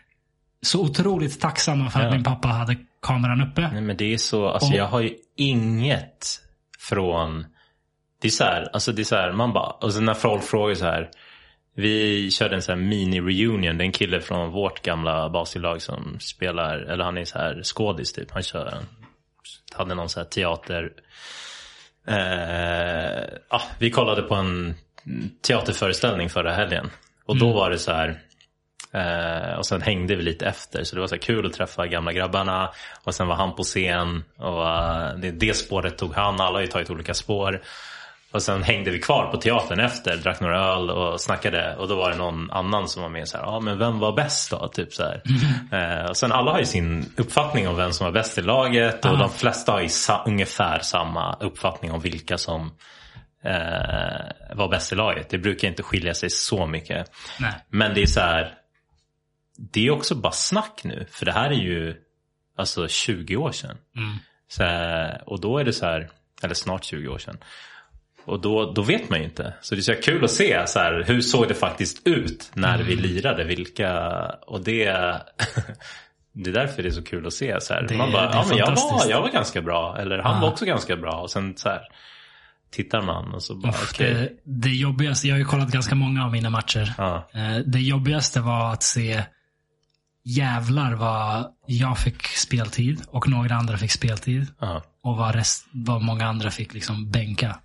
så otroligt tacksamma för att Mm. Ja. min pappa hade kameran uppe. Nej men det är så, alltså Och- jag har ju inget från, det är så här, alltså det är så här, man bara, och sen när folk frågar så här, vi körde en sån här mini-reunion, det är en kille från vårt gamla basketlag som spelar, eller han är så här skådis typ, han kör, hade någon så här teater, eh, ja, vi kollade på en teaterföreställning förra helgen. Och då var det så här, Eh, och sen hängde vi lite efter så det var så kul att träffa gamla grabbarna. Och sen var han på scen och eh, det, det spåret tog han. Alla har ju tagit olika spår. Och sen hängde vi kvar på teatern efter, drack några öl och snackade. Och då var det någon annan som var med så här, ja ah, men vem var bäst då? Typ så här. Eh, och sen alla har ju sin uppfattning om vem som var bäst i laget. Och Ah. de flesta har ju sa- ungefär samma uppfattning om vilka som eh, var bäst i laget. Det brukar inte skilja sig så mycket. Nej. Men det är så här. Det är också bara snack nu. För det här är ju alltså 20 år sedan. Mm. Så och då är det så här, eller snart 20 år sedan. Och då, då vet man ju inte. Så det är så kul att se så här, hur såg det faktiskt ut när vi Mm. lirade. Vilka, och det, det är därför det är så kul att se. Så här. Det- man bara, det är ja men jag var, jag var ganska bra. Eller han Ja. var också ganska bra. Och sen så här tittar man och så bara Uff, okej. det, det jobbigaste, jag har ju kollat ganska många av mina matcher. Ja, Eh, Det jobbigaste var att se jävlar vad jag fick speltid och några andra fick speltid. ja. Och vad, rest, vad många andra fick liksom bänka.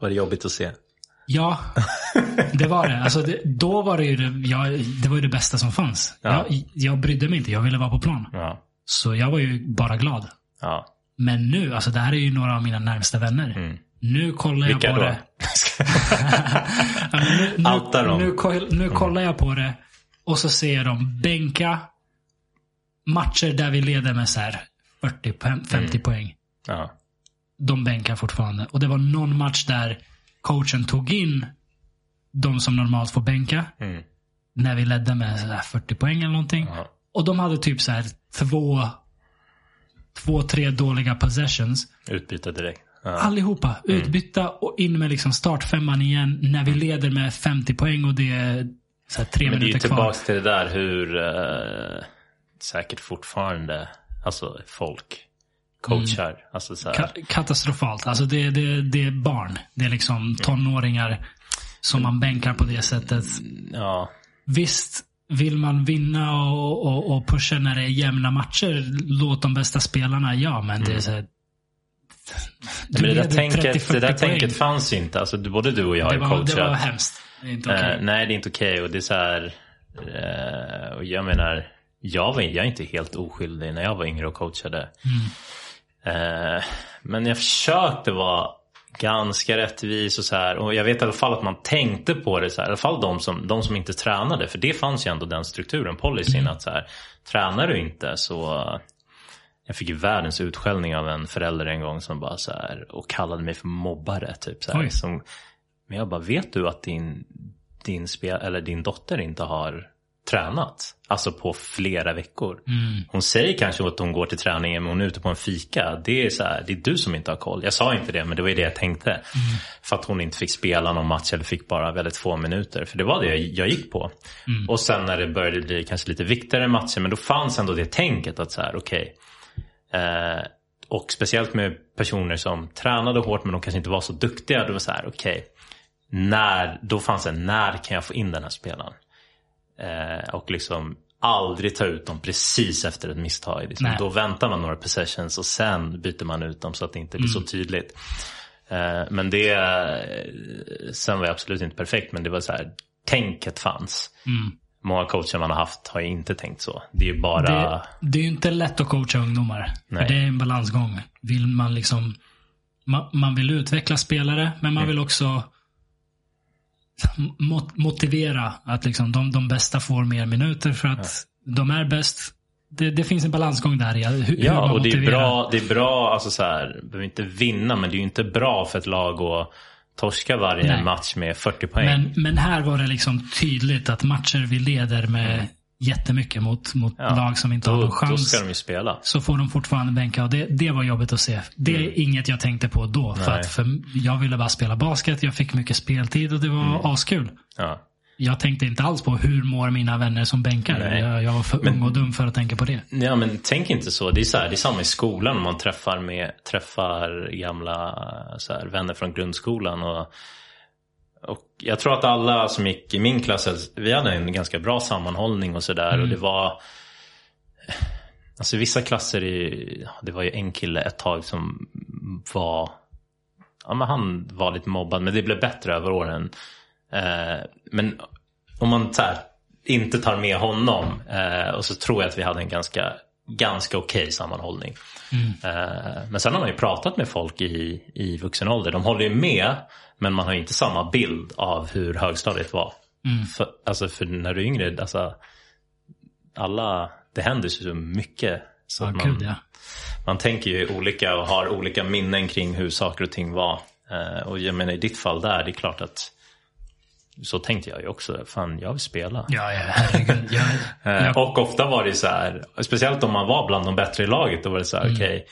Var det jobbigt att se? Ja, det var det. Alltså det, då var det ju det, jag, det var ju det bästa som fanns. Ja. Jag, jag brydde mig inte, jag ville vara på plan. Ja, Så jag var ju bara glad. ja. Men nu, alltså det här är ju några av mina närmsta vänner. Mm. Nu kollar jag Vilka på då? det. Ja, nu, nu, Outa dem. nu, nu kollar jag på det och så ser jag dem bänka matcher där vi leder med så här 40, Mm. 50 poäng. Ja, De bänkar fortfarande. Och det var någon match där coachen tog in de som normalt får bänka. mm. När vi ledde med så här 40 poäng eller någonting. ja. Och de hade typ så här två, två, tre dåliga possessions. Utbyta direkt. Ja. Allihopa utbytta och in med liksom startfemman igen när vi leder med 50 poäng och det är så här tre Men det är ju minuter kvar. tillbaka till det där hur eh, säkert fortfarande alltså folk coachar. Alltså så här, Ka- katastrofalt. Alltså det, det, det är barn. Det är liksom tonåringar som man bänkar på det sättet. ja, Visst, vill man vinna och, och, och pusha när det är jämna matcher, låt de bästa spelarna, ja. Men det är så här, men det där, tänket, 30-40 det där poäng. tänket fanns ju inte. Alltså, du- både du och jag är var, coachar. det var hemskt. Det är inte. Eh, nej, det är inte okej. Och det är så här. eh, och jag menar, jag, var, jag är inte helt oskyldig när jag var yngre och coachade. Eh, men jag försökte vara ganska rättvis och så här. Och jag vet i alla fall att man tänkte på det så här. I alla fall de som, de som inte tränade. För det fanns ju ändå den strukturen, policyn. Att så här, tränar du inte så jag fick ju världens utskällning av en förälder en gång som bara så här och kallade mig för mobbare. Typ, så här, som, men jag bara, vet du att din, din, spel, eller din dotter inte har tränat? Alltså på flera veckor. Mm. Hon säger kanske att hon går till träningen men hon är ute på en fika. Det är, så här, det är du som inte har koll. Jag sa inte det men det var det jag tänkte. För att hon inte fick spela någon match eller fick bara väldigt få minuter. För det var det jag, jag gick på. Och sen när det började bli kanske lite viktigare matcher men då fanns ändå det tänket att så här, okej. Eh, och speciellt med personer som tränade hårt men de kanske inte var så duktiga. Det var så här, okej. när, då fanns det, när kan jag få in den här spelaren? Eh, och liksom aldrig ta ut dem precis efter ett misstag. Liksom, Nej. då väntar man några possessions och sen byter man ut dem så att det inte blir så tydligt. Eh, men det, eh, sen var jag absolut inte perfekt men det var så här, tänket fanns. Mm. Många coacher man har haft har ju inte tänkt så. Det är ju bara... Det, det är ju inte lätt att coacha ungdomar. Nej. För det är en balansgång. Vill man liksom man, man vill utveckla spelare, men Mm. man vill också mot, motivera att liksom de, de bästa får mer minuter för att de är bäst. Det, det finns en balansgång där i hur, hur Ja, man och det är bra, det är bra alltså så här, behöver inte vinna, men det är ju inte bra för ett lag att torska varje Nej. match med 40 poäng. Men, men här var det liksom tydligt att matcher vi leder med jättemycket mot, mot Ja. lag som inte har Då, någon då chans. ska de ju spela. Så får de fortfarande bänka och det, det var jobbigt att se. Det är inget jag tänkte på då. För Mm. Att för jag ville bara spela basket, jag fick mycket speltid och det var Mm. askul. Ja. Jag tänkte inte alls på hur mår mina vänner som bänkar. Jag, jag var för Men- ung och dum för att tänka på det. Ja men tänk inte så. Det är, så här, det är samma i skolan. Man träffar, med, träffar gamla så här, vänner från grundskolan. Och, och jag tror att alla som gick i min klass, vi hade en ganska bra sammanhållning och sådär. Och det var Alltså vissa klasser, i, det var ju en kille ett tag som var Ja men han var lite mobbad men det blev bättre över åren. Eh, men om man så här, inte tar med honom eh, och så tror jag att vi hade en ganska, ganska okej sammanhållning. Eh, men sen har man ju pratat med folk i, i vuxen ålder. De håller ju med men man har inte samma bild av hur högstadiet var. För, alltså för när du är yngre, alltså, alla, det händer så mycket. Så Ja, att man, gud ja. man tänker ju olika och har olika minnen kring hur saker och ting var. Eh, och jag menar i ditt fall där, det är klart att så tänkte jag ju också. Fan, jag vill spela. Ja, ja herregud. Jag, Eh, jag, Och ofta var det så här, speciellt om man var bland de bättre i laget, då var det så Mm. här, okej,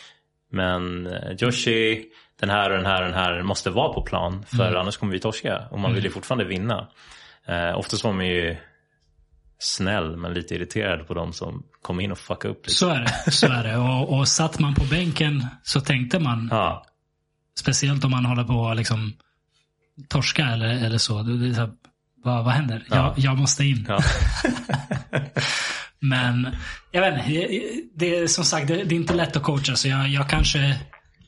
men eh, Joshi, den här och den här och den här måste vara på plan, för Mm. annars kommer vi torska. Och man vill ju fortfarande vinna. Eh, oftast var man ju snäll, men lite irriterad på de som kom in och fuckade upp. Liksom. så är det. Så är det. Och, och satt man på bänken så tänkte man, Ja, speciellt om man håller på att liksom torska eller, eller så. Det, så vad, vad händer? Ja. Jag, jag måste in. ja. Men jag vet inte, det- det är som sagt, det, det är inte lätt att coacha. Så jag, jag kanske,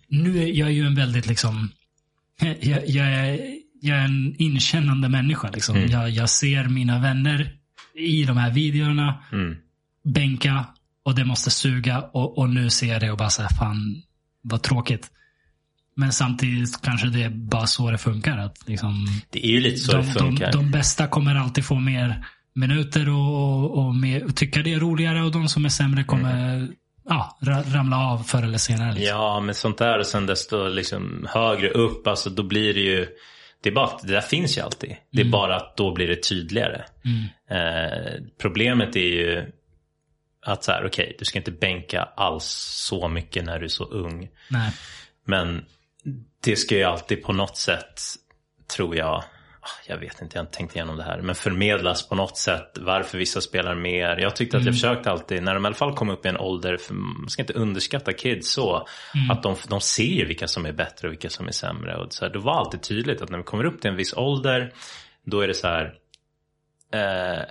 nu är jag ju en väldigt liksom, jag, jag, är, jag är en inkännande människa. Liksom. Mm. Jag, jag ser mina vänner i de här videorna Mm. bänka och det måste suga och, och nu ser jag det och bara säga fan vad tråkigt. Men samtidigt kanske det är bara så det funkar. Att liksom, Det är ju lite så de, det funkar. De, de bästa kommer alltid få mer minuter och, och, och, mer, och tycka det är roligare och de som är sämre kommer ja, ra- ramla av förr eller senare. Liksom. Mm. Ja, men sånt där och sen desto liksom högre upp, alltså då blir det ju det är bara att det där finns ju alltid. Det är bara att då blir det tydligare. Mm. Eh, problemet är ju att så här, okej, du ska inte bänka alls så mycket när du är så ung. Nej. Men det ska ju alltid på något sätt, tror jag, jag vet inte, jag har inte tänkt igenom det här, men förmedlas på något sätt varför vissa spelar mer. Jag tyckte att jag försökte alltid, när de i alla fall kom upp i en ålder, för man ska inte underskatta kids så, att de, de ser ju vilka som är bättre och vilka som är sämre. Och så här, det var alltid tydligt att när vi kommer upp till en viss ålder, då är det så här, eh,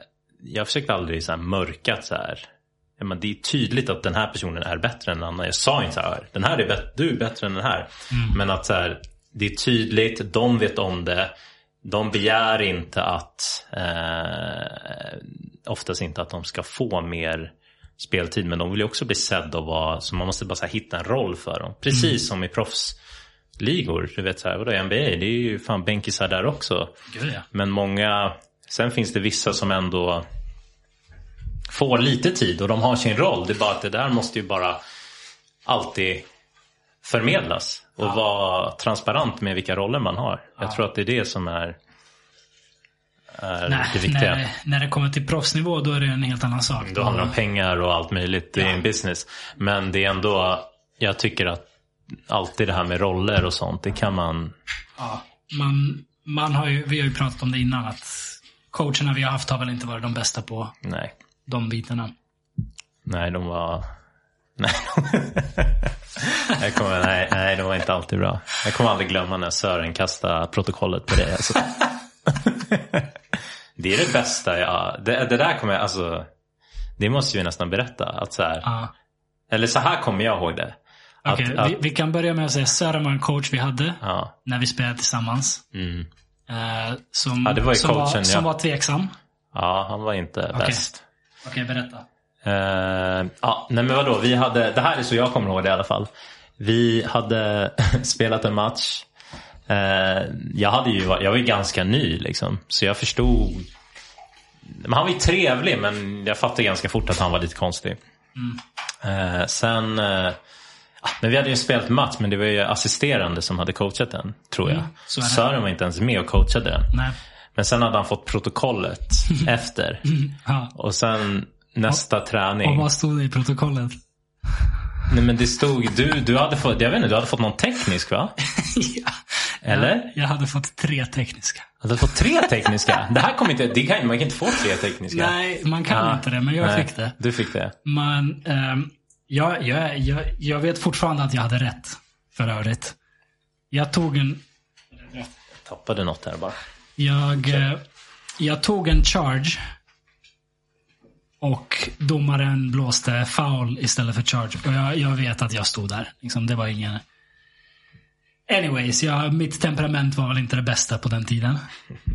jag försökte aldrig så här mörka att så här, men det är tydligt att den här personen är bättre än en annan. Jag sa inte så här, den här är bättre, du är bättre än den här. Men att så här, det är tydligt, de vet om det. De begär inte att, eh, oftast inte att de ska få mer speltid. Men de vill ju också bli sedda och vara, så man måste bara här, hitta en roll för dem. Precis som i proffsligor. Du vet så här, vadå NBA? Det är ju fan bänkisar där också. Gud, ja. Men många, sen finns det vissa som ändå får lite tid och de har sin roll. Det är bara att det där måste ju bara alltid förmedlas och vara transparent med vilka roller man har. Jag tror att det är det som är, Nej, när, när det kommer till proffsnivå då är det en helt annan sak. Då handlar det om pengar och allt möjligt. Det är Ja. en business. Men det är ändå, jag tycker att alltid det här med roller och sånt, det kan man Ja, man, man har ju, vi har ju pratat om det innan att coacherna vi har haft har väl inte varit de bästa på Nej, de bitarna. nej de var... Nej, jag kommer, nej, nej, de var inte alltid bra. Jag kommer aldrig glömma när Sören kastade protokollet på dig. Alltså. Det är det bästa jag... Det, det där kommer jag... Alltså, det måste vi nästan berätta. Att så här, Ja. Eller så här kommer jag ihåg det. Att, Okej, att, vi, vi kan börja med att säga Sören var en coach vi hade ja, när vi spelade tillsammans. mm. Eh, som, Ja, det var som, var, coachen, som ja. var tveksam. ja, han var inte Okej. bäst. Okej, berätta. Uh, ja, nej men vadå, vi hade, det här är så jag kommer ihåg det i alla fall. Vi hade spelat en match. Eh, jag, hade ju, jag var ju ganska ny liksom, så jag förstod. Men han var ju trevlig men jag fattade ganska fort att han var lite konstig. Eh, sen, eh, ja, men vi hade ju spelat match men det var ju assisterande som hade coachat den, tror jag. Mm. Sören var inte ens med och coachade den. Nej. Men sen hade han fått protokollet efter. Ja. Och sen nästa Och träning. vad stod det i protokollet? Nej men det stod, du, du hade fått, jag vet inte, du hade fått någon teknisk va? ja. Eller? Jag, jag hade fått tre tekniska. Du hade fått tre tekniska? Det här kommer inte, det kan, man kan inte få tre tekniska. Nej, man kan Ja. inte det, men jag Nej, fick det. Du fick det? Men ehm, jag, jag, jag, jag vet fortfarande att jag hade rätt. För övrigt. Jag tog en... Tappade något här bara. Jag, eh, jag tog en charge. Och domaren blåste foul istället för charge. Och jag, jag vet att jag stod där. Liksom, det var ingen... Anyways, jag, mitt temperament var väl inte det bästa på den tiden.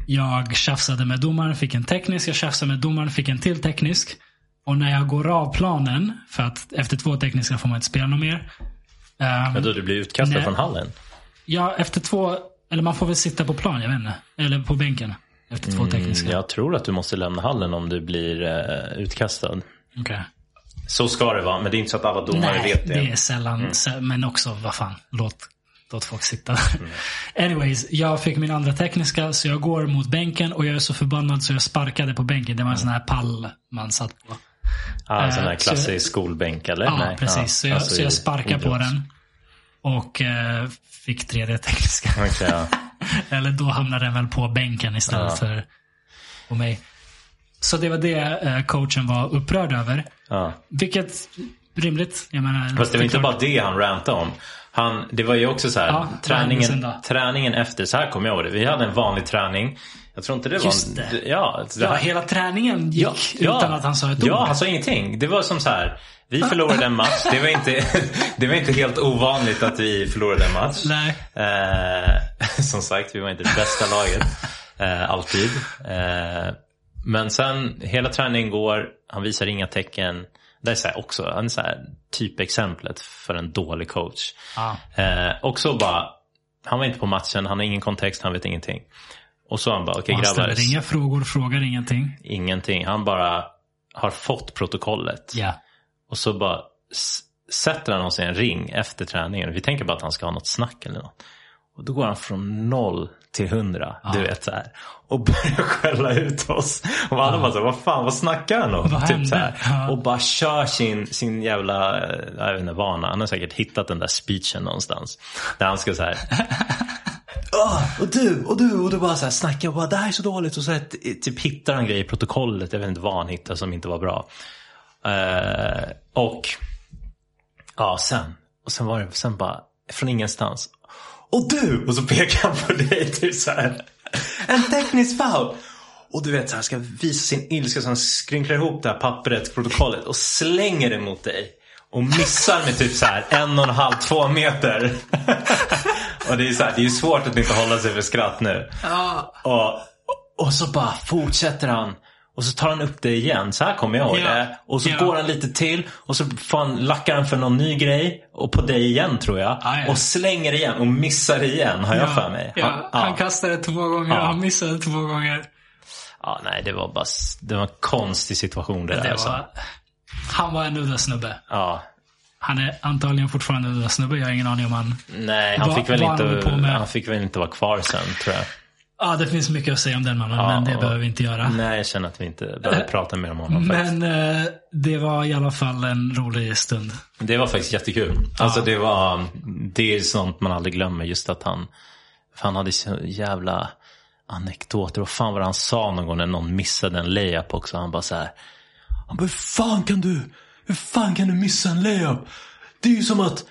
Jag tjafsade med domaren, fick en teknisk. Jag tjafsade med domaren, fick en till teknisk. Och när jag går av planen, för att efter två tekniska får man inte spela något mer. ehm, Men då du blir utkastad Nej. från hallen? Ja, efter två, eller man får väl sitta på plan, jag vet inte. Eller på bänken. Efter två tekniska. Mm, Jag tror att du måste lämna hallen om du blir eh, utkastad. Okej. Så ska det vara, men det är inte så att alla domare Nej, vet det. det är sällan. sä- Men också, vad fan. Låt, låt folk sitta. Mm. Anyways, jag fick min andra tekniska, så jag går mot bänken och jag är så förbannad så jag sparkade på bänken. Det var en sån här pall man satt på. Ah, en sån här Eh, klassisk skolbänk eller? Ja, Nej. precis. så jag, alltså så jag sparkade på den. Och eh, fick tredje tekniska. Okej, ja. Eller då hamnade den väl på bänken istället Ja. för på mig. Så det var det eh, coachen var upprörd över. ja. Vilket rimligt. Jag menar, Fast det var inte bara det han rantade om. Han, det var ju också så här, Ja, träningen, träningen efter, så här kommer jag ihåg det. Vi hade en vanlig träning. Jag tror inte det var Just det. Ja, det Ja, hela träningen gick utan att han sa ett ord. Ja, han sa ingenting. Det var som så här. Vi förlorade en match. Det var inte, det var inte helt ovanligt att vi förlorade en match. Nej. Eh, som sagt, vi var inte det bästa laget. Eh, alltid. Eh, men sen, hela träningen går. Han visar inga tecken. Det är så också, han är så här typexemplet för en dålig coach. Ja. Eh, och så bara, han var inte på matchen, han har ingen kontext, han vet ingenting. Och så han bara, okej han grabbar, ställer inga frågor, frågar ingenting. ingenting. Han bara har fått protokollet. Ja. Och så bara sätter han oss i en ring efter träningen. Vi tänker bara att han ska ha något snack eller något. Och då går han från noll till hundra, du vet så här. Och börjar skälla ut oss. Och alla bara så vad fan, vad snackar han om? Vad typ hände? så här. Ja. Och bara kör sin, sin jävla, jag vet inte, vana. Han har säkert hittat den där speechen någonstans. Där han ska så här. Och du, och du, och du bara så här snackar och bara det här är så dåligt. Och så här, typ hittar han grejer i protokollet. Jag vet inte vad han hittar som inte var bra. Uh, och ja, sen. Och sen var det, sen bara från ingenstans. Och du! Och så pekar han på dig typ så här. En teknisk foul! Och du vet så här, ska visa sin ilska så han skrynklar ihop det här pappret, protokollet och slänger det mot dig. Och missar med typ så här en och en halv, två meter och det är så här, det är svårt att inte hålla sig för skratt nu. Och, och så bara fortsätter han. Och så tar han upp det igen. Så här kommer jag ihåg Ja. det. Och så Ja. går han lite till. Och så får han, lackar han för någon ny grej. Och på dig igen tror jag. Ja, ja. Och slänger igen. Och missar igen har jag för mig. Ja, Han- han ja. kastade två gånger Ja. och han missade två gånger. ja, nej det var bara det var en konstig situation det, där. Det alltså. var, han var en udda snubbe. Ja. Han är antagligen fortfarande en udda snubbe. Jag har ingen aning om han... Nej, han Vad- fick, väl vad han inte, med. han fick väl inte vara kvar sen tror jag. Ja, det finns mycket att säga om den mannen, Ja, men det och- behöver vi inte göra. Nej, jag känner att vi inte behöver prata mer om honom. Men eh, det var i alla fall en rolig stund. Det var faktiskt jättekul. Alltså det var, det är sånt man aldrig glömmer. Just att han, han hade så jävla anekdoter. Vad fan var det han sa någon gång när någon missade en layup också. Han bara så här. Han bara, fan kan du, hur fan kan du missa en layup? Det är ju som att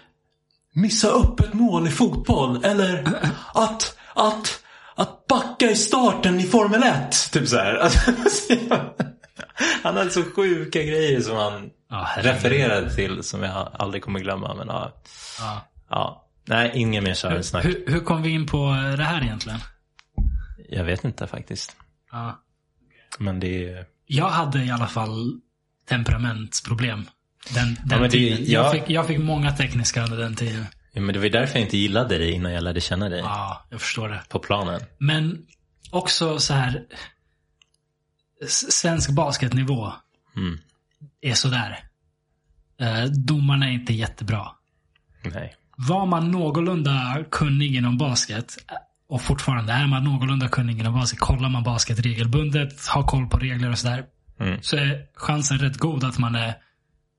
missa upp ett mål i fotboll. Eller att, att, att backa i starten i Formel 1. Typ så här. Alltså, han hade så sjuka grejer som han Ja, refererade till som jag aldrig kommer glömma. Men ja, Ja. ja. Nej, ingen mer kärlekssnack. Hur, hur kom vi in på det här egentligen? Jag vet inte faktiskt. Ja. Men det är... Jag hade i alla fall temperamentsproblem. Den, den men det- tiden. Jag, ja. fick, jag fick många tekniska under den tiden. Ja, men det var därför jag inte gillade dig innan jag lärde känna dig. Ja, jag förstår det. På planen. Men också så här. Svensk basketnivå Mm. är sådär. Eh, domarna är inte jättebra. Nej. Var man någorlunda kunnig inom basket och fortfarande är man någorlunda kunnig inom basket. Kollar man basket regelbundet, har koll på regler och sådär. Mm. så är chansen rätt god att man är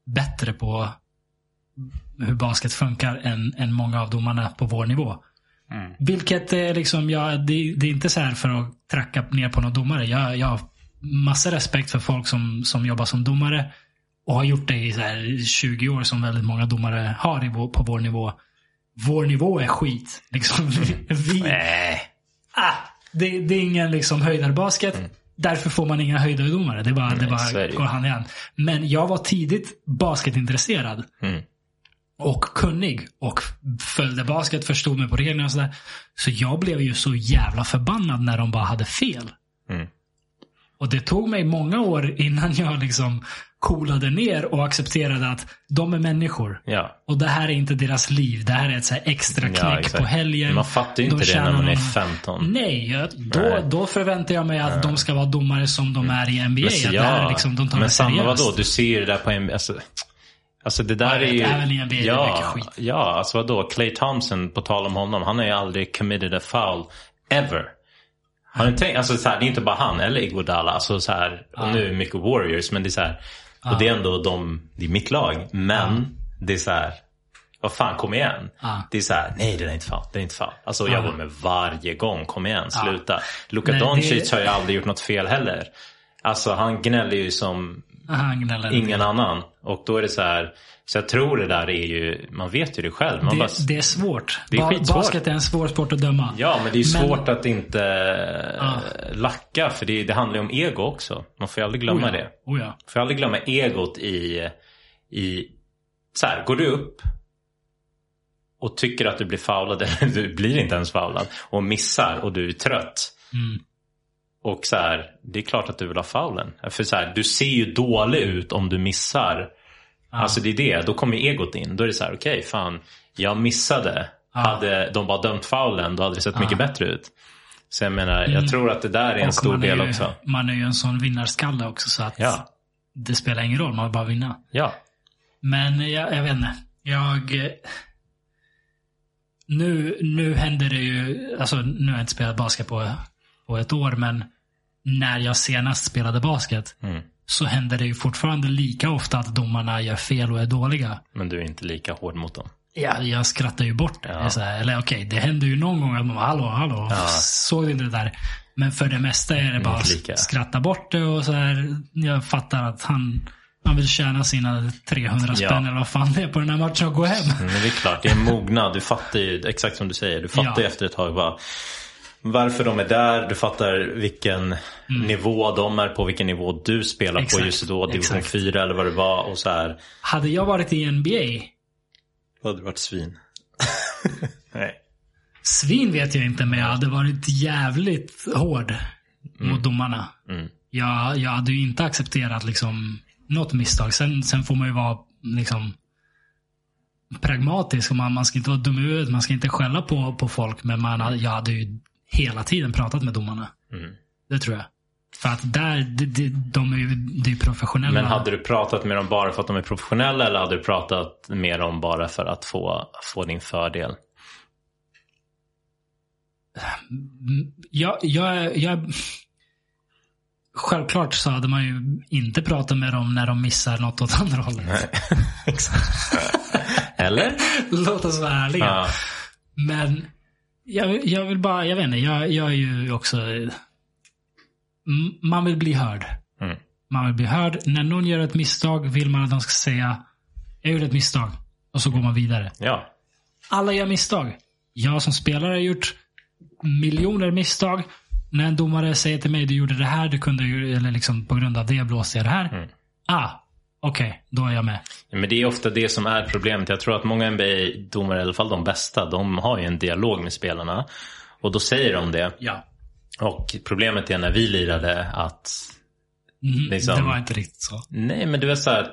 bättre på hur basket funkar än, än många av domarna på vår nivå. Mm. Vilket är liksom, ja, det, det är inte så här för att tracka ner på någon domare. Jag, jag har massa respekt för folk som, som jobbar som domare och har gjort det i så här 20 år som väldigt många domare har i på vår nivå. Vår nivå är skit. Liksom, vi, vi, Nej. ah, det, det är ingen liksom höjdarbasket. Därför får man inga höjdardomare. Det bara, det Mm. bara det ju. går hand i hand. Men jag var tidigt basketintresserad. Mm. Och kunnig. Och följde basket, förstod mig på reglerna och sådär. Så jag blev ju så jävla förbannad när de bara hade fel. Mm. Och det tog mig många år innan jag liksom coolade ner och accepterade att de är människor. Ja. Och det här är inte deras liv. Det här är ett så extra Ja, knäck exakt. på helgen. Man fattar ju De inte det när man är någon- 15. Nej, då, Nej. då förväntar jag mig att de ska vara domare som de är i NBA. Men, att det här är liksom, de tar men det samma vadå? Du ser ju det där på en... Alltså, alltså det där Ja, jag är vet, ju... även i NBA är det ja, mycket skit. Ja, alltså vadå? Clay Thompson, på tal om honom, han har ju aldrig committed a foul ever. Har ni tänkt, alltså så här, det är inte bara han eller Iguodala. Alltså så här, och nu är det mycket Warriors, men det är så här. Och det är ändå de, det är mitt lag. Men det är så här. Vad fan, kom igen. Ja. Det är så här, nej det är inte fan, det är inte fan. Alltså jag Ja. var med varje gång, kom igen, sluta. Luka Nej, det- Doncic har ju aldrig gjort något fel heller. Alltså han gnäller ju som Gnäller. ingen annan. Och då är det så här, så jag tror det där är ju, man vet ju det själv. Man Det, bara, det är svårt. Det är Ba- skitsvårt. Basket är en svår sport att döma. ja men det är ju Men- svårt att inte Ja. lacka. För det, det handlar ju om ego också. Man får ju aldrig glömma Oh ja. det. Oh ja. Får aldrig glömma egot i, i så här, går du upp och tycker att du blir foulad eller du blir inte ens foulad och missar och du är trött. Mm. Och så här, det är klart att du vill ha foulen. För så här, du ser ju dålig ut om du missar. Alltså det är det, då kommer egot in. Då är det så här, okej fan, jag missade. Hade de bara dömt foulen, då hade det sett mycket bättre ut. Så jag menar, jag tror att det där är en Mm. Och stor är del ju, också. Man är ju en sån vinnarskalle också så att Ja, det spelar ingen roll. Man vill bara vinna. ja. Men jag, jag vet inte. Jag... Nu, nu händer det ju, alltså nu har jag inte spelat basket på, på ett år, men när jag senast spelade basket Mm. så händer det ju fortfarande lika ofta att domarna gör fel och är dåliga. Men du är inte lika hård mot dem. Ja, jag skrattar ju bort det. Ja. Här, eller okej, det händer ju någon gång att man bara, hallå, hallå, såg du inte det där? Men för det mesta är det bara att lika. skratta bort det och så här. Jag fattar att han, han vill tjäna sina 300 spänn Ja. eller vad fan det är på den här matchen och gå hem. Men det är klart, det är mognad. Du fattar ju, exakt som du säger, du fattar Ja. ju efter ett tag bara varför de är där. Du fattar vilken nivå de är på, vilken nivå du spelar på Mm. Exakt. just då. Division Exakt. 4 eller vad det var. Och så här, Hade jag varit i NBA, då hade du varit svin. Nej. svin vet jag inte, men jag hade varit jävligt hård mot domarna. Mm. Jag, jag hade ju inte accepterat liksom något misstag. Sen, sen får man ju vara liksom pragmatisk. Man, man ska inte vara dum i huvudet. Man ska inte skälla på, på folk. Men man, jag hade ju hela tiden pratat med domarna. Mm. Det tror jag. För att där, de, de, de är ju det är professionella. Men hade du pratat med dem bara för att de är professionella eller hade du pratat med dem bara för att få, få din fördel? Jag, jag, jag, självklart så hade man ju inte pratat med dem när de missar något åt andra hållet. Eller? Låt oss vara ärliga. Ja. Men jag, jag vill bara, jag vet inte, jag, jag är ju också... Man vill bli hörd. Mm. Man vill bli hörd. När någon gör ett misstag vill man att de ska säga jag gjorde ett misstag. Och så går man vidare. Ja. Alla gör misstag. Jag som spelare har gjort miljoner misstag. När en domare säger till mig du gjorde det här, du kunde ju, eller liksom på grund av det blåste jag det här. Mm. Ah, okej, då är jag med. Men det är ofta det som är problemet. Jag tror att många NBA-domare, i alla fall de bästa, de har ju en dialog med spelarna. Och då säger de det. Ja. Och problemet är när vi lirade att Mhm, Liksom- Det var inte riktigt så. Nej men du vet så här,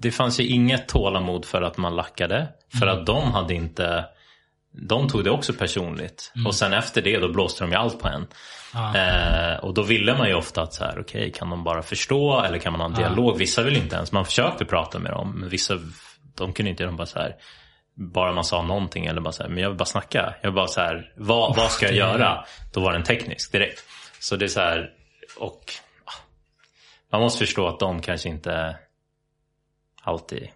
det fanns ju inget tålamod för att man lackade. För att de hade inte, de tog det också personligt. Och sen efter det då blåste de ju allt på en. Ja. Eh, och då ville man ju ofta att så här, okej kan de bara förstå eller kan man ha en dialog? Vissa vill inte ens, man försökte prata med dem. Men vissa, de kunde inte, de bara så här, bara man sa någonting eller bara så här, men jag vill bara snacka. Jag vill bara så här, vad, vad ska jag göra? Då var den teknisk direkt. Så det är så här, och ah, man måste förstå att de kanske inte alltid,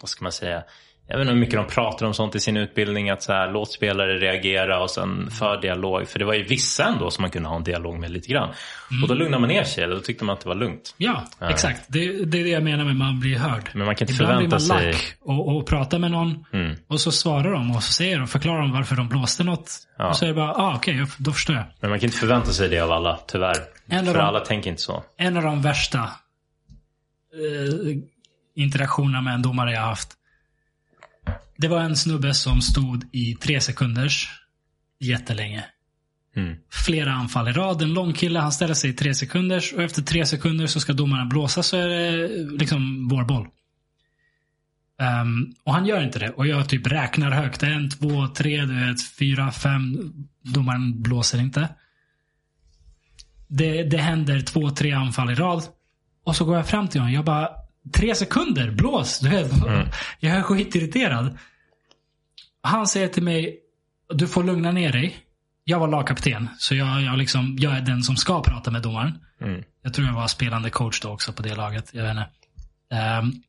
vad ska man säga, jag vet inte hur mycket de pratar om sånt i sin utbildning. Att så här, låt spelare reagera och sen för dialog. För det var ju vissa ändå som man kunde ha en dialog med lite grann. Mm. Och då lugnade man ner sig. Då tyckte man att det var lugnt. Ja, ja. exakt. Det, det, är det jag menar med man blir hörd. Men man kan inte Ibland förvänta sig... Ibland blir man lack och, och pratar med någon. Mm. Och så svarar de och så säger de, förklarar de varför de blåste något. Ja. Och så är det bara, ah, okej, okay, då förstår jag. Men man kan inte förvänta sig det av alla, tyvärr. En för de, alla tänker inte så. En av de värsta eh, interaktionerna med en domare jag har haft det var en snubbe som stod i tre sekunders jättelänge. Mm. Flera anfall i rad. En lång kille, han ställer sig i tre sekunders och efter tre sekunder så ska domaren blåsa så är det liksom vår boll. Um, och han gör inte det. Och jag typ räknar högt. En, två, tre, du vet, fyra, fem. Domaren blåser inte. Det, det händer två, tre anfall i rad. Och så går jag fram till honom. Jag bara, tre sekunder, blås. Du vet. Mm. Jag är skitirriterad. Han säger till mig, du får lugna ner dig. Jag var lagkapten, så jag, jag, liksom, jag är den som ska prata med domaren. Mm. Jag tror jag var spelande coach då också på det laget. Jag vet inte. Um,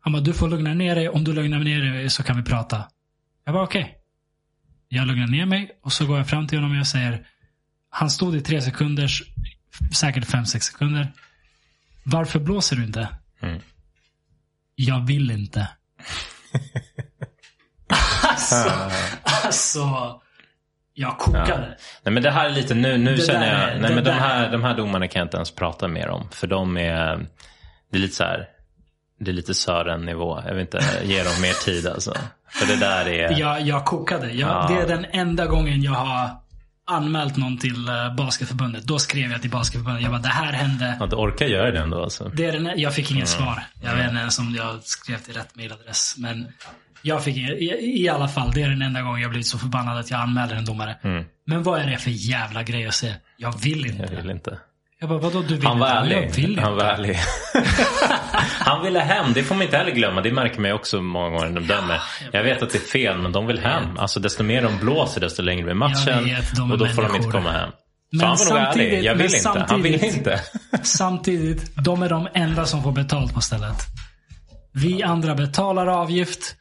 han bara, du får lugna ner dig. Om du lugnar ner dig så kan vi prata. Jag bara, okej. Okay. Jag lugnar ner mig och så går jag fram till honom och jag säger, han stod i tre sekunders, säkert fem, sex sekunder. Varför blåser du inte? Mm. Jag vill inte. alltså, alltså. Jag kokade. Ja. Nej men det här är lite, nu, nu känner jag, är, nej men de här, de här domarna kan jag inte ens prata mer om. För de är, det är lite så här, det är lite Sören-nivå. Jag vill inte ge dem mer tid alltså. För det där är... Jag, jag kokade. Jag, ja. Det är den enda gången jag har anmält någon till uh, Basketförbundet. Då skrev jag till Basketförbundet. Jag bara, det här hände. Ja, du orkar göra det ändå alltså? Det är den, jag fick inget mm. svar. Jag vet inte ens om jag skrev till rätt mailadress. Men jag fick i, i alla fall, det är den enda gången jag blivit så förbannad att jag anmäler en domare. Mm. Men vad är det för jävla grej att säga? Jag vill inte. Jag vill inte. Jag bara, vadå du vill Han var ärlig. Jag vill Han var ärlig. Han ville hem, det får man inte heller glömma. Det märker man också många gånger när de dömer. Jag vet att det är fel, men de vill hem. Alltså desto mer de blåser, desto längre blir matchen. Vet, och då får de inte komma hem. Men han var ärlig. Jag vill inte. Han vill inte. samtidigt, de är de enda som får betalt på stället. Vi andra betalar avgift.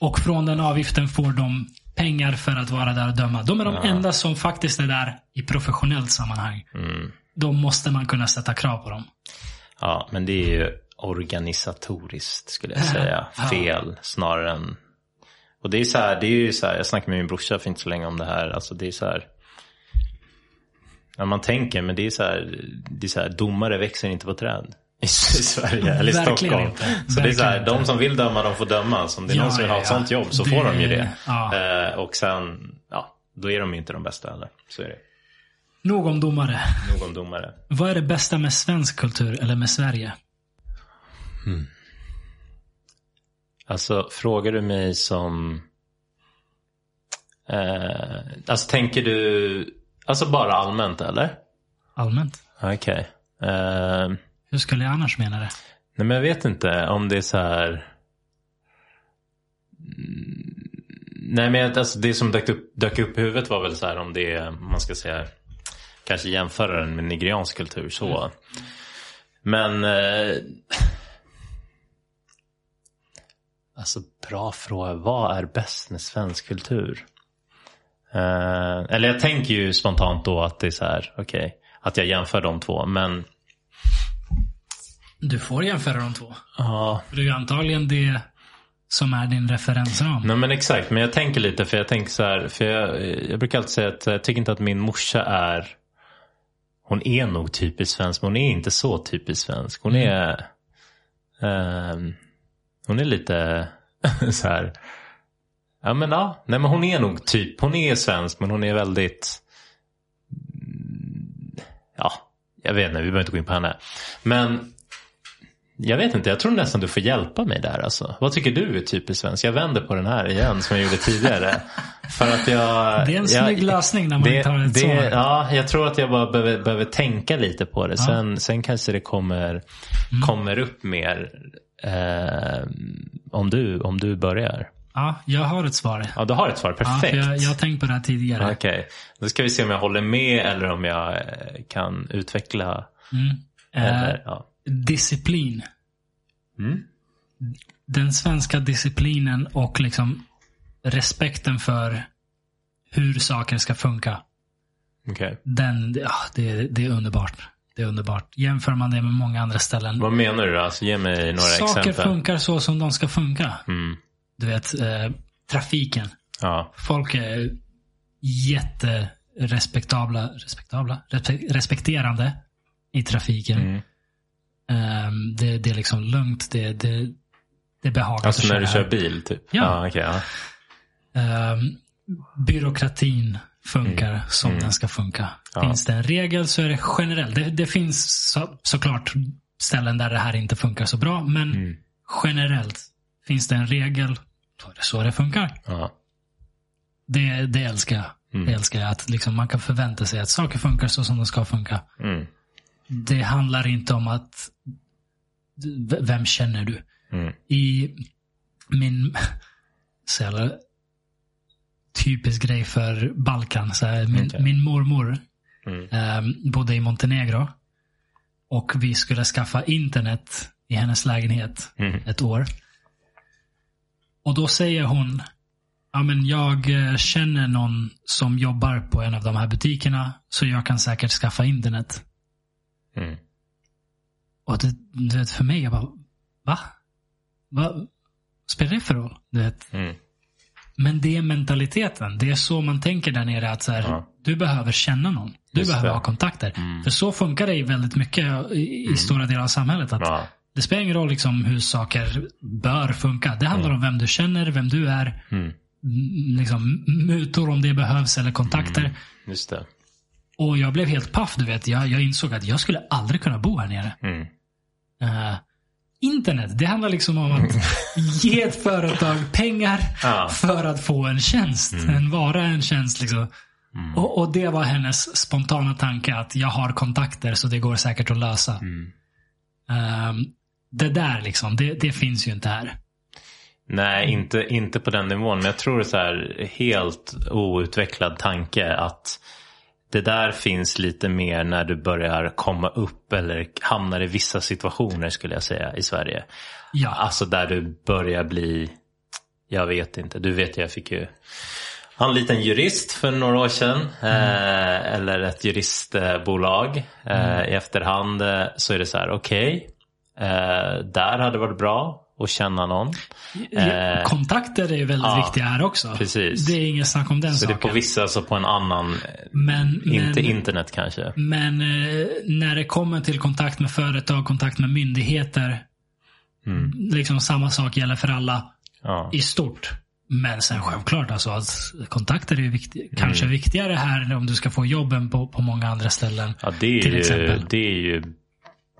Och från den avgiften får de pengar för att vara där och döma. De är de ja. enda som faktiskt är där i professionellt sammanhang. Mm. Då måste man kunna sätta krav på dem. Ja, men det är ju organisatoriskt skulle jag säga. Fel snarare än... Och det är så här, det är ju så här, jag snackade med min brorsa för inte så länge om det här. Alltså det är så här... När man tänker, men det är så här, det är så här domare växer inte på träd i Sverige eller i Stockholm. Inte. Så det är så här, de som vill döma de får döma. Så om det är ja, någon som vill ha ett ja. sånt jobb så det, får de ju det. Ja. Eh, och sen, ja, då är de inte de bästa heller. Så är det. Nog om domare. Nog om domare. Vad är det bästa med svensk kultur eller med Sverige? Hmm. Alltså, frågar du mig som... Eh, alltså, tänker du... Alltså bara allmänt, eller? Allmänt. Okej. Okay. Eh, hur skulle jag annars mena det? Nej men jag vet inte om det är så här... Nej men alltså det som dök upp, dök upp i huvudet var väl så här om det är, man ska säga, kanske jämföra den med nigeriansk kultur så. Mm. Men... Eh, alltså bra fråga. Vad är bäst med svensk kultur? Eh, eller jag tänker ju spontant då att det är så här, okej, okay, att jag jämför de två. Men du får jämföra de två. Ja. Det är ju antagligen det som är din referensram. Nej men exakt, men jag tänker lite för jag tänker så här, för jag, jag brukar alltid säga att jag tycker inte att min morsa är hon är nog typiskt svensk, men hon är inte så typiskt svensk. Hon mm. är um, Hon är lite så här Ja men ja, nej men hon är nog typ, hon är svensk men hon är väldigt Ja, jag vet inte, vi behöver inte gå in på henne. Men jag vet inte, jag tror nästan du får hjälpa mig där alltså. Vad tycker du är typiskt svenskt? Jag vänder på den här igen som jag gjorde tidigare. För att jag, det är en snygg lösning när man det, tar ett det, svar. Ja, jag tror att jag bara behöver, behöver tänka lite på det. Ja. Sen, sen kanske det kommer, mm. kommer upp mer eh, om, du, om du börjar. Ja, jag har ett svar. Ja, du har ett svar. Perfekt. Ja, jag, jag har tänkt på det här tidigare. Okej, okay. då ska vi se om jag håller med eller om jag eh, kan utveckla Mm. Eh, Eller, ja. Disciplin. Mm. Den svenska disciplinen och liksom respekten för hur saker ska funka. Okej. Den, ja, det, det är underbart. Det är underbart. Jämför man det med många andra ställen. Vad menar du? Alltså, ge mig några Saker exempel. funkar så som de ska funka. Mm. Du vet, eh, trafiken. Ja. Folk är jätterespektabla, respektabla, respe- respekterande i trafiken. Mm. Ehm, det, det är liksom lugnt. Det, det, det är behagligt Alltså att när du köra. kör bil typ? Ja. ja okej, ja. Ehm, byråkratin funkar som Mm. den ska funka. Ja. Finns det en regel så är det generellt. Det, det finns så, såklart ställen där det här inte funkar så bra. Men Mm. generellt finns det en regel, då är det så det funkar. ja. Det, det älskar jag. Mm. Det älskar jag. Att liksom man kan förvänta sig att saker funkar så som de ska funka. Det handlar inte om att vem känner du? Mm. I min så jävla typisk grej för Balkan. Så här, min, Okej. min mormor Mm. eh, bodde i Montenegro. Och vi skulle skaffa internet i hennes lägenhet Mm. ett år. Och då säger hon, ja men jag eh, känner någon som jobbar på en av de här butikerna. Så jag kan säkert skaffa internet. Mm. Och det, du vet, för mig, jag bara, va? Vad spelar det för roll? Du vet. Mm. Men det är mentaliteten. Det är så man tänker där nere. att så här, Ja. Du behöver känna någon. Du Just behöver det. ha kontakter. Mm. För så funkar det i väldigt mycket i, i stora delar av samhället. Att Ja. Det spelar ingen roll liksom hur saker bör funka. Det handlar om vem du känner, vem du är. Mm. Liksom, mutor om det behövs eller kontakter. Mm. Just det. Och jag blev helt paff. Du vet. Jag, jag insåg att jag skulle aldrig kunna bo här nere. Mm. Eh, internet, det handlar liksom om att ge ett företag pengar Ja. för att få en tjänst. En vara, en tjänst. Liksom. Och, och det var hennes spontana tanke att jag har kontakter så det går säkert att lösa. Mm. Ehm, det där liksom, det, det finns ju inte här. Nej, inte, inte på den nivån. Men jag tror det är så här helt outvecklad tanke att det där finns lite mer när du börjar komma upp eller hamnar i vissa situationer skulle jag säga i Sverige. Ja, Alltså där du börjar bli, jag vet inte, du vet jag fick ju anlita en jurist för några år sedan. Eh, eller ett juristbolag. Eh, I efterhand eh, så är det så här, okej. eh, där hade det varit bra att känna någon. Eh, kontakter är ju väldigt ja, viktiga här också. precis. Det är inget snack om den Så det är saken. på vissa, alltså på en annan, eh, men, inte men, internet kanske. men eh, när det kommer till kontakt med företag, kontakt med myndigheter. Mm. Liksom samma sak gäller för alla. Ja. i stort. Men sen självklart alltså att kontakter är ju vikti- Mm. kanske viktigare här om du ska få jobben på, på många andra ställen. ja, det är till ju, exempel. det är ju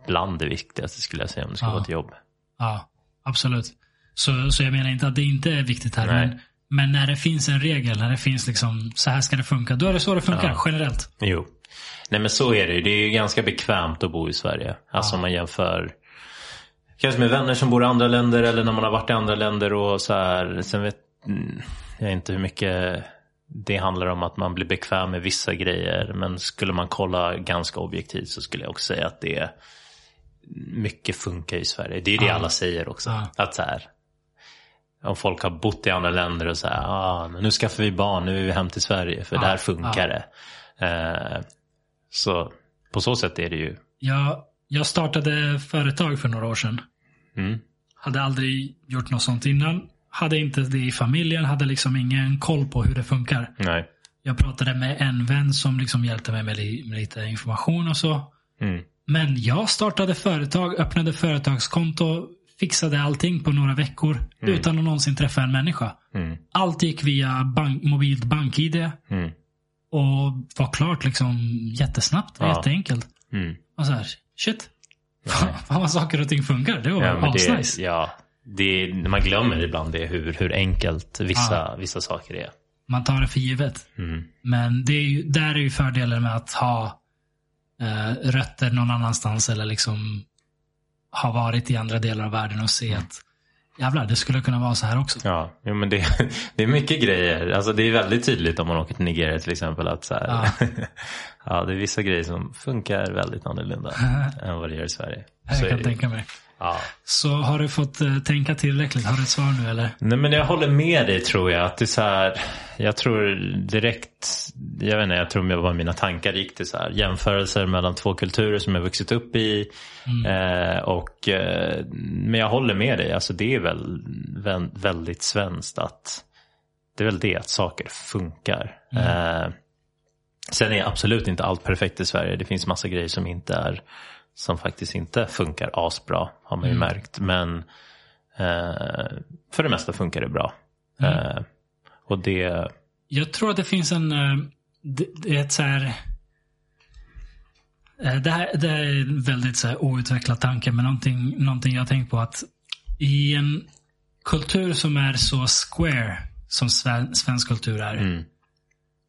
bland det viktigaste skulle jag säga om du ska Ja. gå till jobb. Ja, absolut. Så, så jag menar inte att det inte är viktigt här. Men, men när det finns en regel, när det finns liksom så här ska det funka. Då är det så det funkar Ja. generellt. Jo. Nej men så är det ju. Det är ju ganska bekvämt att bo i Sverige. Alltså om man jämför kanske med vänner som bor i andra länder eller när man har varit i andra länder och så här. Sen vet mm, jag inte hur mycket det handlar om att man blir bekväm med vissa grejer. Men skulle man kolla ganska objektivt så skulle jag också säga att det är mycket funkar i Sverige. Det är det Ja. alla säger också. Ja. Att så här, om folk har bott i andra länder och så här, ah, men nu skaffar vi barn, nu är vi hem till Sverige för Ja, där funkar det. Eh, så på så sätt är det ju. Jag, jag startade företag för några år sedan. Mm, Hade aldrig gjort något sånt innan. Hade inte det i familjen. Hade liksom ingen koll på hur det funkar. nej. Jag pratade med en vän som liksom hjälpte mig med, li- med lite information och så. Mm, Men jag startade företag, öppnade företagskonto, fixade allting på några veckor utan att någonsin träffa en människa. mm, Allt gick via bank, mobilt bank-id mm, och var klart liksom jättesnabbt. Ja. Jätteenkelt. mm. Och så här, shit. Fan vad saker och ting funkar. Det var Ja, asnice. ja, det, man glömmer ibland det hur, hur enkelt vissa, vissa saker är. Man tar det för givet. Mm, Men det är ju, där är ju fördelen med att ha eh, rötter någon annanstans eller liksom ha varit i andra delar av världen och se Mm. att jävlar, det skulle kunna vara så här också. Ja, jo, men det, det är mycket grejer. Alltså, det är väldigt tydligt om man åker till Nigeria till exempel. Att så här, ja. ja, det är vissa grejer som funkar väldigt annorlunda än vad det gör i Sverige. Jag så kan tänka mig. Ja. Så har du fått uh, tänka tillräckligt? Har du ett svar nu eller? Nej men jag håller med dig tror jag. Att det är så här, jag tror direkt, jag vet inte, jag tror vad mina tankar gick till så här, jämförelser mellan två kulturer som jag vuxit upp i. Mm. Eh, och, eh, men jag håller med dig, alltså det är väl väldigt svenskt att det är väl det att saker funkar. Mm. Eh, sen är absolut inte allt perfekt i Sverige. Det finns massa grejer som inte är som faktiskt inte funkar asbra har man ju mm. märkt. Men eh, för det mesta funkar det bra. Mm. Eh, och det... Jag tror att det finns en, eh, det, det är ett så här, eh, det här, det här är en väldigt så här outvecklad tanke, men någonting, någonting jag har tänkt på att i en kultur som är så square som svensk kultur är, mm.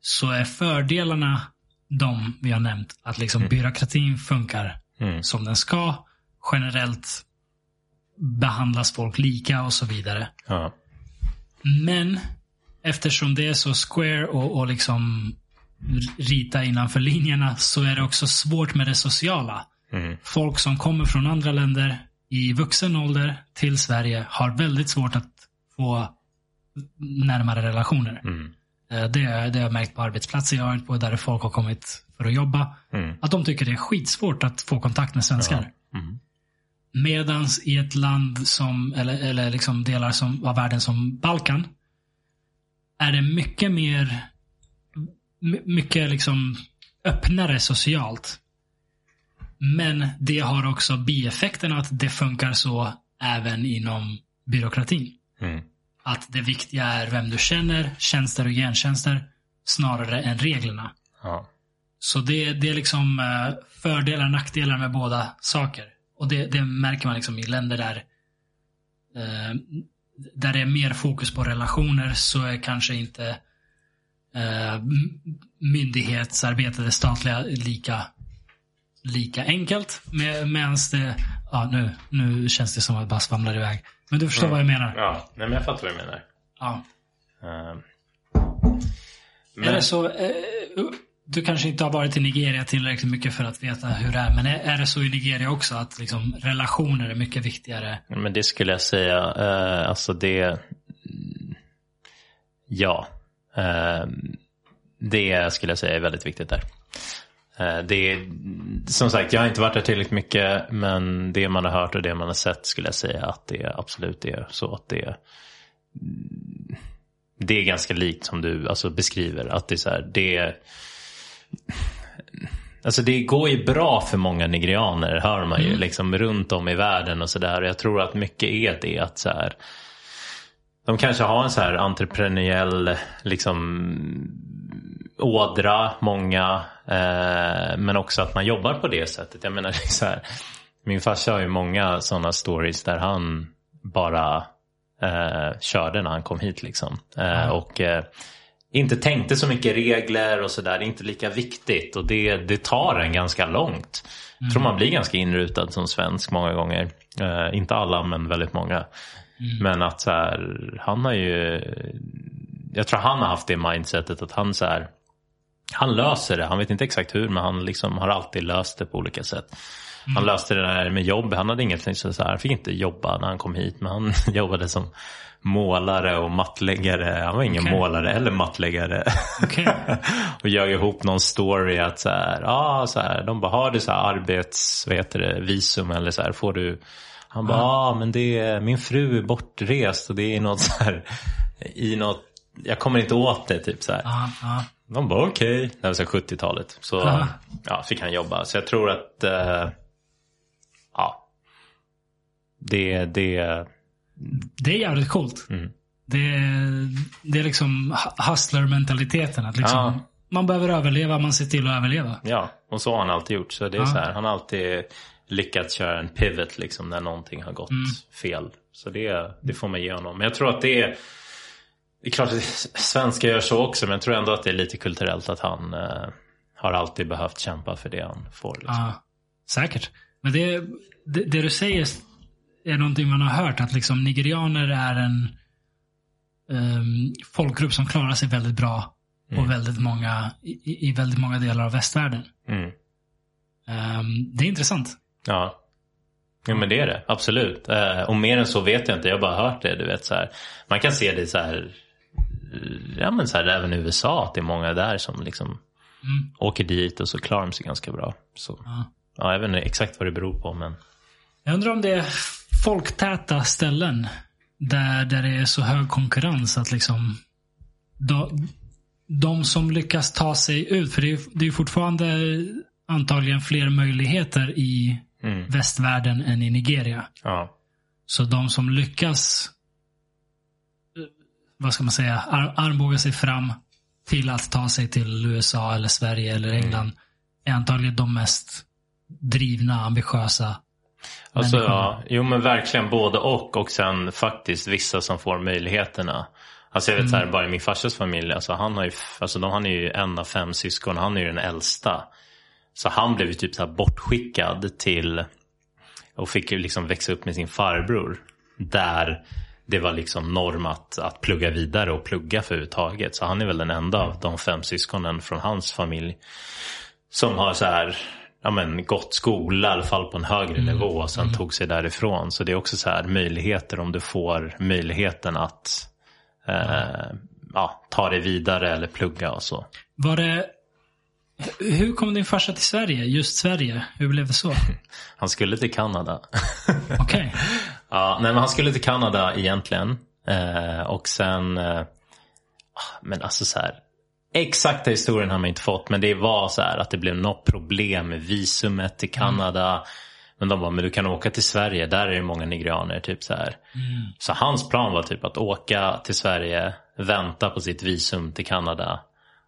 så är fördelarna de vi har nämnt. Att liksom mm. byråkratin funkar mm. som den ska. Generellt behandlas folk lika och så vidare. Ja. Men eftersom det är så square och, och liksom rita innanför linjerna så är det också svårt med det sociala. Mm. Folk som kommer från andra länder i vuxen ålder till Sverige har väldigt svårt att få närmare relationer. Mm. Eh, det, det har jag märkt på arbetsplatser jag har varit på där folk har kommit för att jobba. Mm. Att de tycker det är skitsvårt att få kontakt med svenskar. Ja. Mm. Medans i ett land som, eller, eller liksom delar som, av världen som Balkan, är det mycket mer, mycket liksom öppnare socialt. Men det har också bieffekten att det funkar så även inom byråkratin. Mm. Att det viktiga är vem du känner, tjänster och gentjänster, snarare än reglerna. Ja. Så det, det är liksom eh, fördelar och nackdelar med båda saker. Och det, det märker man liksom i länder där eh, där det är mer fokus på relationer så är kanske inte eh, myndighetsarbetet, det statliga, lika, lika enkelt. Med, Medan det, ja nu, nu känns det som att det bara svamlar iväg. Men du förstår mm. vad jag menar? Ja, nej, men jag fattar vad du menar. Ja. Uh, men... Det så, du kanske inte har varit i Nigeria tillräckligt mycket för att veta hur det är. Men är, är det så i Nigeria också att liksom relationer är mycket viktigare? Men det skulle jag säga. Eh, alltså det... Ja. Eh, det skulle jag säga är väldigt viktigt där. Eh, det är, som sagt, jag har inte varit där tillräckligt mycket. Men det man har hört och det man har sett skulle jag säga att det absolut är så att det det är ganska likt som du alltså, beskriver. Att det är så här, det är Alltså det går ju bra för många nigerianer, hör man ju, mm. liksom runt om i världen och sådär. Jag tror att mycket är det att så här, de kanske har en så här entreprenöriell liksom ådra, många, eh, men också att man jobbar på det sättet. Jag menar, så här, min farsa har ju många sådana stories där han bara eh, körde när han kom hit liksom. Eh, mm. Och eh, inte tänkte så mycket regler och sådär. Inte lika viktigt och det, det tar en ganska långt. Jag tror man blir ganska inrutad som svensk många gånger. Uh, inte alla men väldigt många. Mm. Men att så här, han har ju, jag tror han har haft det mindsetet att han så här, han löser det. Han vet inte exakt hur men han liksom har alltid löst det på olika sätt. Mm. Han löste det där med jobb. Han hade inget så här, han fick inte jobba när han kom hit men han jobbade som målare och mattläggare. Han var ingen okay. målare eller mattläggare. Okay. och jag ihop någon story att så här, ah, så här, de bara, har du så här arbets, vad heter det, visum eller så här, får du han bara, ja ah, men det är, min fru är bortrest och det är något så här, i något, jag kommer inte åt det typ så här. Ah, ah. De bara okej, okay. det var så 70-talet. Så ah. ja, fick han jobba. Så jag tror att, uh, ja, det, det det är jävligt coolt. Mm. Det, det är liksom hustler-mentaliteten. Att liksom, ja. Man behöver överleva, man ser till att överleva. Ja, och så har han alltid gjort. Så det är ja. så här, han har alltid lyckats köra en pivot liksom när någonting har gått mm. fel. Så det, det får man ge honom. Men jag tror att det är det är klart att svenskar gör så också men jag tror ändå att det är lite kulturellt att han eh, har alltid behövt kämpa för det han får. Liksom. Ja, säkert. Men det, det, det, du säger är någonting man har hört. Att liksom nigerianer är en um, folkgrupp som klarar sig väldigt bra på väldigt många, i, i väldigt många delar av västvärlden. Mm. Um, det är intressant. Ja. ja, men det är det. Absolut. Eh, och mer än så vet jag inte. Jag har bara hört det. Du vet, så här. Man kan se det så här, ja, men så här, även i USA. Att det är många där som liksom Mm. åker dit och så klarar de sig ganska bra. Så, Ja. ja, jag vet inte exakt vad det beror på. Men Jag undrar om det folktäta ställen där, där det är så hög konkurrens att liksom de, de som lyckas ta sig ut, för det är, det är fortfarande antagligen fler möjligheter i mm. västvärlden än i Nigeria. ja. Så de som lyckas, vad ska man säga, ar armbåga sig fram till att ta sig till USA eller Sverige eller England är antagligen de mest drivna, ambitiösa Alltså, ja, jo men verkligen både och och sen faktiskt vissa som får möjligheterna. Alltså jag vet så här, bara i min farsas familj, alltså han, har ju, alltså de, han är ju en av fem syskon han är ju den äldsta. Så han blev ju typ så här bortskickad till och fick ju liksom växa upp med sin farbror. Där det var liksom norm att, att plugga vidare och plugga för överhuvudtaget. Så han är väl den enda av de fem syskonen från hans familj som har så här, ja men gått skola i alla fall på en högre nivå och sen tog sig därifrån. Så det är också så här möjligheter om du får möjligheten att eh, ja, ta dig vidare eller plugga och så. Var det... Hur kom din farsa till Sverige? Just Sverige? Hur blev det så? Han skulle till Kanada. Okej. ja, nej men han skulle till Kanada egentligen. Eh, och sen, eh, men alltså så här. Exakta historien har man inte fått men det var så här att det blev något problem med visumet till Kanada. Men de bara, men du kan åka till Sverige, där är det många nigerianer. Typ så här. Så hans plan var typ att åka till Sverige, vänta på sitt visum till Kanada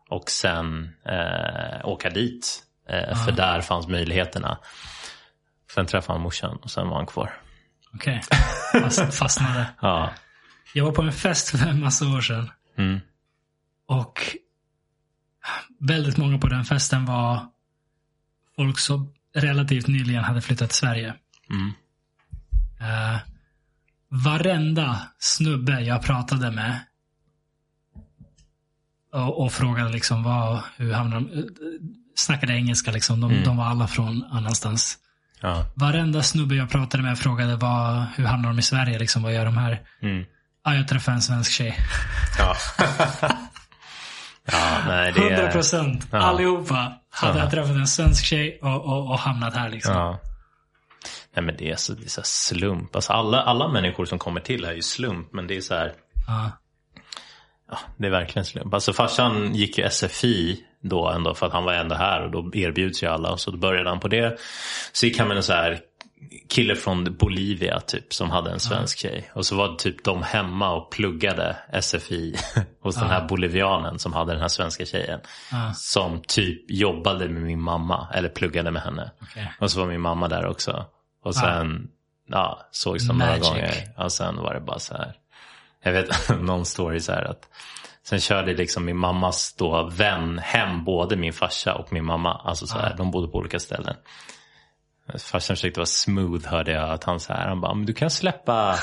och sen eh, åka dit. Eh, För där fanns möjligheterna. Sen träffade han morsan och sen var han kvar. Okej. Fast, fastnade. Ja. Jag var på en fest för en massa år sedan. Mm. Och väldigt många på den festen var folk som relativt nyligen hade flyttat till Sverige. Mm. Uh, varenda snubbe jag pratade med och, och frågade liksom vad, hur hamnade de, eh, snackade engelska liksom. De, de var alla från annanstans. Ja. Varenda snubbe jag pratade med frågade vad, hur hamnar de i Sverige liksom, vad gör de här? Mm. Ja, jag träffade en svensk tjej. Ja. ja, nej det 100 är... procent. Ja. Allihopa hade Ja. jag träffat en svensk tjej och, och, och hamnat här liksom. Ja. Nej men det är så, det är så slump. Alltså alla, alla människor som kommer till här är ju slump. Men det är så här, Ja. ja, det är verkligen slump. Alltså farsan gick ju SFI då ändå för att han var ändå här och då erbjuds ju alla. Och så då började han på det. Så gick han med en så här kille från Bolivia typ som hade en svensk tjej. Och så var det typ de hemma och pluggade SFI hos den här bolivianen som hade den här svenska tjejen. Ja. Som typ jobbade med min mamma eller pluggade med henne. Okej. Och så var min mamma där också. Och sen ja, sågs de några gånger. Och sen var det bara så här. Jag vet någon story så här att. Sen körde liksom min mammas då vän hem både min farsa och min mamma. Alltså så här, de bodde på olika ställen. Farsan försökte vara smooth hörde jag att han så här, han bara, men du kan släppa,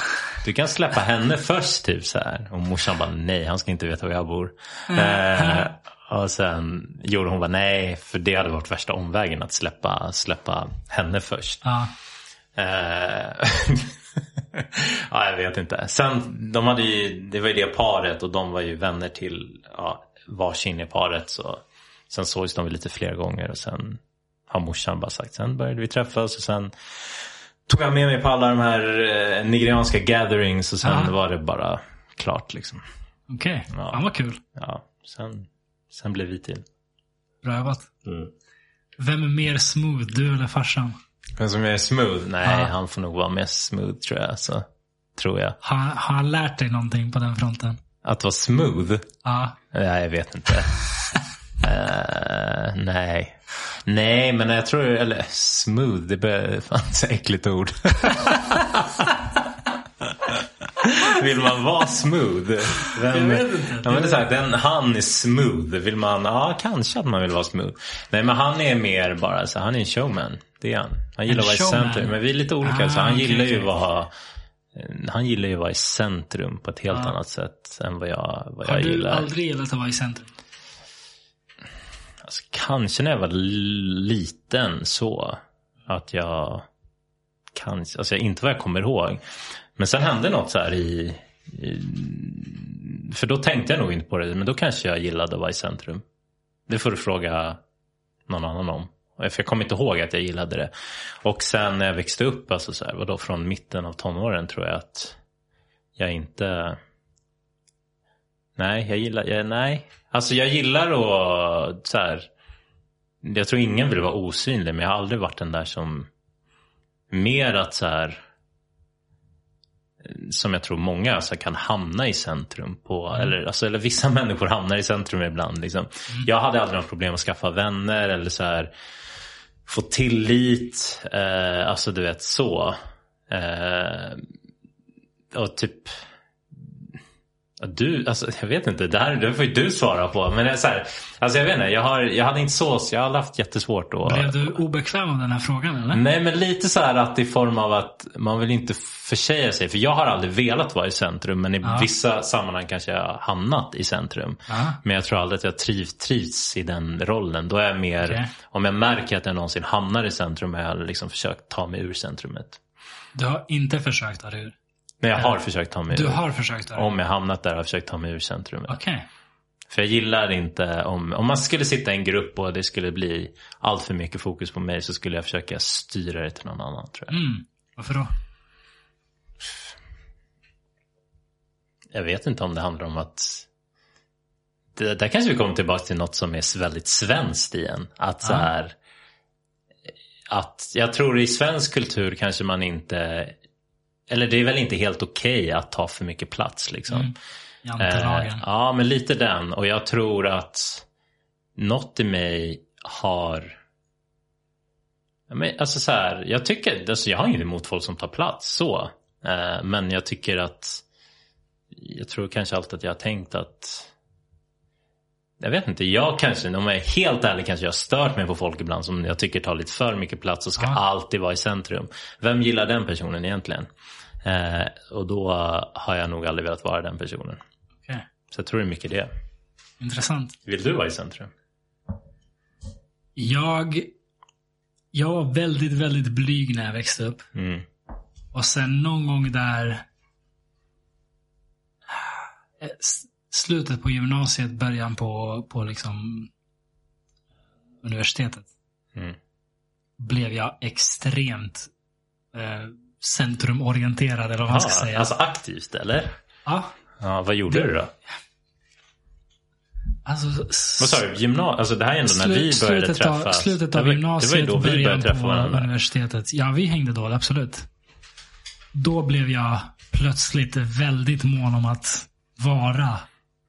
du kan släppa henne först typ så här. Och morsan bara, nej han ska inte veta var jag bor. eh, och sen gjorde hon bara, nej för det hade varit värsta omvägen att släppa, släppa henne först. Ja. Eh, ja, jag vet inte. Sen, de hade ju, det var ju det paret och de var ju vänner till ja, varsin i paret. Så, sen sågs de väl lite fler gånger och sen har morsan bara sagt, sen började vi träffas och sen tog han med mig på alla de här eh, nigerianska gatherings och sen Ja. var det bara klart liksom. Okej. Ja. Fan vad kul. Ja, sen, sen blev vi till. Bra jobbat. Mm. Vem är mer smooth, du eller farsan? Men som är smooth? Nej, Ja. han får nog vara mer smooth tror jag. Så, tror jag. Har, har han lärt dig någonting på den fronten? Att vara smooth? Ja. Nej, jag vet inte. Eh, nej. Nej, men jag tror, eller smooth, det börjar, fan så äckligt ord. Vill man vara smooth? Vem, Jag vet inte. Ja, men det är så här, den, han är smooth. Vill man, ja kanske att man vill vara smooth. Nej men han är mer bara så han är en showman. Det är han. Han gillar En att vara i centrum. Men vi är lite olika. Ah, så han okej, gillar ju okej. att vara han gillar ju att vara i centrum på ett helt Ja. annat sätt än vad jag, vad Har jag du gillar. aldrig gillat att vara i centrum? Alltså, kanske när jag var liten så. Att jag kanske, alltså inte vad jag kommer ihåg. Men sen hände något så här i, i för då tänkte jag nog inte på det. Men då kanske jag gillade att vara i centrum. Det får du fråga någon annan om. För jag kommer inte ihåg att jag gillade det. Och sen när jag växte upp, alltså så här, vadå, från mitten av tonåren tror jag att jag inte... Nej, jag gillar... Jag, nej. Alltså jag gillar att så här... Jag tror ingen vill vara osynlig, men jag har aldrig varit den där som... Mer att så här... Som jag tror många alltså, kan hamna i centrum på. Eller, alltså, eller vissa människor hamnar i centrum ibland. Liksom. Jag hade aldrig något problem att skaffa vänner eller så här få tillit. Eh, alltså du vet så. Eh, och typ Du, alltså jag vet inte, det här det får ju du svara på. Men så här, alltså jag vet inte, jag, har, jag hade inte så, jag har haft jättesvårt att... Blev du obekväm av den här frågan eller? Nej men lite så här att i form av att man vill inte försäga sig. För jag har aldrig velat vara i centrum men i Ja. vissa sammanhang kanske jag har hamnat i centrum. Ja. Men jag tror aldrig att jag triv, trivs i den rollen. Då är jag mer, Okej. om jag märker att jag någonsin hamnar i centrum har jag liksom försökt ta mig ur centrumet. Du har inte försökt ta dig ur? Men jag har försökt ta mig Du ur. har försökt ur? Om jag hamnat där har jag försökt ta mig ur centrumet. Okej. För jag gillar inte om, om man skulle sitta i en grupp och det skulle bli allt för mycket fokus på mig så skulle jag försöka styra det till någon annan tror jag. Mm. Varför då? Jag vet inte om det handlar om att det, där kanske vi kommer tillbaka till något som är väldigt svenskt igen. Att så här att jag tror i svensk kultur kanske man inte eller det är väl inte helt okej att ta för mycket plats liksom. Mm. Jantelagen. Eh, ja, men lite den. Och jag tror att något i mig har... Men, alltså så här, jag tycker, alltså jag har inget emot folk som tar plats så. Eh, men jag tycker att, jag tror kanske alltid att jag har tänkt att, jag vet inte, jag kanske, om jag är helt ärlig kanske jag har stört mig på folk ibland som jag tycker tar lite för mycket plats och ska Ja. alltid vara i centrum. Vem gillar den personen egentligen? Eh, och då har jag nog aldrig velat vara den personen. Okej. Så jag tror det är mycket det. Intressant. Vill du vara i centrum? Jag, jag var väldigt, väldigt blyg när jag växte upp. Mm. Och sen någon gång där eh, slutet på gymnasiet, början på, på liksom universitetet. Mm. Blev jag extremt eh, centrumorienterad eller vad man ska Ja, säga. alltså aktivt eller? ja, Ja, vad gjorde Det- du då? alltså, Vad sa du? Gymnasiet? Alltså det här är ändå när vi började slutet av, träffas. Slutet det av var, gymnasiet, Det var ju då vi början började träffa på varandra. universitetet. Ja, vi hängde då, absolut. Då blev jag plötsligt väldigt mån om att vara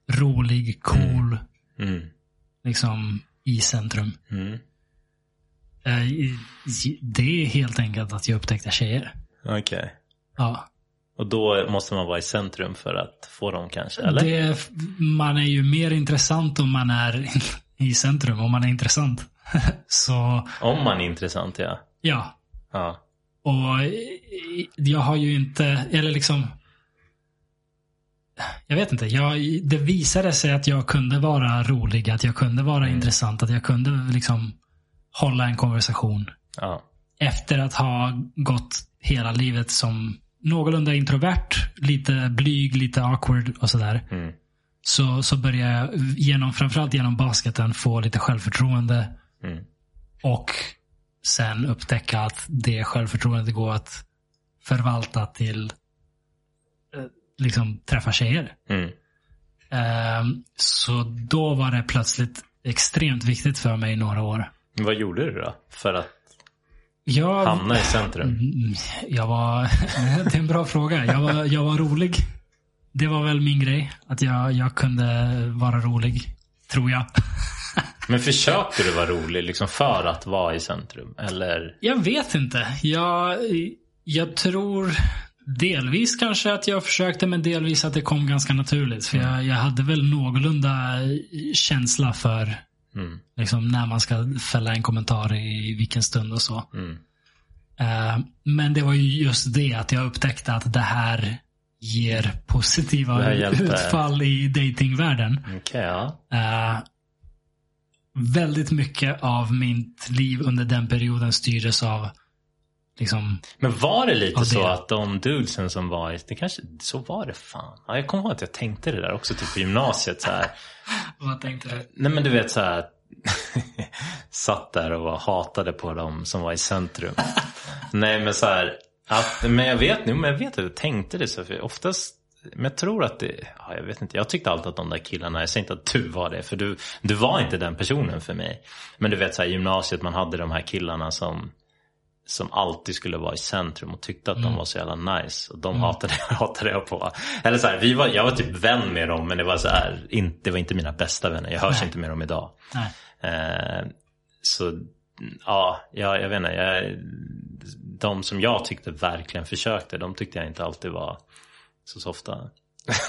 rolig, cool, Mm. liksom i centrum. Mm. Eh, Det är helt enkelt att jag upptäckte tjejer. Okej. Ja. Och då måste man vara i centrum för att få dem kanske, eller? Det, man är ju mer intressant om man är i centrum, om man är intressant. Så, Om man är intressant, ja. ja. Ja. Och jag har ju inte, eller liksom. Jag vet inte. Jag, det visade sig att jag kunde vara rolig, att jag kunde vara intressant, att jag kunde liksom hålla en konversation. ja. Efter att ha gått hela livet som någorlunda introvert, lite blyg, lite awkward och sådär. Mm. Så, så började jag genom, framförallt genom basketen få lite självförtroende. Mm. Och sen upptäcka att det självförtroendet går att förvalta till liksom träffa tjejer. Mm. Ehm, Så då var det plötsligt extremt viktigt för mig i några år. Vad gjorde du då? För att Jag, hamna i centrum? Mm, jag var, det är en bra fråga. Jag var, jag var rolig. Det var väl min grej. Att jag, jag kunde vara rolig. Tror jag. Men försökte du vara rolig liksom för att vara i centrum? Eller? Jag vet inte. Jag, jag tror delvis kanske att jag försökte, men delvis att det kom ganska naturligt. För jag, jag hade väl någorlunda känsla för Mm. Liksom när man ska fälla en kommentar i vilken stund och så. Mm. Eh, men det var ju just det att jag upptäckte att det här ger positiva utfall i datingvärlden. Okej, ja. Eh, väldigt mycket av mitt liv under den perioden styrdes av liksom, Men var det lite Ja, det- så att de dudesen som var i, det kanske, så var det fan. Ja, jag kommer ihåg att jag tänkte det där också typ på gymnasiet så här. vad tänkte du? Nej men du vet så här. satt där och var, hatade på dem som var i centrum. Nej men så här. Att, men jag vet nu, men jag vet att jag tänkte det så. För oftast, men jag tror att det, ja, jag vet inte. Jag tyckte alltid att de där killarna, jag säger inte att du var det. För du, du var inte den personen för mig. Men du vet så här, gymnasiet man hade de här killarna som som alltid skulle vara i centrum och tyckte att de var så jävla nice. Och de hatade, hatade jag på. Eller så här, vi var, jag var typ vän med dem men det var så här, inte, det var inte mina bästa vänner. Jag hörs Nej. inte med dem idag. Eh, så ja, jag, jag vet inte. Jag, de som jag tyckte verkligen försökte, de tyckte jag inte alltid var så softa.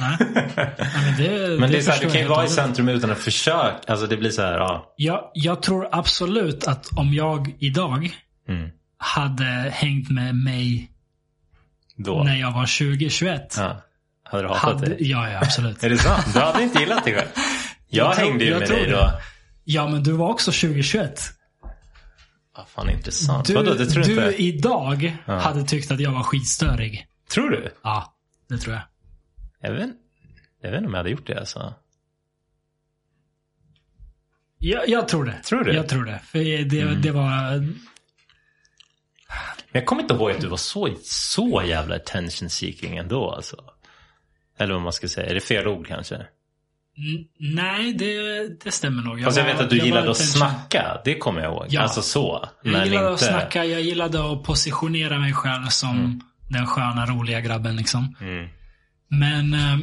Nej. Nej, men det, Men det, är så här, du kan ju vara i centrum utan att försöka. Alltså det blir så här, ja. Jag, jag tror absolut att om jag idag Mm, hade hängt med mig då. när jag var 20-21. Ja. Hade du hatat Hade, det? ja, ja, absolut. Är det sant? Du hade inte gillat det själv? Jag, Jag hängde ju jag med dig det. då. Ja, men du var också 2021. Ah, fan intressant. Du, Vadå, det tror du inte... idag hade tyckt att jag var skitstörig. Tror du? Ja, det tror jag. Jag vet, jag vet inte om jag hade gjort det alltså. Jag, jag tror det. Tror du? Jag tror det. För det, Mm. det var... Men jag kommer inte ihåg att du var så, så jävla attention seeking ändå alltså. Eller vad man ska säga. Är det fel ord kanske? N- Nej, det, det stämmer nog. Fast jag var- vet att du gillade att snacka. Det kommer jag ihåg. Ja. Alltså så. Jag gillade inte... att snacka. Jag gillade att positionera mig själv som den sköna, roliga grabben. Liksom. Mm. Men, eh,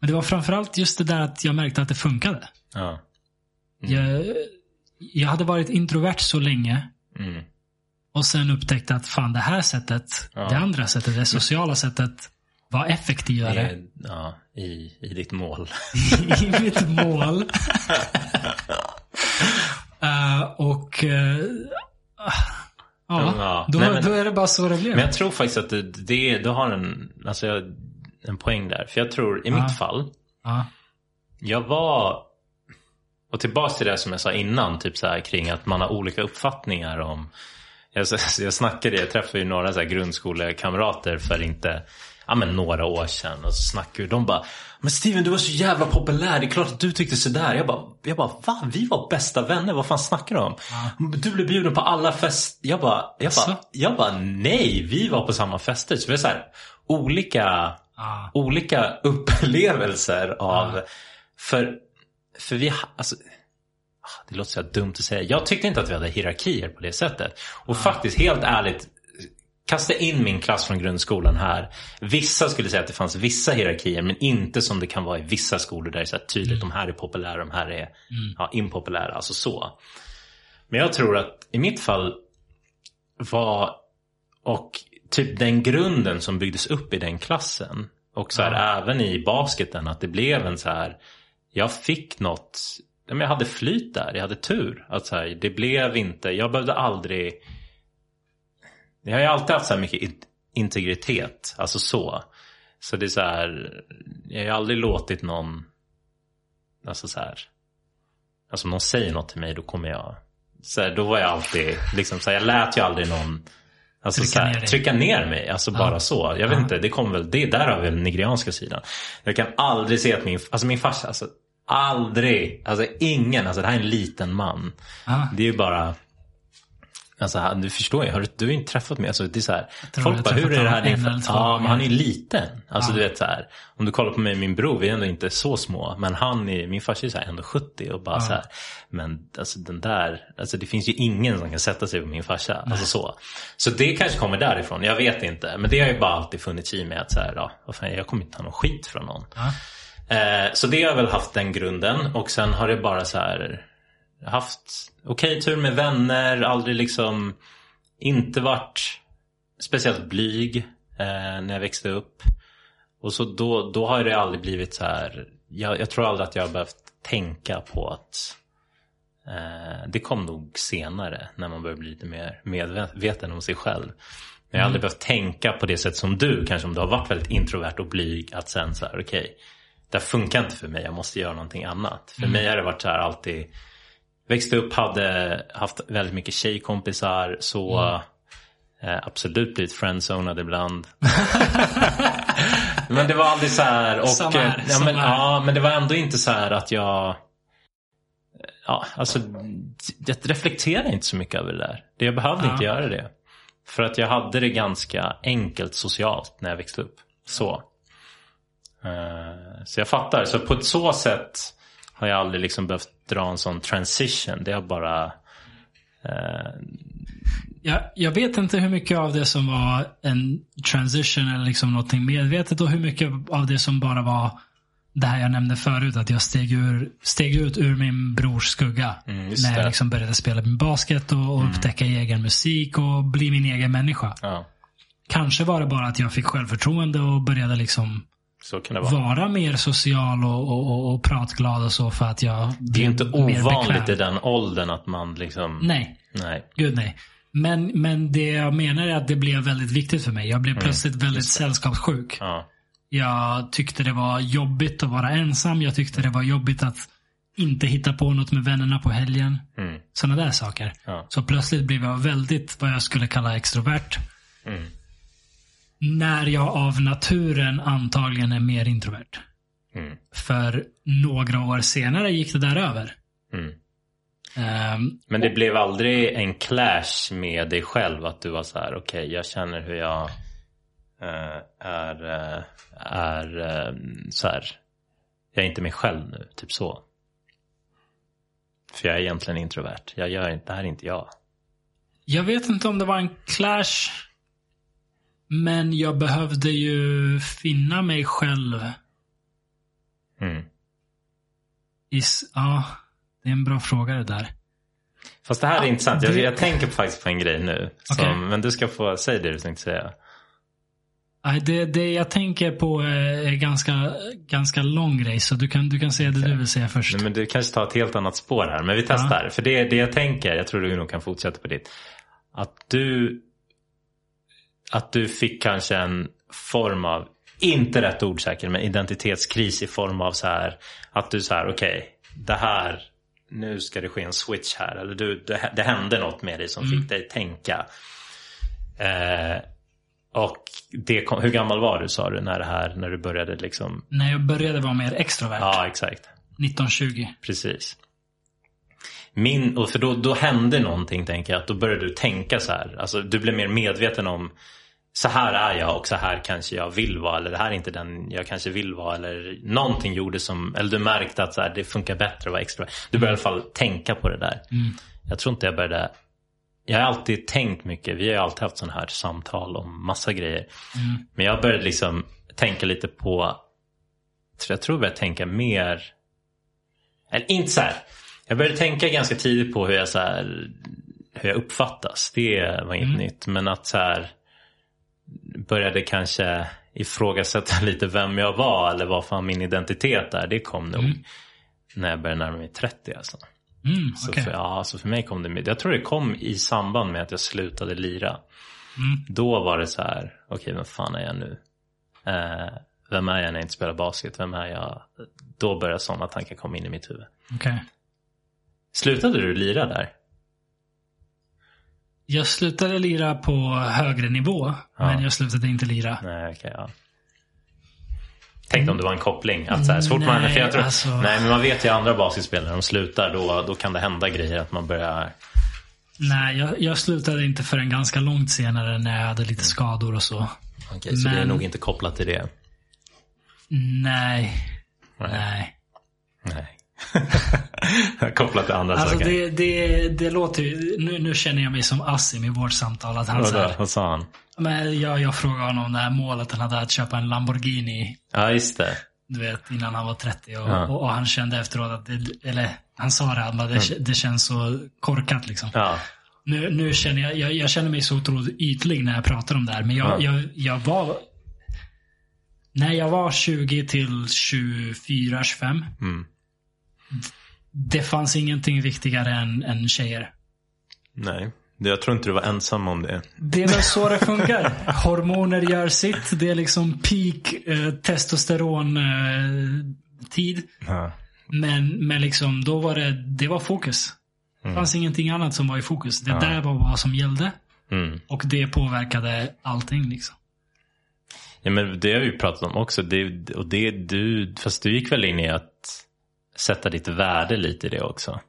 men det var framförallt just det där att jag märkte att det funkade. Ja. Jag, jag hade varit introvert så länge Mm. Och sen upptäckte att fan det här sättet, Ja. det andra sättet, det sociala sättet var effektivare I, ja, i, I ditt mål. i mitt mål. Eh, och eh, ja, Ja, då, nej, men- då är det bara så det blev. Men jag tror faktiskt att det, det, du har en, alltså, jag- en poäng där. För jag tror, i Ja. mitt fall, ja. jag var... Och tillbaks till det som jag sa innan, typ så här kring att man har olika uppfattningar om... Jag, jag snackade, jag träffade ju några så här grundskolekamrater för inte, ja men några år sedan. Och så snackade vi, de bara Men Steven du var så jävla populär, det är klart att du tyckte sådär. Jag bara, jag bara va? Vi var bästa vänner, vad fan snackar du om? Du blev bjuden på alla fester. Jag bara, jag bara, Asså? jag bara nej, vi var på samma fester. Så vi är så här, olika Ja. olika upplevelser av... För, för vi... Alltså, ah, det låter så dumt att säga. Jag tyckte inte att vi hade hierarkier på det sättet. Och faktiskt, helt ärligt. Kasta in min klass från grundskolan här. Vissa skulle säga att det fanns vissa hierarkier men inte som det kan vara i vissa skolor där det är så här tydligt. De här är populära, de här är ja, impopulära. Alltså så. Men jag tror att i mitt fall var och typ den grunden som byggdes upp i den klassen. Och så här, även i basketen att det blev en så här. Jag fick något. Men Jag hade flyt där. Jag hade tur. Att så här, det blev inte. Jag behövde aldrig. Jag har ju alltid haft så här mycket in- integritet. Alltså så. Så det är så här. Jag har ju aldrig låtit någon. Alltså så här. Alltså om någon säger något till mig då kommer jag. Så här, då var jag alltid. Liksom så här, jag lät ju aldrig någon. Alltså Trycka här, ner trycka ner mig. Alltså bara så. Jag vet Ja. inte, det kommer väl, det där har väl den nigerianska sidan. Jag kan aldrig se att min, alltså min farsa, alltså aldrig, alltså ingen, alltså det här är en liten man. Ja. Det är ju bara, alltså du förstår ju, har du, har ju inte träffat mig. Alltså det är så här, folk bara, hur är det här din en två Ja, men han är liten. Alltså Ja. du vet så här, om du kollar på mig och min bror, vi är ändå inte så små. Men han är, min farsa är så här ändå 70 och bara så här, men alltså den där, alltså det finns ju ingen som kan sätta sig på min farsa. Alltså så. Så det kanske kommer därifrån, jag vet inte. Men det har ju bara alltid funnits i mig att så här, ja, vad fan, jag kommer inte ta någon skit från någon. Ja. Eh, så det har jag väl haft den grunden och sen har det bara så här haft okej tur med vänner, aldrig liksom inte varit speciellt blyg eh, när jag växte upp. Och så då, då har det aldrig blivit så här, jag, jag tror aldrig att jag har behövt tänka på att eh, det kom nog senare när man började bli lite mer medveten om sig själv. Men jag har aldrig behövt tänka på det sätt som du, kanske om du har varit väldigt introvert och blyg, att sen så här, okej, okay, det funkar inte för mig, jag måste göra någonting annat. För mm. mig har det varit så här alltid, växte upp, hade haft väldigt mycket tjejkompisar, så mm. eh, absolut blivit friendzonad ibland. men det var aldrig så här, och, samma här, ja, men, ja, men det var ändå inte så här att jag Ja, alltså jag reflekterar inte så mycket över det där. Jag behövde ja. inte göra det. För att jag hade det ganska enkelt socialt när jag växte upp. Så. Uh, så jag fattar. Så på ett så sätt har jag aldrig liksom behövt dra en sån transition. Det har bara... Uh... Jag, jag vet inte hur mycket av det som var en transition eller liksom någonting medvetet och hur mycket av det som bara var det här jag nämnde förut, att jag steg, ur, steg ut ur min brors skugga. Mm, när jag liksom började spela min basket och, och mm. upptäcka egen musik och bli min egen människa. Ja. Kanske var det bara att jag fick självförtroende och började liksom vara. vara. mer social och, och, och, pratglad och så för att jag Det är inte ovanligt i den åldern att man liksom... Nej. Nej. Gud nej. Men, men det jag menar är att det blev väldigt viktigt för mig. Jag blev mm. plötsligt väldigt sällskapssjuk. Ja. Jag tyckte det var jobbigt att vara ensam. Jag tyckte det var jobbigt att inte hitta på något med vännerna på helgen. Mm. Sådana där saker. Ja. Så plötsligt blev jag väldigt vad jag skulle kalla extrovert. Mm. När jag av naturen antagligen är mer introvert. Mm. För några år senare gick det där över. Um, Men det blev aldrig en clash med dig själv? Att du var så här, okej okay, jag känner hur jag uh, är uh, är eh, så här, jag är inte mig själv nu, typ så. För jag är egentligen introvert. Jag gör inte, det här är inte jag. Jag vet inte om det var en clash. Men jag behövde ju finna mig själv. Mm. Is, ja, det är en bra fråga det där. Fast det här är ja, intressant. Jag, jag tänker faktiskt på en grej nu. Som, okay. Men du ska få säga det du tänkte säga. Det, det jag tänker på är ganska, ganska lång grej, så du kan, du kan säga det okay. du vill säga först. Nej, men du kanske tar ett helt annat spår här, men vi testar. Ja. För det, det jag tänker, jag tror du nog kan fortsätta på ditt. Att du, att du fick kanske en form av, inte rätt ord säkert, men identitetskris i form av så här, att du så här, okej, okay, det här, nu ska det ske en switch här. Eller du, det, det hände något med dig som mm. fick dig tänka. Eh, och det kom, hur gammal var du sa du när det här, när du började liksom? När jag började vara mer extrovert. Ja, exakt. 1920. Precis. Min, och för då, då hände någonting tänker jag. Att då började du tänka så här. Alltså du blev mer medveten om så här är jag och så här kanske jag vill vara. Eller det här är inte den jag kanske vill vara. Eller någonting gjorde som, eller du märkte att så här, det funkar bättre att vara extrovert. Du började i alla fall tänka på det där. Mm. Jag tror inte jag började jag har alltid tänkt mycket. Vi har alltid haft sådana här samtal om massa grejer. Mm. Men jag började liksom tänka lite på, jag tror jag började tänka mer, eller inte så här. Jag började tänka ganska tidigt på hur jag, så här, hur jag uppfattas. Det var inget mm. nytt. Men att så här, började kanske ifrågasätta lite vem jag var eller vad fan min identitet är. Det kom nog mm. när jag började närma mig 30 alltså. Mm, så, för, ja, så för mig kom det. Jag tror det kom i samband med att jag slutade lira. Mm. Då var det så här, okej okay, vem fan är jag nu? Eh, vem är jag när jag inte spelar basket? Vem är jag? Då började sådana tankar komma in i mitt huvud. Okay. Slutade du lira där? Jag slutade lira på högre nivå, ja. men jag slutade inte lira. Nej, okay, ja. Tänkte om det var en koppling. Att så, här, så fort nej, man, för jag tror, alltså... nej, men man vet ju andra basketspelare, de slutar då, då kan det hända grejer att man börjar... Nej, jag, jag slutade inte förrän ganska långt senare när jag hade lite skador och så. Okej, så men... det är nog inte kopplat till det? Nej. Nej. Nej. kopplat till andra alltså saker? Det, det, det låter ju... Nu, nu känner jag mig som Assim i vårt samtal. Att han, Vad, här, vad sa han? Men jag, jag frågade honom om det här målet han hade att köpa en Lamborghini. Ja, just det. Du vet, innan han var 30. Och, ja. och, och han kände efteråt att det, eller han sa det, att det, mm. det känns så korkat liksom. Ja. Nu, nu känner jag, jag, jag, känner mig så otroligt ytlig när jag pratar om det här. Men jag, ja. jag, jag var, när jag var 20 till 24, 25. Mm. Det fanns ingenting viktigare än, än tjejer. Nej, jag tror inte du var ensam om det. Det är väl så det funkar. Hormoner gör sitt. Det är liksom peak eh, testosteron eh, tid. Ja. Men, men liksom, då var det, det var fokus. Det fanns ingenting annat som var i fokus. Det där var vad som gällde. Mm. Och det påverkade allting liksom. Ja, men det har vi ju pratat om också. Det, och det, du, fast du gick väl in i att sätta ditt värde lite i det också?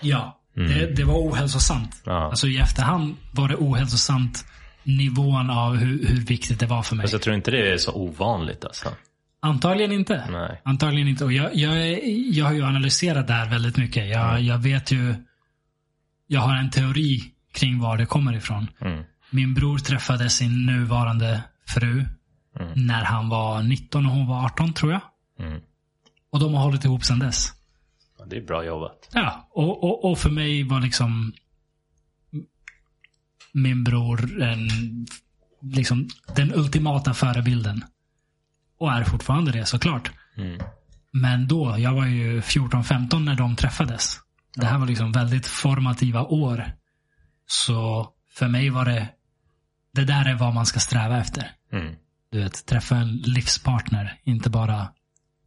Ja, det, det var ohälsosamt. Ja. Alltså i efterhand var det ohälsosamt nivån av hur, hur viktigt det var för mig. Fast jag tror inte det är så ovanligt alltså. Antagligen inte. Nej. Antagligen inte. Och jag, jag, jag har ju analyserat det här väldigt mycket. Jag, jag vet ju. Jag har en teori kring var det kommer ifrån. Mm. Min bror träffade sin nuvarande fru när han var 19 och hon var 18 tror jag. Mm. Och de har hållit ihop sedan dess. Ja, det är bra jobbat. Ja, och, och, och för mig var liksom min bror en, liksom den ultimata förebilden. Och är fortfarande det såklart. Mm. Men då, jag var ju 14-15 när de träffades. Det här var liksom väldigt formativa år. Så för mig var det, det där är vad man ska sträva efter. Mm. Du vet, träffa en livspartner, inte bara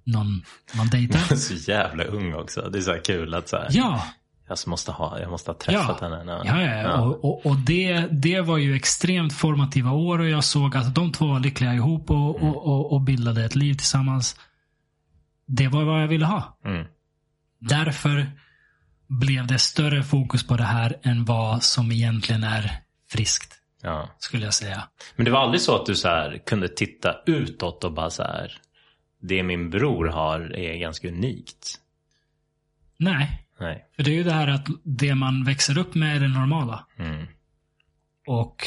någon man dejtar. Så jävla ung också. Det är så kul att så här, Ja, jag, måste ha, jag måste ha träffat Ja. henne. Ja, ja, ja. Och, och, och det, det var ju extremt formativa år och jag såg att de två var lyckliga ihop och, och, och, och bildade ett liv tillsammans. Det var vad jag ville ha. Mm. Därför blev det större fokus på det här än vad som egentligen är friskt, Ja. skulle jag säga. Men det var aldrig så att du så här kunde titta utåt och bara så här. Det min bror har är ganska unikt. Nej, Nej. för det är ju det här att det man växer upp med är det normala. Mm. Och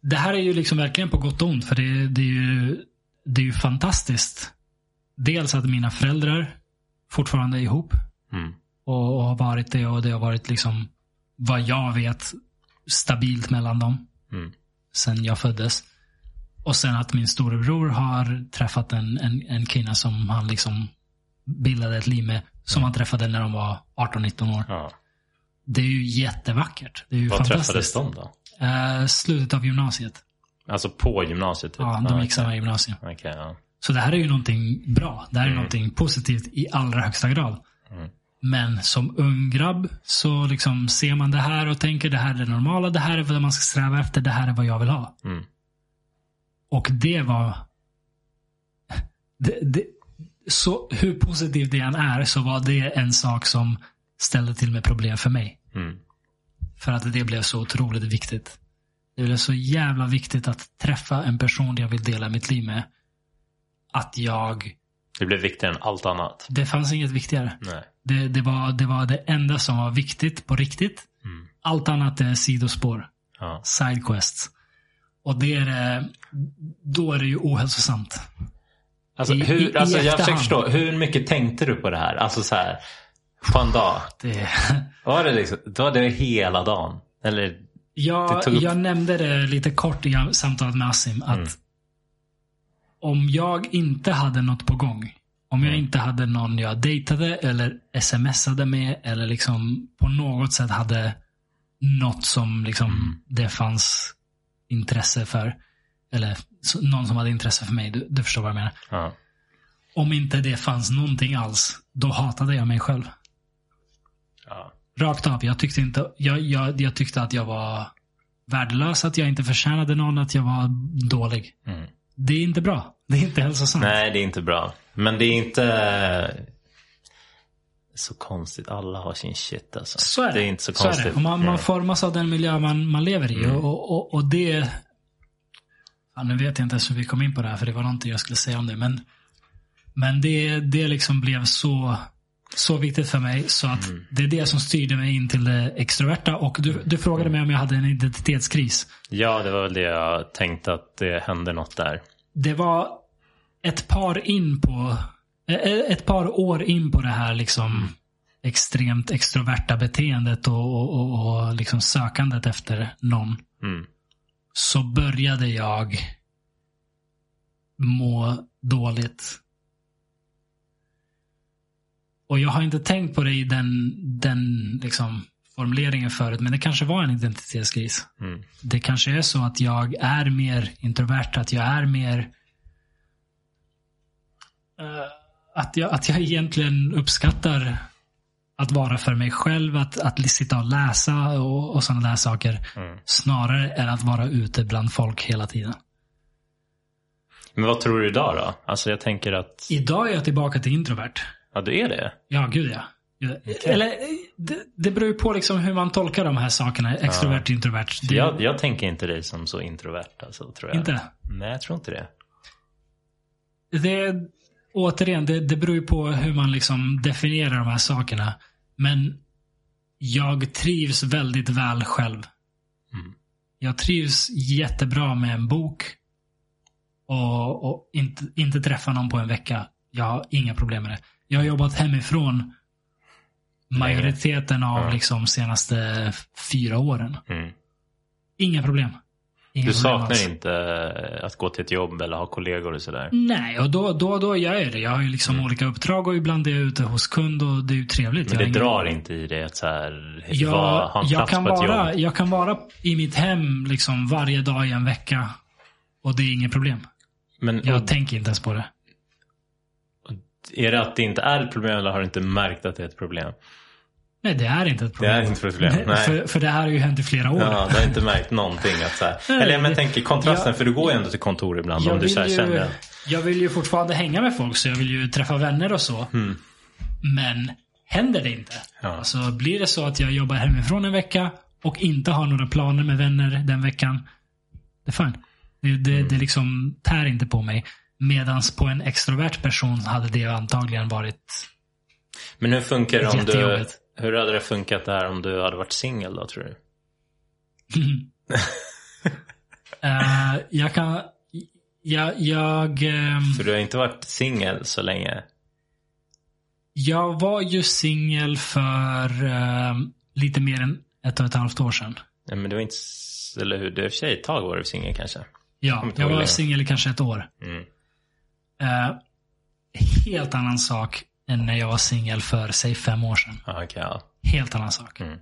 det här är ju liksom verkligen på gott och ont. För det, det, är ju, det är ju fantastiskt. Dels att mina föräldrar fortfarande är ihop. Mm. Och, och har varit det. Och det har varit liksom, vad jag vet, stabilt mellan dem. Mm. Sen jag föddes. Och sen att min storebror har träffat en, en, en kvinna som han liksom bildade ett liv med. Som han träffade när de var 18-19 år. Ja. Det är ju jättevackert. Det är ju träffades fantastiskt. de då? Eh, slutet av gymnasiet. Alltså på gymnasiet? Typ. Ja, de gick samma gymnasium. Okej, ja. Så det här är ju någonting bra. Det här är Mm. någonting positivt i allra högsta grad. Mm. Men som ung grabb så liksom ser man det här och tänker det här är det normala. Det här är vad man ska sträva efter. Det här är vad jag vill ha. Mm. Och det var... Det, det, så hur positivt det än är så var det en sak som ställde till med problem för mig. Mm. För att det blev så otroligt viktigt. Det blev så jävla viktigt att träffa en person jag vill dela mitt liv med. Att jag... Det blev viktigare än allt annat. Det fanns inget viktigare. Nej. Det, det, var, det var det enda som var viktigt på riktigt. Mm. Allt annat är sidospår. Ja. Sidequests. Och det är det, Då är det ju ohälsosamt. Alltså, I- hur, i- i alltså jag försöker förstå, hur mycket tänkte du på det här? Alltså så här, på en dag? Det, Var det, liksom, var det hela dagen? Eller? tog upp- jag nämnde det lite kort i samtalet med Assim. Att Mm. om jag inte hade något på gång. Om jag Mm. inte hade någon jag dejtade eller smsade med eller liksom på något sätt hade något som liksom Mm. det fanns intresse för. Eller någon som hade intresse för mig. Du, du förstår vad jag menar. Ja. Om inte det fanns någonting alls, då hatade jag mig själv. Ja. Rakt av. Jag tyckte, inte, jag, jag, jag tyckte att jag var värdelös, att jag inte förtjänade någon, att jag var dålig. Mm. Det är inte bra. Det är inte hälsosamt. Nej, det är inte bra. Men det är inte så konstigt. Alla har sin shit alltså. Så är det. Det är inte så Så är konstigt. det. Och man, man Mm. formas av den miljö man, man lever i. Mm. Och, och, och det... Ja, nu vet jag inte ens hur vi kom in på det här, för det var någonting jag skulle säga om det. Men, men det, det liksom blev så, så viktigt för mig. Så att Mm. det är det som styrde mig in till det extroverta. Och du, du frågade mig om jag hade en identitetskris. Ja, det var väl det jag tänkte att det hände något där. Det var ett par in på ett par år in på det här liksom extremt extroverta beteendet och, och, och, och liksom sökandet efter någon. Mm. Så började jag må dåligt. Och jag har inte tänkt på det i den, den liksom, formuleringen förut, men det kanske var en identitetskris. Mm. Det kanske är så att jag är mer introvert, att jag är mer eh, att, jag, att jag egentligen uppskattar att vara för mig själv, att, att sitta och läsa och, och sådana där saker. Mm. Snarare än att vara ute bland folk hela tiden. Men vad tror du idag då? Alltså jag tänker att, Idag är jag tillbaka till introvert. ja du är det? Ja, gud ja. Eller, eh, det, det beror ju på liksom hur man tolkar de här sakerna. Extrovert, introvert. Det, Jag, jag tänker inte dig som så introvert alltså, tror jag. Inte? Nej, jag tror inte det. det, återigen, det, det beror ju på hur man liksom definierar de här sakerna. Men jag trivs väldigt väl själv. Mm. Jag trivs jättebra med en bok. Och, och inte, inte träffa någon på en vecka. Jag har inga problem med det. Jag har jobbat hemifrån majoriteten av Ja. liksom senaste fyra åren. Mm. Inga problem. Du saknar inte eh, att gå till ett jobb eller ha kollegor och sådär? Nej, och då, då, då gör jag det. Jag har ju liksom olika uppdrag och ibland är jag ute hos kund och det är ju trevligt. Mm. Men det ingen- drar inte i dig att så här, jag, ha en jag, plats kan på ett vara, jobb? jag kan vara i mitt hem liksom varje dag i en vecka. Och det är inget problem. Men Jag tänker inte ens på det. är det att det inte är ett problem eller har du inte märkt att det är ett problem? Nej, det är inte ett Det problem. är inte ett problem. Nej. För, för det här har ju hänt i flera år. Ja, du har inte märkt någonting. Att så här. Nej, Eller men jag det- tänker kontrasten, jag- för du går ju ändå till kontor ibland om du så ju, känner. jag vill ju fortfarande hänga med folk, så jag vill ju träffa vänner och så. Mm. Men händer det inte. Ja. Alltså blir det så att jag jobbar hemifrån en vecka och inte har några planer med vänner den veckan. Det är fine. Det, det, Mm. det liksom tär inte på mig. Medans på en extrovert person hade det antagligen varit... Men hur funkar det om du... Hur hade det funkat där om du hade varit singel då tror du? Eh, jag kan... Jag, jag, ehm, För du har inte varit singel så länge. jag var ju singel för ehm, lite mer än ett och ett halvt år sedan. Nej, men det var inte... Eller hur? Det är i och för sig ett tag var du singel kanske. Ja, jag ihåg var singel i kanske ett år. Mm. Eh, helt annan sak än när jag var singel för, säg fem år sedan. Ja, okej. ja. Helt annan sak. Mm.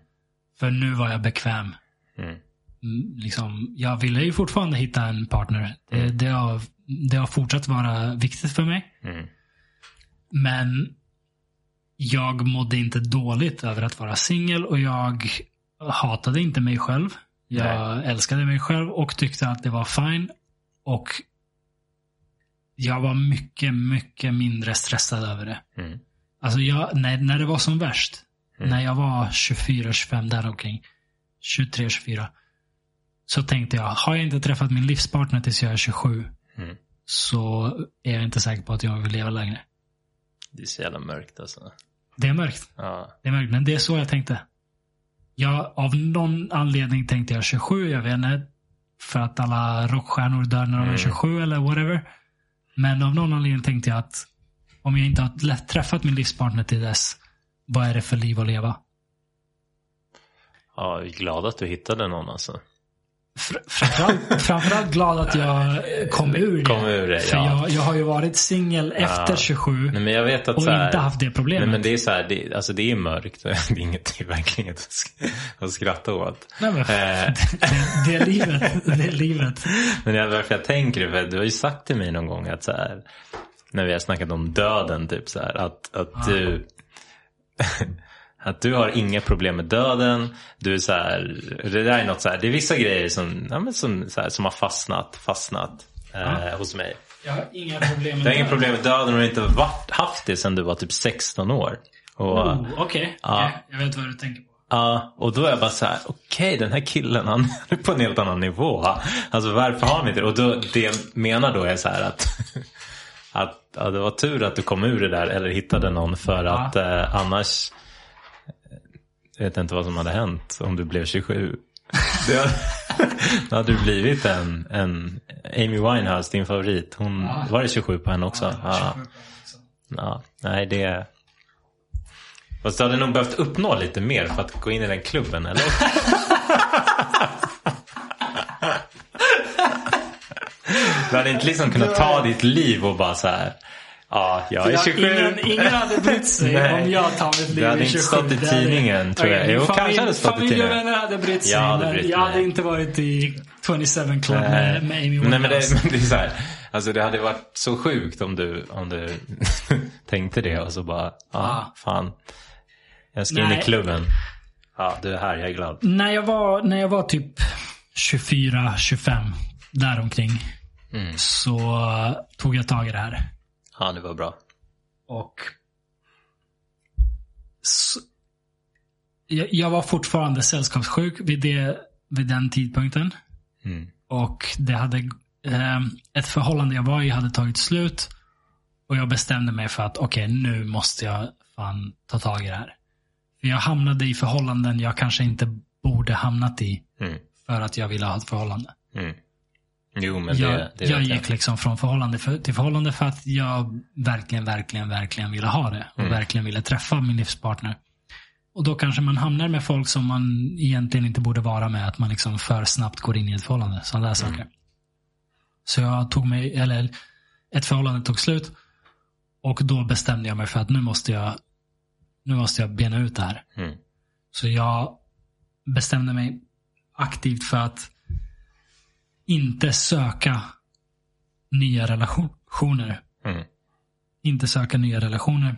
För nu var jag bekväm. Mm. Mm, Liksom, jag ville ju fortfarande hitta en partner. Det, det, har, det har fortsatt vara viktigt för mig. Mm. Men jag mådde inte dåligt över att vara singel och jag hatade inte mig själv. Jag älskade mig själv och tyckte att det var fine. Och jag var mycket, mycket mindre stressad över det. Mm. Alltså jag, när, när det var som värst. Mm. När jag var 24, 25 däromkring. 23, 24. Så tänkte jag, har jag inte träffat min livspartner tills jag är 27. Mm. Så är jag inte säker på att jag vill leva längre. Det är så jävla mörkt alltså. Det är mörkt. Ja. Det är mörkt, men det är så jag tänkte. Jag, av någon anledning tänkte jag 27, jag vet inte. För att alla rockstjärnor dör när de är Mm. 27 eller whatever. Men av någon anledning tänkte jag att om jag inte har träffat min livspartner till dess, vad är det för liv att leva? ja, jag är glad att du hittade någon alltså. Fr- Framförallt, framförallt glad att jag kom ur det. Kom ur det, För ja. jag, jag har ju varit singel efter 27 Nej, men jag vet att och så här, inte haft det problemet. Nej men det är så här, det, alltså det är mörkt. Det är inget det är verkligen inget att sk- att skratta åt. Nej, men, Eh. det, det är livet. Det är livet. Men är varför jag tänker det, du har ju sagt till mig någon gång att så här, när vi har snackat om döden, typ så här, att, att du att du har inga problem med döden. Du är så här, det där är något så här, det är vissa grejer som, ja, som, så här, som har fastnat, fastnat eh, hos mig. Jag har inga problem med Du har inga problem med döden och du har inte varit, haft det sedan du var typ 16 år. Oh, Okej, Ja. Okej, jag vet vad du tänker på. Ja, och då är jag bara så här, okej den här killen han är på en helt annan nivå. Alltså varför har han inte det? Och då, det jag menar då är så här att, att ja, det var tur att du kom ur det där eller hittade någon för Ja. att eh, annars jag vet inte vad som hade hänt om du blev 27. Det hade, då hade du blivit en, en Amy Winehouse, din favorit. Hon, Ja. Var det 27 på henne också? Ja, Ja. Ja, nej det... Fast du hade nog behövt uppnå lite mer för att gå in i den klubben, eller? Du hade inte liksom kunnat ta ditt liv och bara så här Ja, jag är Ja, 27. ingen, ingen hade brytt sig Nej. om jag tar mitt liv Det hade inte 27. stått i tidningen, tror jag. Jo, familj, kanske hade stått i familj och tidningen. vänner hade brytt sig. Jag hade men brytt jag hade inte varit i 27 Club med, med Amy Nej, men det, Winehouse. men det är så här. Alltså det hade varit så sjukt om du, om du tänkte det och så bara, ja, Ja. fan. Jag ska in i Nej. klubben. Ja, du är här, jag är glad. När jag var, när jag var typ 24, 25, däromkring. Mm. Så tog jag tag i det här. Ja, det var bra. Och så, jag, jag var fortfarande sällskapssjuk vid, det, vid den tidpunkten. Mm. Och det hade eh, ett förhållande jag var i hade tagit slut. Och jag bestämde mig för att okej, nu måste jag fan ta tag i det här. För jag hamnade i förhållanden jag kanske inte borde hamnat i. Mm. För att jag ville ha ett förhållande. Mm. Jo, men jag det, det jag gick liksom från förhållande för, till förhållande för att jag verkligen, verkligen, verkligen ville ha det. Och Mm. verkligen ville träffa min livspartner. Och då kanske man hamnar med folk som man egentligen inte borde vara med. Att man liksom för snabbt går in i ett förhållande. Sådana där saker. Så jag tog mig, eller ett förhållande tog slut. Och då bestämde jag mig för att nu måste jag, nu måste jag bena ut det här. Mm. Så jag bestämde mig aktivt för att inte söka nya relationer. Mm. Inte söka nya relationer.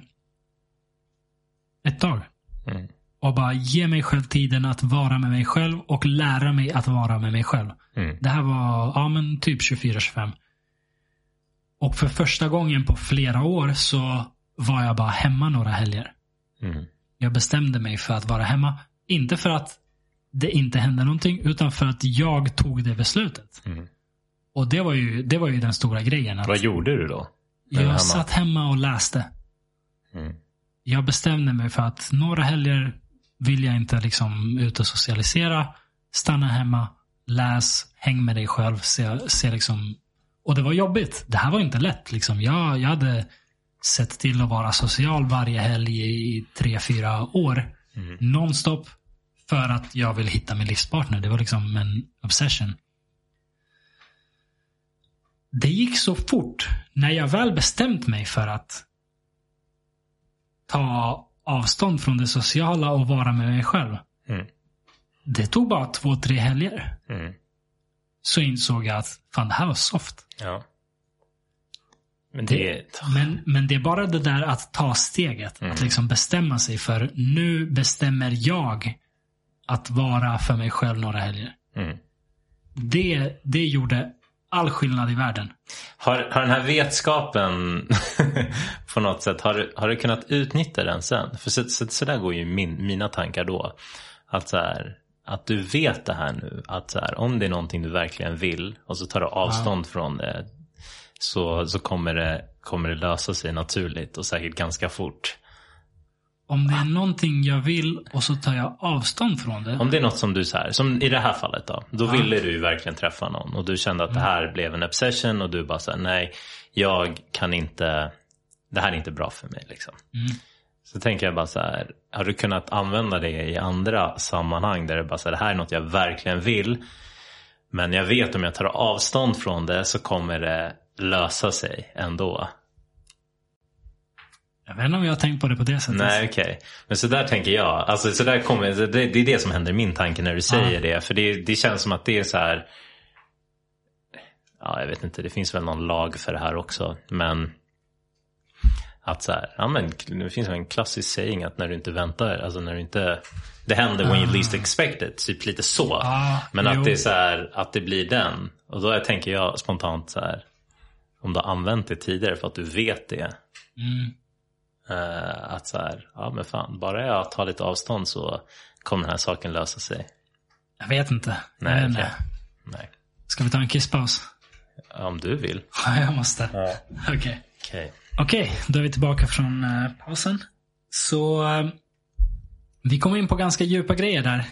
Ett tag. Mm. Och bara ge mig själv tiden att vara med mig själv och lära mig att vara med mig själv. Mm. Det här var ja, men typ 24-25. Och för första gången på flera år så var jag bara hemma några helger. Mm. Jag bestämde mig för att vara hemma. Inte för att det inte hände någonting, utan för att jag tog det beslutet. Mm. Och det var ju, det var ju den stora grejen. Vad gjorde du då? jag hemma? satt hemma och läste. Mm. Jag bestämde mig för att några helger vill jag inte liksom ut och socialisera. Stanna hemma, läs, häng med dig själv. Se, se liksom. Och det var jobbigt. Det här var inte lätt. Liksom. Jag, jag hade sett till att vara social varje helg i tre, fyra år. Mm. Nonstop. För att jag vill hitta min livspartner. Det var liksom en obsession. Det gick så fort. När jag väl bestämt mig för att ta avstånd från det sociala och vara med mig själv. Mm. Det tog bara två, tre helger. Mm. Så insåg jag att fan, det här var soft. Ja. Men det... Men, men det är bara det där att ta steget. Att liksom bestämma sig för nu bestämmer jag att vara för mig själv några helger. Mm. Det, det gjorde all skillnad i världen. Har, har den här vetskapen på något sätt, har, du- har du kunnat utnyttja den sen? För så, så, så där går ju min, mina tankar då. Att, så här, att du vet det här nu. Att så här, om det är någonting du verkligen vill och så tar du avstånd från det. Så, så kommer, det, kommer det lösa sig naturligt och säkert ganska fort. Om det är någonting jag vill och så tar jag avstånd från det. Om det är något som du så här, som i det här fallet då. Då ville du ju verkligen träffa någon och du kände att det här blev en obsession och du bara såhär, nej, jag kan inte, det här är inte bra för mig liksom. Mm. Så tänker jag bara så här, har du kunnat använda det i andra sammanhang där det bara så här, det här är något jag verkligen vill. Men jag vet om jag tar avstånd från det så kommer det lösa sig ändå. Jag vet inte om jag har tänkt på det på det sättet. Nej, okej. Men så där tänker jag. Alltså, så där kommer, det, det är det som händer i min tanke när du säger Ja. det. För det, det känns som att det är så här. Ja, jag vet inte. Det finns väl någon lag för det här också. Men att så här, ja men det finns en klassisk saying att när du inte väntar, alltså när du inte, det händer when you least expect it, typ lite så. Ja, men jo. att det är så här, att det blir den. Och då tänker jag spontant så här, om du har använt det tidigare för att du vet det. Mm. Eh, att så här, ja men fan, bara jag tar lite avstånd så kommer den här saken lösa sig. Jag vet inte. Nej, okej. inte. Nej. Ska vi ta en kisspaus? Om du vill. Ja, jag måste. Ja. Okej. Okej. Okej, då är vi tillbaka från eh, pausen. Så eh, vi kom in på ganska djupa grejer där.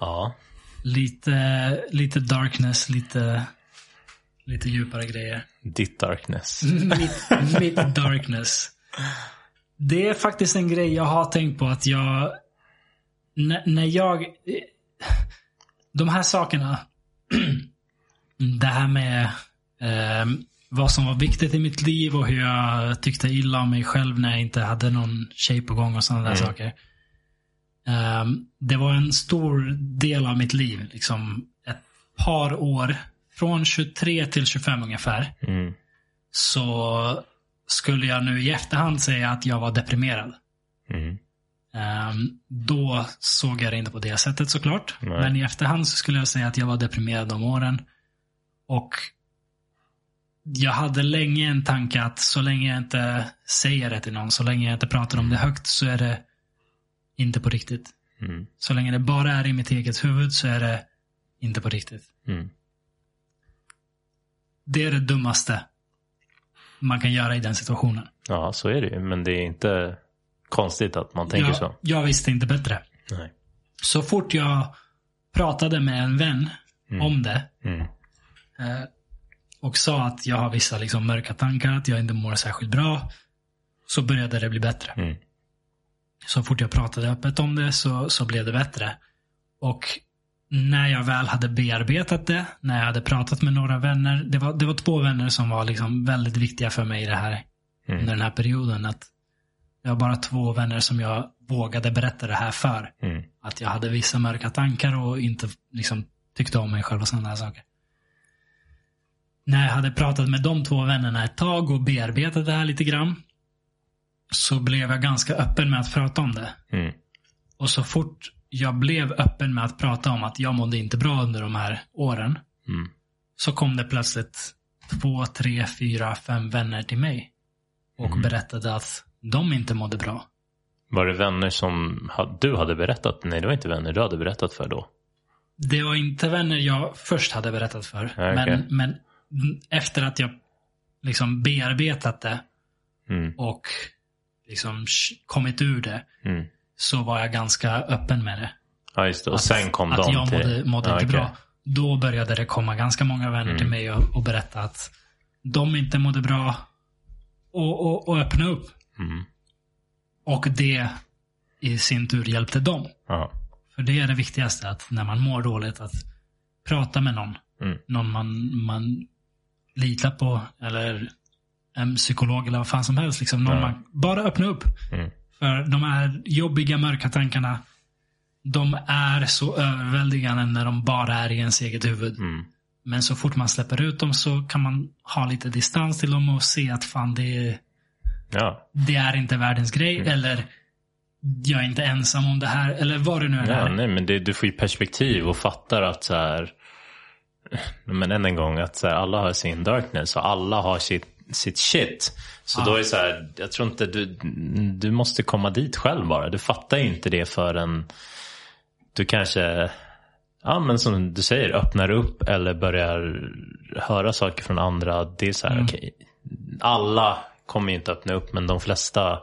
Ja. Lite, lite darkness, lite, lite djupare grejer. Ditt darkness. mitt, mitt darkness. Det är faktiskt en grej jag har tänkt på att jag... När, när jag... De här sakerna. Det här med... Eh, vad som var viktigt i mitt liv och hur jag tyckte illa om mig själv när jag inte hade någon tjej på gång och sådana där saker. Ehm, det var en stor del av mitt liv. Liksom ett par år, från 23 till 25 ungefär. Mm. Så skulle jag nu i efterhand säga att jag var deprimerad. Mm. Ehm, då såg jag det inte på det sättet såklart. Nej. Men i efterhand så skulle jag säga att jag var deprimerad de åren. Och jag hade länge en tanke att så länge jag inte säger det till någon, så länge jag inte pratar om det högt så är det inte på riktigt. Mm. Så länge det bara är i mitt eget huvud så är det inte på riktigt. Mm. Det är det dummaste man kan göra i den situationen. Ja, så är det ju. Men det är inte konstigt att man tänker jag, så. jag visste inte bättre. Nej. Så fort jag pratade med en vän om det Mm. eh, och sa att jag har vissa liksom, mörka tankar, att jag inte mår särskilt bra, så började det bli bättre. Mm. Så fort jag pratade öppet om det så, så blev det bättre. Och när jag väl hade bearbetat det, när jag hade pratat med några vänner. Det var, det var två vänner som var liksom väldigt viktiga för mig i det här, Mm. under den här perioden. Att det var bara två vänner som jag vågade berätta det här för. Mm. Att jag hade vissa mörka tankar och inte liksom tyckte om mig själv och sådana där saker. När jag hade pratat med de två vännerna ett tag och bearbetat det här lite grann. Så blev jag ganska öppen med att prata om det. Mm. Och så fort jag blev öppen med att prata om att jag mådde inte bra under de här åren. Mm. Så kom det plötsligt två, tre, fyra, fem vänner till mig. Och Mm. berättade att de inte mådde bra. Var det vänner som du hade berättat? Nej, det var inte vänner du hade berättat för då. Det var inte vänner jag först hade berättat för. Ja, okej. men, men efter att jag liksom bearbetat det Mm. och liksom kommit ur det. Mm. Så var jag ganska öppen med det. Ja, just det. Och Att- sen kom att de jag till mådde, mådde Ja, inte okej. bra. Då började det komma ganska många vänner till Mm. mig och, och berätta att de inte mådde bra. Och, och, och öppna upp. Mm. Och det i sin tur hjälpte dem. Ja. För det är det viktigaste, att när man mår dåligt, att prata med någon. Mm. Någon man, man litar på, eller en psykolog eller vad fan som helst. Liksom. Någon Ja. man, bara öppna upp. Mm. För de här jobbiga, mörka tankarna, de är så överväldigande när de bara är i ens eget huvud. Mm. Men så fort man släpper ut dem så kan man ha lite distans till dem och se att fan, det är, Ja. det är inte världens grej. Mm. Eller jag är inte ensam om det här. Eller vad det nu än Ja, är. nej, men det, du får ju perspektiv och fattar att så här. Men än en gång att så här, alla har sin darkness och alla har sitt, sitt shit. Så Ja. då är det så här, jag tror inte du, du måste komma dit själv bara. Du fattar ju inte det förrän du kanske, ja men som du säger, öppnar upp eller börjar höra saker från andra. Det är så här, Mm. okej. alla kommer ju inte öppna upp men de flesta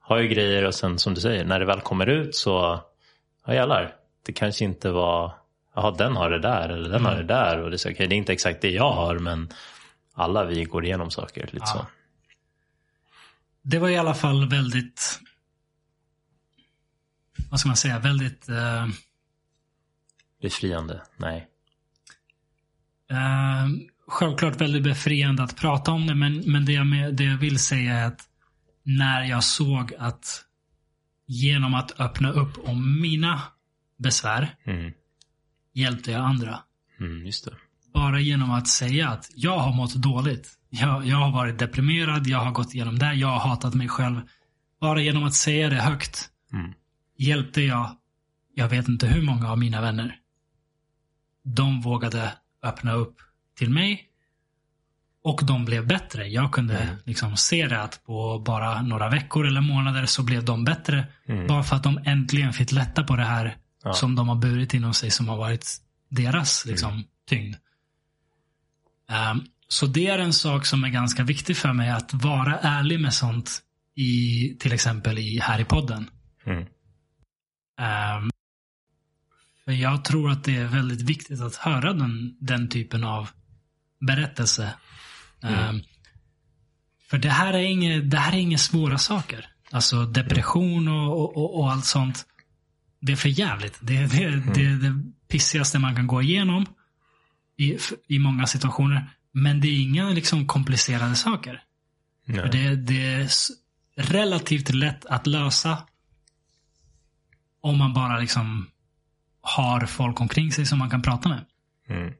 har ju grejer och sen som du säger, när det väl kommer ut så, ja jävlar. Det kanske inte var, jaha den har det där eller den har Mm. det där. Och det är så, okej det är inte exakt det jag har men alla vi går igenom saker lite Ja. så. Det var i alla fall väldigt, vad ska man säga, väldigt eh, Befriande, nej. eh, självklart väldigt befriande att prata om det. Men, men det, jag med, det jag vill säga är att när jag såg att genom att öppna upp om mina besvär Mm. hjälpte jag andra. Mm, just det. Bara genom att säga att jag har mått dåligt. Jag, jag har varit deprimerad, jag har gått igenom det, jag har hatat mig själv. Bara genom att säga det högt Mm. hjälpte jag, jag vet inte hur många av mina vänner. De vågade öppna upp till mig. Och de blev bättre. Jag kunde Mm. liksom se det att på bara några veckor eller månader så blev de bättre. Mm. Bara för att de äntligen fick lätta på det här Ja. som de har burit inom sig som har varit deras liksom, tyngd. Ehm, så det är en sak som är ganska viktig för mig att vara ärlig med sånt i till exempel i här i podden. Mm. Ehm, för jag tror att det är väldigt viktigt att höra den, den typen av berättelse. Ehm, för det här är inga, det här är inga svåra saker. Alltså depression och, och, och, och allt sånt. Det är för jävligt. Det, det, det är det pissigaste man kan gå igenom. I, i många situationer. Men det är inga liksom komplicerade saker. Det, det är relativt lätt att lösa. Om man bara liksom har folk omkring sig som man kan prata med. Mm.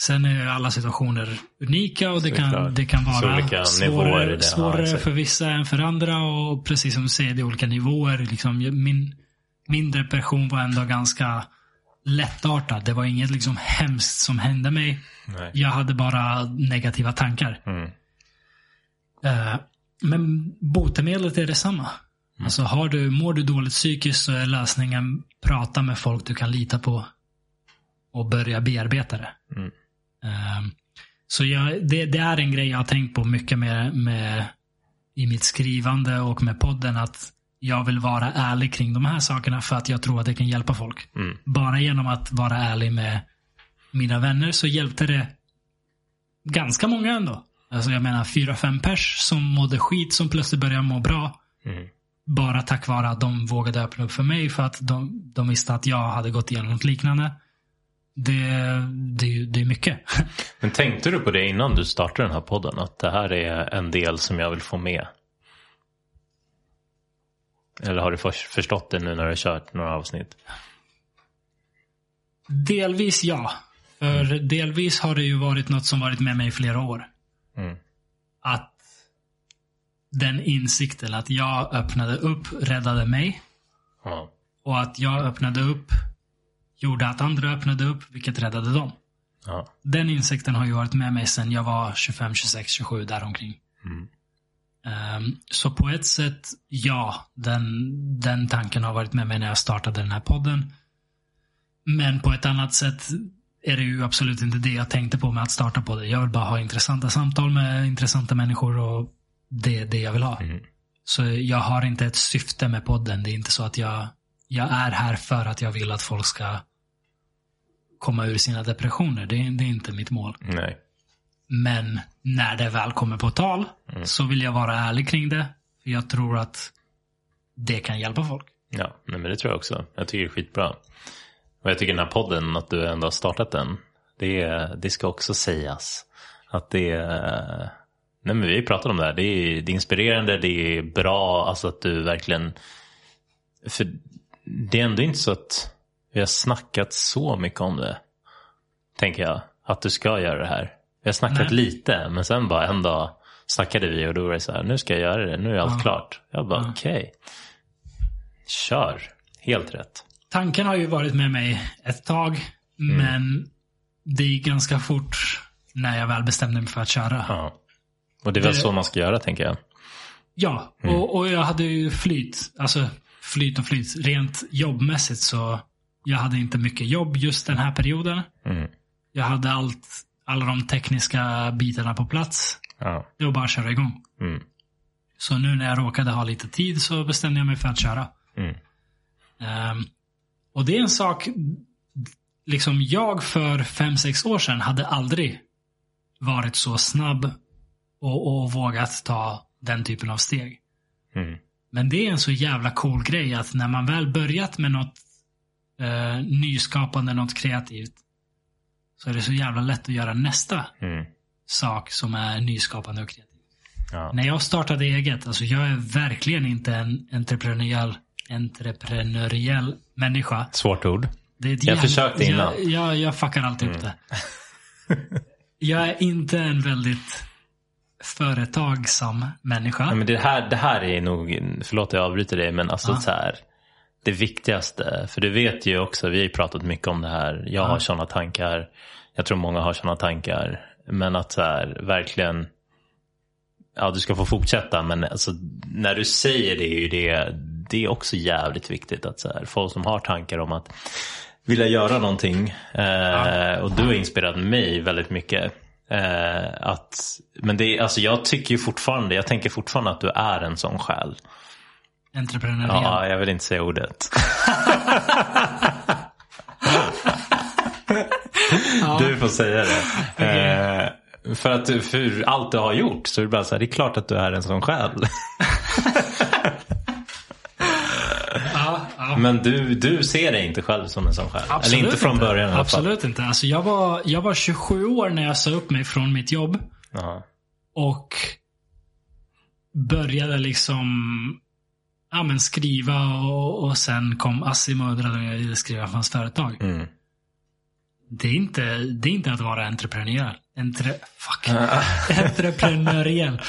Sen är alla situationer unika och det Såklart. kan, det kan vara svårare, det. Svårare exakt. för vissa än för andra. Och precis som du säger, det är olika nivåer. Liksom, min, min depression var ändå ganska lättartad. Det var inget liksom hemskt som hände mig. Nej. Jag hade bara negativa tankar. Mm. Eh, men botemedlet är detsamma. Alltså har du, mår du dåligt psykiskt så är lösningen prata med folk du kan lita på. Och börja bearbeta det. Mm. Eh, så jag, det, det är en grej jag har tänkt på mycket med, med i mitt skrivande och med podden. Att jag vill vara ärlig kring de här sakerna för att jag tror att det kan hjälpa folk. Mm. Bara genom att vara ärlig med mina vänner så hjälpte det ganska många ändå. Alltså jag menar fyra, fem pers som mådde skit som plötsligt började må bra. Mm. Bara tack vare att de vågade öppna upp för mig för att de, de visste att jag hade gått igenom något liknande. Det, det, det är mycket. Men tänkte du på det innan du startade den här podden? Att det här är en del som jag vill få med? Eller har du för, förstått det nu när du har kört några avsnitt? Delvis ja. För delvis har det ju varit något som varit med mig i flera år. Mm. Att den insikten att jag öppnade upp räddade mig. Ja. Och att jag öppnade upp gjorde att andra öppnade upp, vilket räddade dem. Den insikten har ju varit med mig sedan jag var 25, 26, 27 däromkring. Mm. Ehm, så på ett sätt, ja. Den, den tanken har varit med mig när jag startade den här podden. Men på ett annat sätt är det ju absolut inte det jag tänkte på med att starta podden. Jag vill bara ha intressanta samtal med intressanta människor och det är det jag vill ha. Mm. Så jag har inte ett syfte med podden. Det är inte så att jag, jag är här för att jag vill att folk ska komma ur sina depressioner. Det, är- det är inte mitt mål. Nej. Men när det väl kommer på tal så vill jag vara ärlig kring det. För jag tror att det kan hjälpa folk. Ja, nej, men det tror jag också. Jag tycker det är skitbra. Och jag tycker den här podden, att du ändå har startat den. Det, det ska också sägas. Att det. Nej men vi pratat om det här. Det är, det är inspirerande, det är bra. Alltså att du verkligen... För det är ändå inte så att vi har snackat så mycket om det. Tänker jag. Att du ska göra det här. Vi har snackat Nej. lite, men sen bara en dag snackade vi och då var det så här, nu ska jag göra det, nu är allt Ja. klart. Jag bara Ja. okej. Kör. Helt rätt. Tanken har ju varit med mig ett tag. Men det gick ganska fort när jag väl bestämde mig för att köra. Ja. Och det är väl Det- så man ska göra tänker jag. Ja, och, och jag hade ju flyt. Alltså flyt och flyt. Rent jobbmässigt så jag hade inte mycket jobb just den här perioden. Mm. Jag hade allt, alla de tekniska bitarna på plats. Ja. Det var bara att köra igång. Mm. Så nu när jag råkade ha lite tid så bestämde jag mig för att köra. Mm. Ehm, och det är en sak, liksom jag för fem sex år sedan hade aldrig varit så snabb och, och vågat ta den typen av steg. Mm. Men det är en så jävla cool grej att när man väl börjat med något eh, nyskapande, något kreativt. Så är det så jävla lätt att göra nästa Mm. sak som är nyskapande och kreativt. Ja. När jag startade eget, alltså jag är verkligen inte en entreprenöriell, entreprenöriell människa. Svårt ord. Jag jävla- försökte innan. Mm. Jag, jag, jag fuckar alltid upp det. jag är inte en väldigt företagsam människa. Ja, men det, här, det här är nog, förlåt att jag avbryter dig, men alltså Ja. så här. Det viktigaste, för du vet ju också, vi har ju pratat mycket om det här. Jag har sådana tankar. Jag tror många har sådana tankar. Men att så här, verkligen, ja du ska få fortsätta, men alltså, när du säger det är ju det, det är också jävligt viktigt att så här, folk som har tankar om att vilja göra någonting. Eh, och du har inspirerat mig väldigt mycket. Eh, att, men det alltså jag tycker ju fortfarande, jag tänker fortfarande att du är en sån själ. Entreprenöriell. Ja, jag vill inte säga ordet. Du får säga det. Eh, för att du- för allt du har gjort så är det bara så här, det är klart att du är en sån själ. Men du, du ser dig inte själv som en sån själv? Absolut Eller inte från inte. början i alla fall? Absolut inte. Alltså jag, var, jag var 27 år när jag sa upp mig från mitt jobb. Ja. Och började liksom ja, men skriva och, och sen kom Assim och jag skriva för hans företag. Mm. Det, är inte, det är inte att vara entreprenör. Entre, fuck. Entreprenöriell.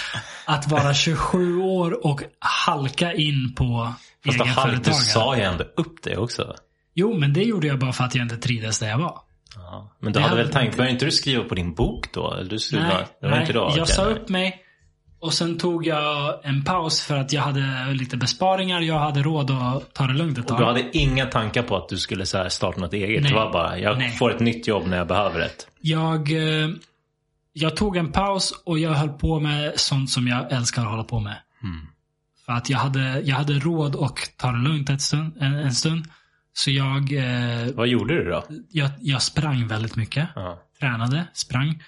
Att vara 27 år och halka in på Fast då halk, du sa ju ändå upp det också. Jo, men det gjorde jag bara för att jag inte trivdes där jag var. Ja. Men du Det hade väl tänkt, började inte du skriva på din bok då? Eller du Nej, bara, det var nej. inte då? jag sa upp mig. Och sen tog jag en paus för att jag hade lite besparingar. Jag hade råd att ta det lugnt ett Och tag. du hade inga tankar på att du skulle så starta något eget? Nej. Det var bara, jag Nej. får ett nytt jobb när jag behöver ett. Jag, eh, jag tog en paus och jag höll på med sånt som jag älskar att hålla på med. Mm. För att jag hade, jag hade råd att ta det lugnt ett stund, en, en stund. Så jag, eh, Vad gjorde du då? jag, jag sprang väldigt mycket. Ja. Tränade, sprang.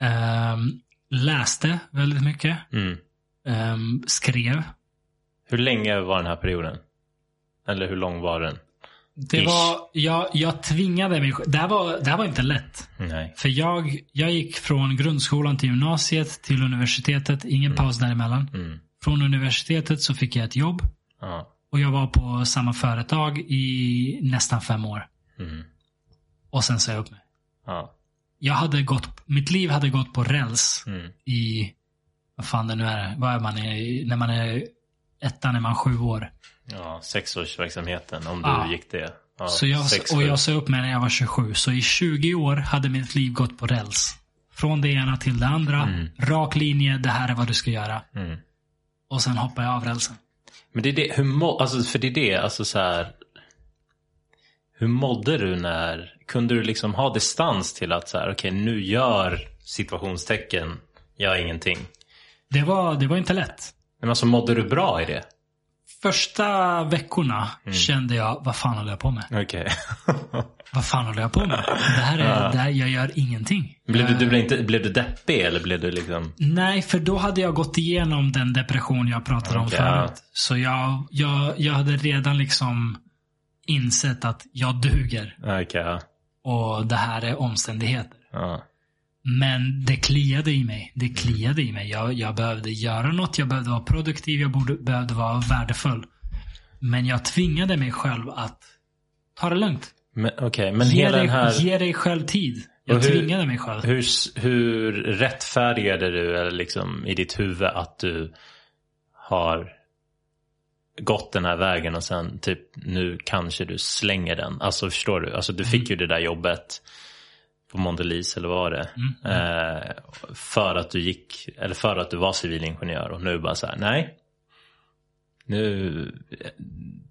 Ehm, läste väldigt mycket. Mm. Ehm, skrev. Hur länge var den här perioden? Eller hur lång var den? Det Ish. var, jag, jag tvingade mig. Det här var, det här var inte lätt. Nej. För jag, jag gick från grundskolan till gymnasiet till universitetet. Ingen paus däremellan. Mm. Från universitetet så fick jag ett jobb. Ja. Och jag var på samma företag i nästan fem år. Mm. Och sen sa jag upp mig. Ja. Jag hade gått, mitt liv hade gått på räls Mm. i, vad fan det nu är, vad är man i, när man är ettan är man sju år. ja. Sexårsverksamheten, om du Ja. gick det. Ja, så jag, sex, och jag sa upp mig när jag var 27. Så i 20 år hade mitt liv gått på räls. Från det ena till det andra. Mm. Rak linje, det här är vad du ska göra. Mm. Och sen hoppar jag av rälsen. Men det är det, hur må, alltså för det är det, alltså så här. Hur mådde du när, kunde du liksom ha distans till att så här, okej nu gör situationstecken, gör ingenting. Det var, det var inte lätt. Men alltså mådde du bra i det? Första veckorna Mm. kände jag, vad fan håller jag på med? Okej. Vad fan håller jag på med? Det här är, det här, jag gör ingenting. blev, du, du blev, inte, blev du deppig eller blev du liksom? Nej, för då hade jag gått igenom den depression jag pratade om Okej, förut. Så jag, jag, jag hade redan liksom insett att jag duger. Ja. Och det här är omständigheter. ja. Men det kliade i mig. Det kliade i mig. Jag, jag behövde göra något. Jag behövde vara produktiv. Jag borde, behövde vara värdefull. Men jag tvingade mig själv att ta det lugnt. Men okej, men Ge hela dig, här, ge dig själv tid. Jag Och hur- tvingade mig själv. hur, hur rättfärdigade du eller liksom i ditt huvud att du har gått den här vägen och sen typ nu kanske du slänger den. Alltså förstår du? Alltså du fick ju det där jobbet på Mondelez eller vad var det? Eh, för att du gick, eller för att du var civilingenjör och nu bara så här, nej. Nu,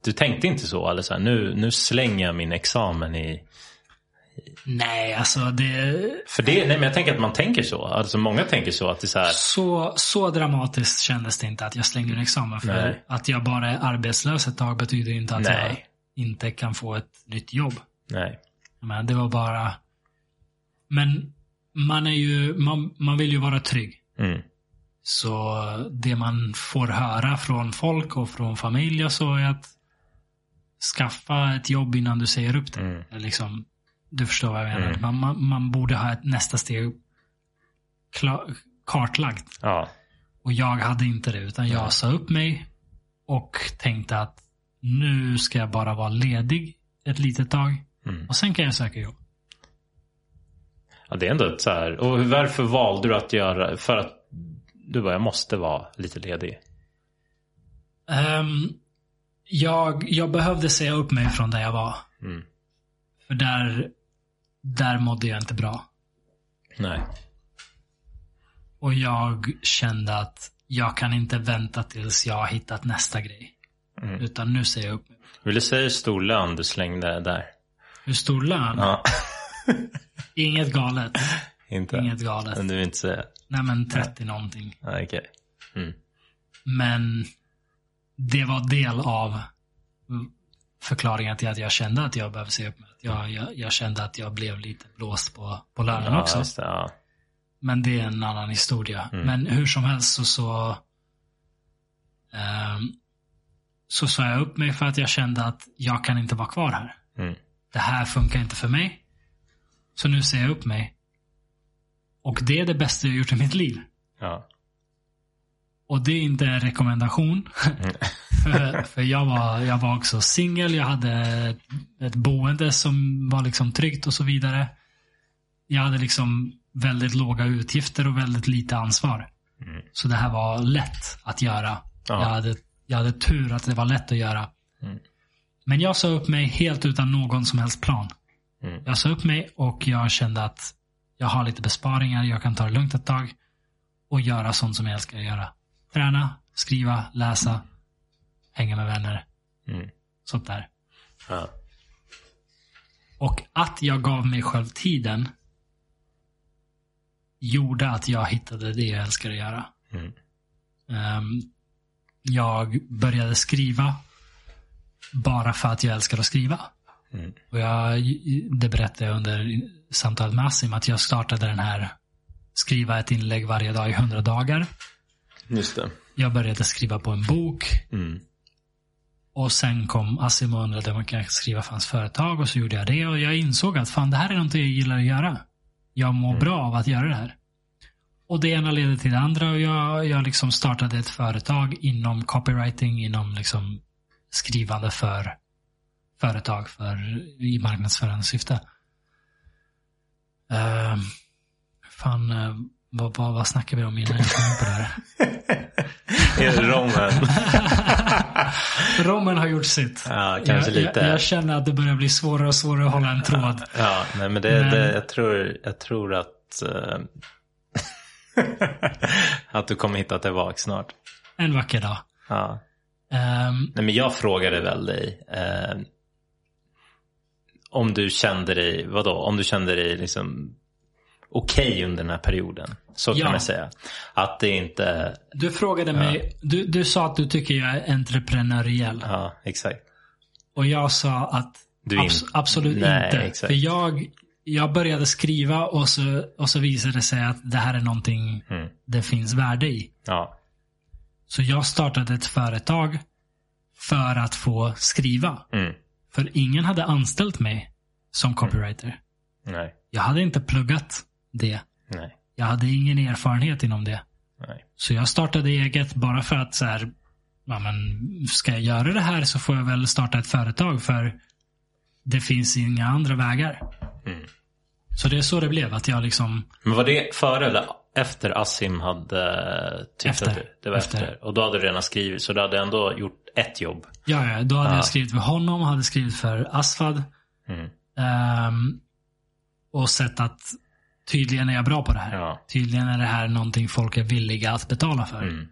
du tänkte inte så eller så här, nu, nu slänger jag min examen i, Nej, alltså det... för det, nej men jag tänker att man tänker så. Alltså många tänker så att det är så här, Så, så dramatiskt kändes det inte att jag slängde en examen. För Nej. att jag bara är arbetslös ett tag betyder inte att Nej. jag inte kan få ett nytt jobb. nej. Men det var bara... Men man är ju, man, man vill ju vara trygg. Mm. Så det man får höra från folk och från familj och så är att skaffa ett jobb innan du säger upp det. Mm. Liksom, du förstår vad jag menar. Mm. Man, man, man borde ha ett nästa steg klar, kartlagt. Ja. Och jag hade inte det, utan jag sa upp mig och tänkte att nu ska jag bara vara ledig ett litet tag. Mm. Och sen kan jag söka jobb. ja. Det är ändå ett så här, och varför valde du att göra, för att du bara, jag måste vara lite ledig. Ehm, jag, jag behövde säga upp mig från där jag var. Mm. För där, där mådde jag inte bra. Nej. Och jag kände att jag kan inte vänta tills jag har hittat nästa grej. Mm. Utan nu säger jag upp mig. Vill du säga hur stor lön du slängde där? Hur stor lön? Ja. Inget galet. inte? Inget galet. Men du vill inte säga? Nej men 30 någonting. Ja, Okej. Mm. Men det var del av förklaringen till att jag kände att jag behövde se upp mig. Jag, jag, jag kände att jag blev lite blåst på, på lönen Ja, också. det, ja. Men det är en annan historia. Mm. Men hur som helst så, så, ehm, så sa jag upp mig för att jag kände att jag kan inte vara kvar här. Mm. Det här funkar inte för mig. Så nu säger jag upp mig. Och det är det bästa jag gjort i mitt liv. Ja. Och det är inte en rekommendation. för för jag, var, jag var också singel. Jag hade ett, boende som var liksom tryggt och så vidare. Jag hade liksom väldigt låga utgifter och väldigt lite ansvar. Mm. Så det här var lätt att göra. Ja. Jag, hade, jag hade tur att det var lätt att göra. Mm. Men jag sa upp mig helt utan någon som helst plan. Mm. Jag sa upp mig och jag kände att jag har lite besparingar. Jag kan ta det lugnt ett tag. Och göra sånt som jag älskar att göra. Träna, skriva, läsa, hänga med vänner. Mm. Sånt där. Ja. Och att jag gav mig själv tiden gjorde att jag hittade det jag älskar att göra. Mm. Ehm, jag började skriva bara för att jag älskar att skriva. Mm. Och jag, det berättade jag under samtalet med Assim, att jag startade den här skriva ett inlägg varje dag i hundra dagar. Just det. Jag började skriva på en bok. Mm. Och sen kom Assim och undrade om jag kunde skriva för hans företag och så gjorde jag det. Och jag insåg att fan, det här är något jag gillar att göra. Jag mår bra av att göra det här. Och det ena leder till det andra och jag, jag liksom startade ett företag inom copywriting, inom liksom skrivande för företag för, i marknadsförande syfte. Uh, fan, uh, vad, vad, vad snackar vi om innan jag kom in på det här? Är det rommen? Rommen har gjort sitt. Ja, kanske jag, lite. Jag, jag känner att det börjar bli svårare och svårare att hålla en tråd. Ja, nej, men det, Men- det, jag, tror, jag tror att eh, att du kommer hitta tillbaka snart. En vacker dag. Ja. Ehm, Nej, men jag frågade väl dig eh, om du kände dig, vadå, om du kände dig liksom okej under den här perioden. Så Ja. kan man säga. Att det inte, du frågade mig, du, du sa att du tycker jag är entreprenöriell. ja exakt. Och jag sa att är abs- in- absolut Nej, inte. exakt. För jag, jag började skriva och så, och så visade det sig att det här är någonting Mm. det finns värde i. Ja, Så jag startade ett företag för att få skriva. mm. För ingen hade anställt mig som copywriter. nej, Jag hade inte pluggat det. nej, Jag hade ingen erfarenhet inom det. nej. Så jag startade eget bara för att så här, ja, men, ska jag göra det här så får jag väl starta ett företag för det finns inga andra vägar. Mm. Så det är så det blev. Att jag liksom, Men var det före eller efter Assim hade tyckt Efter. det var efter. Efter. Och då hade du redan skrivit, så du hade ändå gjort ett jobb. ja, ja då hade Ja. jag skrivit för honom, hade skrivit för Asfad. Mm. ehm, och sett att tydligen är jag bra på det här. Ja. Tydligen är det här någonting folk är villiga att betala för. Mm.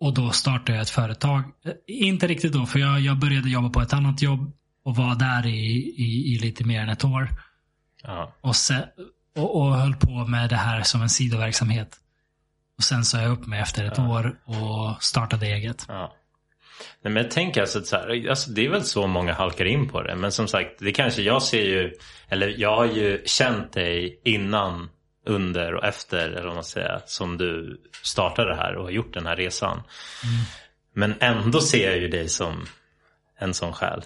Och då startade jag ett företag. Eh, Inte riktigt då, för jag, jag började jobba på ett annat jobb och var där i, i, i lite mer än ett år. Ja. Och, se, och, och höll på med det här som en sidoverksamhet. Och sen sa jag upp mig efter ett år och startade eget. Ja. Nej, men jag tänker alltså, så här, alltså det är väl så många halkar in på det. Men som sagt, det kanske jag ser ju, eller jag har ju känt dig innan, under och efter, eller vad man säger, som du startade det här och har gjort den här resan. Men ändå ser jag ju dig som en sån själ.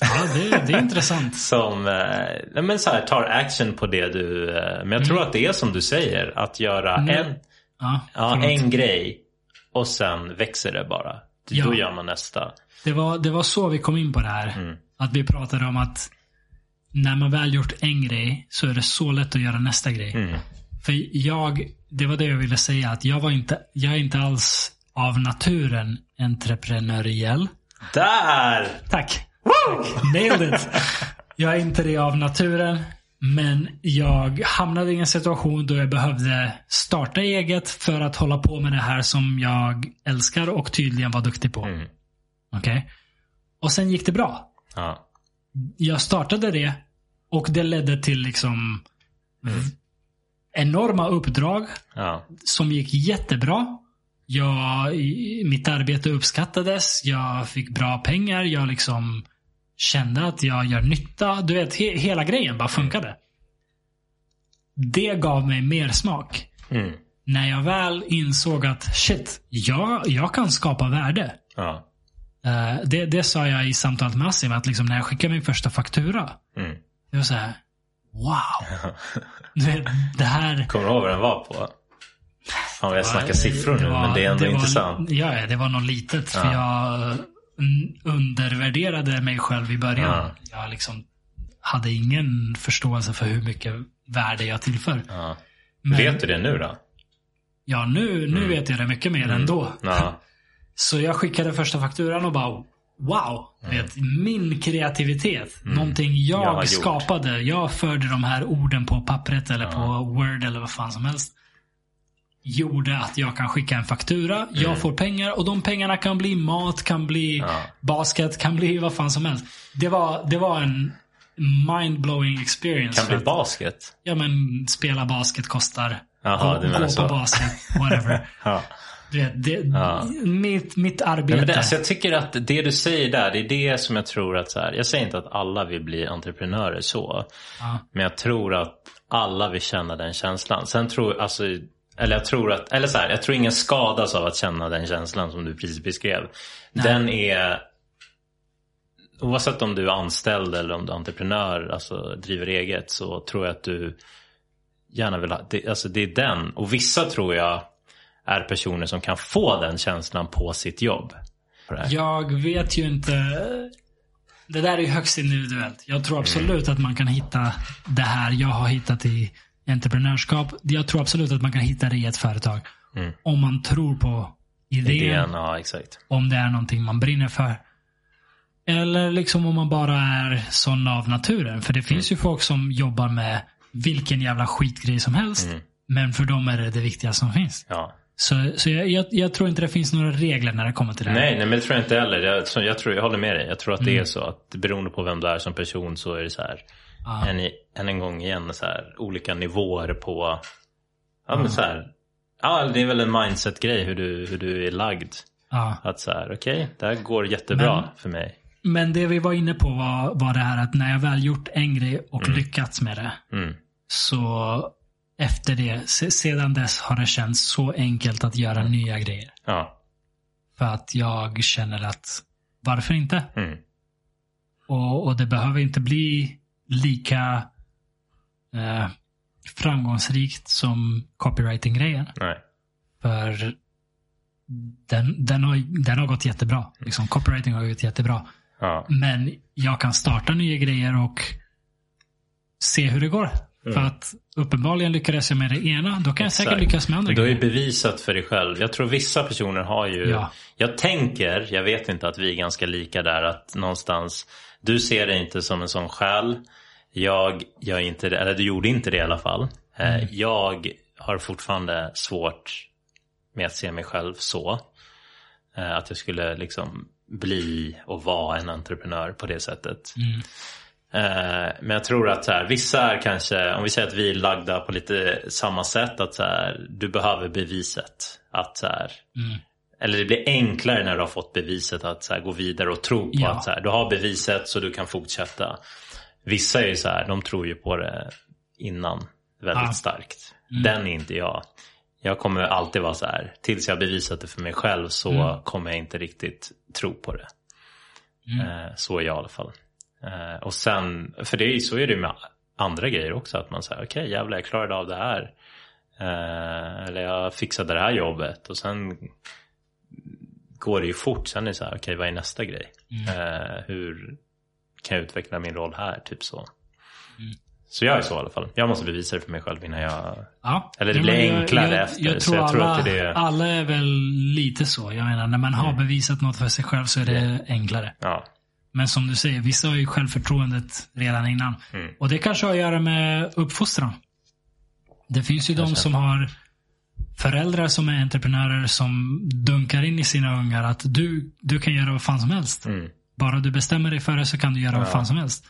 Ja, det, det är intressant. Som eh, men så här, tar action på det du, eh, men jag tror att det är som du säger, att göra Mm. en, Ja, ja, en grej och sen växer det bara. Ja. Då gör man nästa. Det, var, det var så vi kom in på det här. Mm. Att vi pratade om att när man väl gjort en grej så är det så lätt att göra nästa grej. Mm. För jag, det var det jag ville säga, att jag var inte, jag är inte alls av naturen entreprenöriell. Där! Tack. Tack. Nailed it. Jag är inte det av naturen. Men jag hamnade i en situation då jag behövde starta eget för att hålla på med det här som jag älskar och tydligen var duktig på. Mm. Okej? Och sen gick det bra. Ja. Jag startade det och det ledde till liksom enorma uppdrag Ja. som gick jättebra. Jag, mitt arbete uppskattades. Jag fick bra pengar. Jag liksom kände att jag gör nytta. Du vet, he, hela grejen bara funkade. Det gav mig mer smak. Mm. När jag väl insåg att shit, jag, jag kan skapa värde. Ja. Eh, det, det sa jag i samtalet med Assim, att liksom när jag skickade min första faktura. Mm. Det var så här, wow. Du vet, det här. Kommer du ihåg vad den var på? Fan, jag snackar siffror nu, var- men det är ändå var- intressant. Ja, ja, det var något litet. För Ja. jag undervärderade mig själv i början. Ja. Jag liksom hade ingen förståelse för hur mycket värde jag tillför. Ja. Men, Vet du det nu då? Ja, nu, nu vet jag det mycket mer än då. Ja. Så jag skickade första fakturan och bara Wow! Vet, min kreativitet. Någonting jag, Mm. Jag skapade. Jag förde de här orden på pappret eller på Word eller vad fan som helst. Gjorde att jag kan skicka en faktura. Jag får pengar och de pengarna kan bli mat, kan bli Mm. Ja. basket, kan bli vad fan som helst. Det var, det var en mind-blowing experience. Kan bli att- basket? Ja men spela basket kostar. Jaha, gå du menar gå så. på basket, whatever. Ja. Du vet, det, Ja. mitt, mitt arbete. Nej, men det, alltså jag tycker att det du säger där, det är det som jag tror att så här, jag säger inte att alla vill bli entreprenörer så. Ja. Men jag tror att alla vill känna den känslan. Sen tror, alltså, eller jag tror att, eller så här, jag tror ingen skadas av att känna den känslan som du precis beskrev. Den är, oavsett om du är anställd eller om du är entreprenör, alltså driver eget, så tror jag att du gärna vill ha, det, alltså det är den. Och vissa tror jag är personer som kan få den känslan på sitt jobb. Jag vet ju inte. Det där är ju högst individuellt. Jag tror absolut att man kan hitta det här jag har hittat i entreprenörskap. Jag tror absolut att man kan hitta det i ett företag. Mm. Om man tror på idén, Idén, ja exakt. om det är någonting man brinner för. Eller liksom om man bara är sån av naturen. För det finns ju folk som jobbar med vilken jävla skitgrej som helst. Mm. Men för dem är det det viktigaste som finns. Ja. Så, så jag, jag, jag tror inte det finns några regler när det kommer till det här. Nej, nej, men det tror jag inte heller. Jag, jag, tror, jag håller med dig. Jag tror att Mm. det är så att beroende på vem du är som person så är det så här. Ja. Än, i, än en gång igen så här olika nivåer på. Ja men så här. Ja det är väl en mindset-grej hur du, hur du är lagd. Ja. Att så här, okej, det här går jättebra Men- för mig. Men det vi var inne på var, var det här att när jag väl gjort en grej och lyckats med det. Mm. Så efter det, se, sedan dess har det känts så enkelt att göra nya grejer. Ja. För att jag känner att varför inte? Mm. Och, och det behöver inte bli lika eh, framgångsrikt som copywriting-grejen. För den, den, har, den har gått jättebra. Liksom, copywriting har gått jättebra. Ja. Men jag kan starta nya grejer och se hur det går. Mm. För att uppenbarligen lyckades jag med det ena. Då kan jag säkert Exakt. lyckas med andra Du har ju bevisat för dig själv. Jag tror vissa personer har ju. Ja. Jag tänker, jag vet inte att vi är ganska lika där. Att någonstans. Du ser det inte som en sån själ. Jag gör inte det. Eller du gjorde inte det i alla fall. Eh, Mm. Jag har fortfarande svårt med att se mig själv så. Eh, Att jag skulle liksom bli och vara en entreprenör på det sättet. Mm. Eh, Men jag tror att så här, vissa är kanske, om vi säger att vi är lagda på lite samma sätt, att så här, du behöver beviset. Att så här, Mm. eller det blir enklare när du har fått beviset att så gå vidare och tro på Ja. att så du har beviset så du kan fortsätta. Vissa är ju så här, de tror ju på det innan väldigt Ja. starkt. Den är inte jag. Jag kommer alltid vara så här, tills jag bevisat det för mig själv så kommer jag inte riktigt tro på det. Eh, så är jag i alla fall. Eh, och sen, för det är så är det med andra grejer också. Att man säger okej jävlar jag klarade av det här. Eh, eller jag fixade det här jobbet. Och sen går det ju fort. Sen är det så här, okej vad är nästa grej? Eh, hur kan jag utveckla min roll här? Typ så. Så jag är så i alla fall. Jag måste bevisa det för mig själv innan jag... Ja. Eller det blir jag- enklare jag, efter, Jag tror, jag tror alla, att det är alla är väl lite så. Jag menar, när man har bevisat något för sig själv så är det enklare. Ja, Men som du säger, vissa har ju självförtroendet redan innan. Mm. Och det kanske har att göra med uppfostran. Det finns ju de som har föräldrar som är entreprenörer som dunkar in i sina ungar att du, du kan göra vad fan som helst. Mm. Bara du bestämmer dig för det så kan du göra vad fan som helst.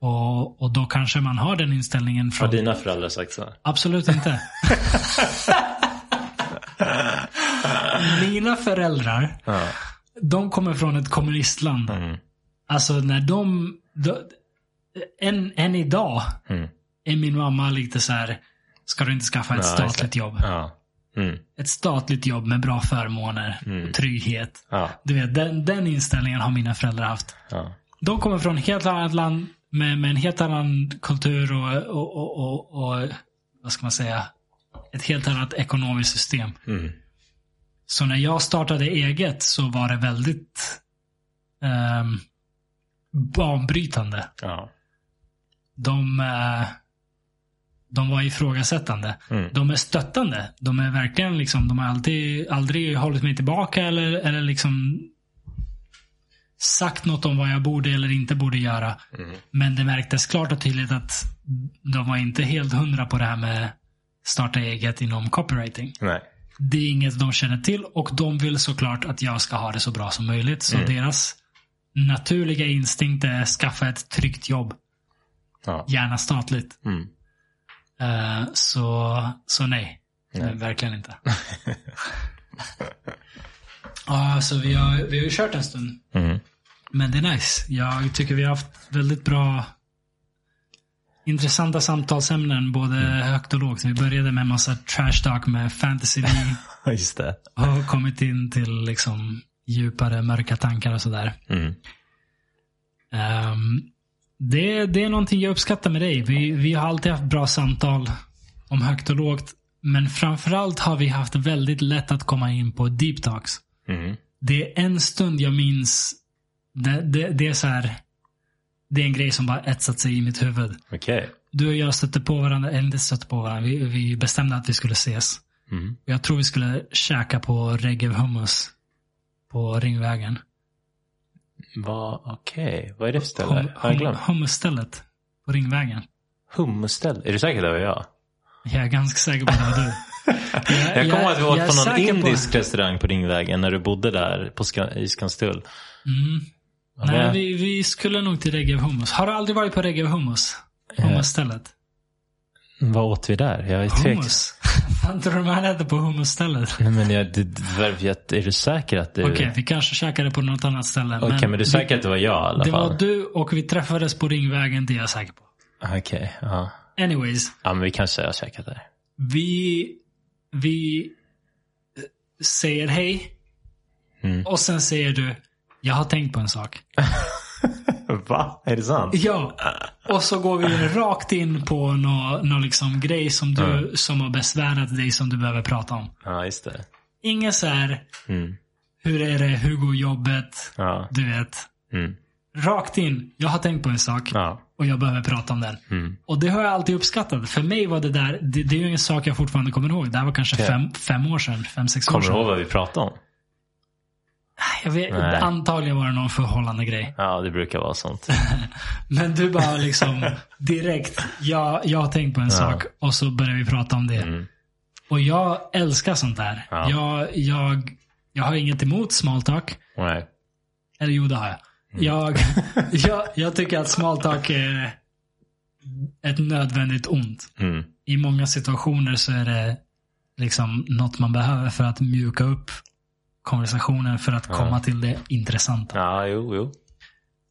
Och, och då kanske man har den inställningen har från... dina föräldrar sagt så? Absolut inte. Mina föräldrar, Ja. de kommer från ett kommunistland. Mm. Alltså när de... de än, än idag Mm. är min mamma lite så här. Ska du inte skaffa ett Ja, statligt jobb? Ja. Mm. Ett statligt jobb med bra förmåner och trygghet. Ja. Du vet, den, den inställningen har mina föräldrar haft. Ja. De kommer från ett helt annat land med, med en helt annan kultur och, och, och, och, och vad ska man säga, ett helt annat ekonomiskt system. Mm. Så när jag startade eget så var det väldigt um, banbrytande. Ja. De, eh, de var ifrågasättande. Mm. De är stöttande. De är verkligen liksom, de har alltid, aldrig hållit mig tillbaka eller, eller liksom sagt något om vad jag borde eller inte borde göra. Mm. Men det märktes klart och tydligt att de var inte helt hundra på det här med starta eget inom copywriting. Nej. Det är inget de känner till och de vill såklart att jag ska ha det så bra som möjligt. Så deras naturliga instinkt är att skaffa ett tryggt jobb. Ja. Gärna statligt. Mm. Eh, så, så nej. Nej. Verkligen inte. Ja, så vi har, vi har ju kört en stund. Mm. Men det är nice. Jag tycker vi har haft väldigt bra intressanta samtalsämnen både högt och lågt. Vi började med en massa trash talk med fantasy Just det. och har kommit in till liksom djupare mörka tankar och sådär. Mm. Ehm, det, det är någonting jag uppskattar med dig. Vi, vi har alltid haft bra samtal om högt och lågt. Men framförallt har vi haft väldigt lätt att komma in på deep talks. Mm. Det är en stund jag minns. Det, det, det är så här. Det är en grej som bara etsat sig i mitt huvud. Okej. Du och jag stötte på varandra, eller inte stötte på varandra. Vi, vi bestämde att vi skulle ses. Mm. Jag tror vi skulle käka på Regev Hummus. På Ringvägen. Vad, okej. Vad är det för ställe? Hum, Har jag hum, glömt? hummusstället. På Ringvägen. Hummusställe? Är du säker det var jag? Jag är ganska säker på det var du. Jag kommer ihåg att vi åt på någon säker på- indisk restaurang på Ringvägen när du bodde där på Ska, i Skanstull. Mm. Nej, vi, vi skulle nog till Regev Hummus. Har du aldrig varit på Regev Hummus? Eh, Hummusstället. Vad åt vi där? Jag är. Hummus? Fan tror du man äter på hummusstället? Nej men jag, det, det, är du säker att du... Okej, vi kanske käkade på något annat ställe. Okej, men, du är säker att det var jag i alla Det fall? var du och vi träffades på Ringvägen, det är jag säker på. Okej, ja. Anyways, Ja men vi kanske har käkat där. vi, vi eh, säger hej. Mm. Och sen säger du, jag har tänkt på en sak. Va? Är det sant? Ja. Och så går vi rakt in på någon nå liksom grej som du som har besvärat dig som du behöver prata om. Ja, just det. Inget så här, Mm. hur är det, hur går jobbet? Ja. Du vet. Mm. Rakt in, jag har tänkt på en sak Ja. och jag behöver prata om den. Mm. Och det har jag alltid uppskattat. För mig var det där, det, det är ju en sak jag fortfarande kommer ihåg. Det här var kanske Okej. fem, fem år sedan, fem, sex år Kommer du sedan. ihåg vad vi pratade om? Jag vet, Nej. antagligen var det någon förhållande grej. Ja, det brukar vara sånt. Men du bara liksom direkt, jag, jag har tänkt på en sak och så börjar vi prata om det. Mm. Och jag älskar sånt där. Ja. Jag, jag, jag har inget emot small talk. Nej. Eller jo, det har jag. Mm. Jag, jag. Jag tycker att small talk är ett nödvändigt ont. Mm. I många situationer så är det liksom något man behöver för att mjuka upp konversationen för att komma till det intressanta. Ja, jo, jo.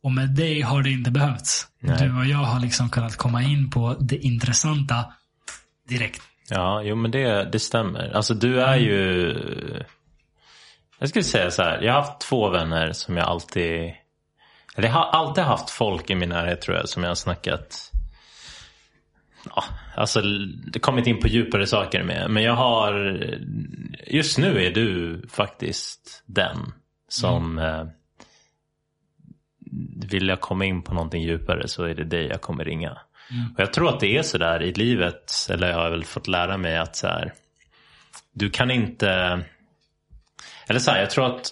Och med dig har det inte behövts. Nej. Du och jag har liksom kunnat komma in på det intressanta direkt. Ja, jo men det, det stämmer. Alltså du är ju... Jag skulle säga så här. Jag har haft två vänner som jag alltid... Eller jag har alltid haft folk i min närhet tror jag som jag har snackat... Ja, alltså kommit in på djupare saker med. Men jag har... Just nu är du faktiskt den som... Eh, vill jag komma in på någonting djupare så är det dig jag kommer ringa. Och jag tror att det är så där i livet, eller jag har väl fått lära mig att så här, du kan inte, eller så här, jag tror att,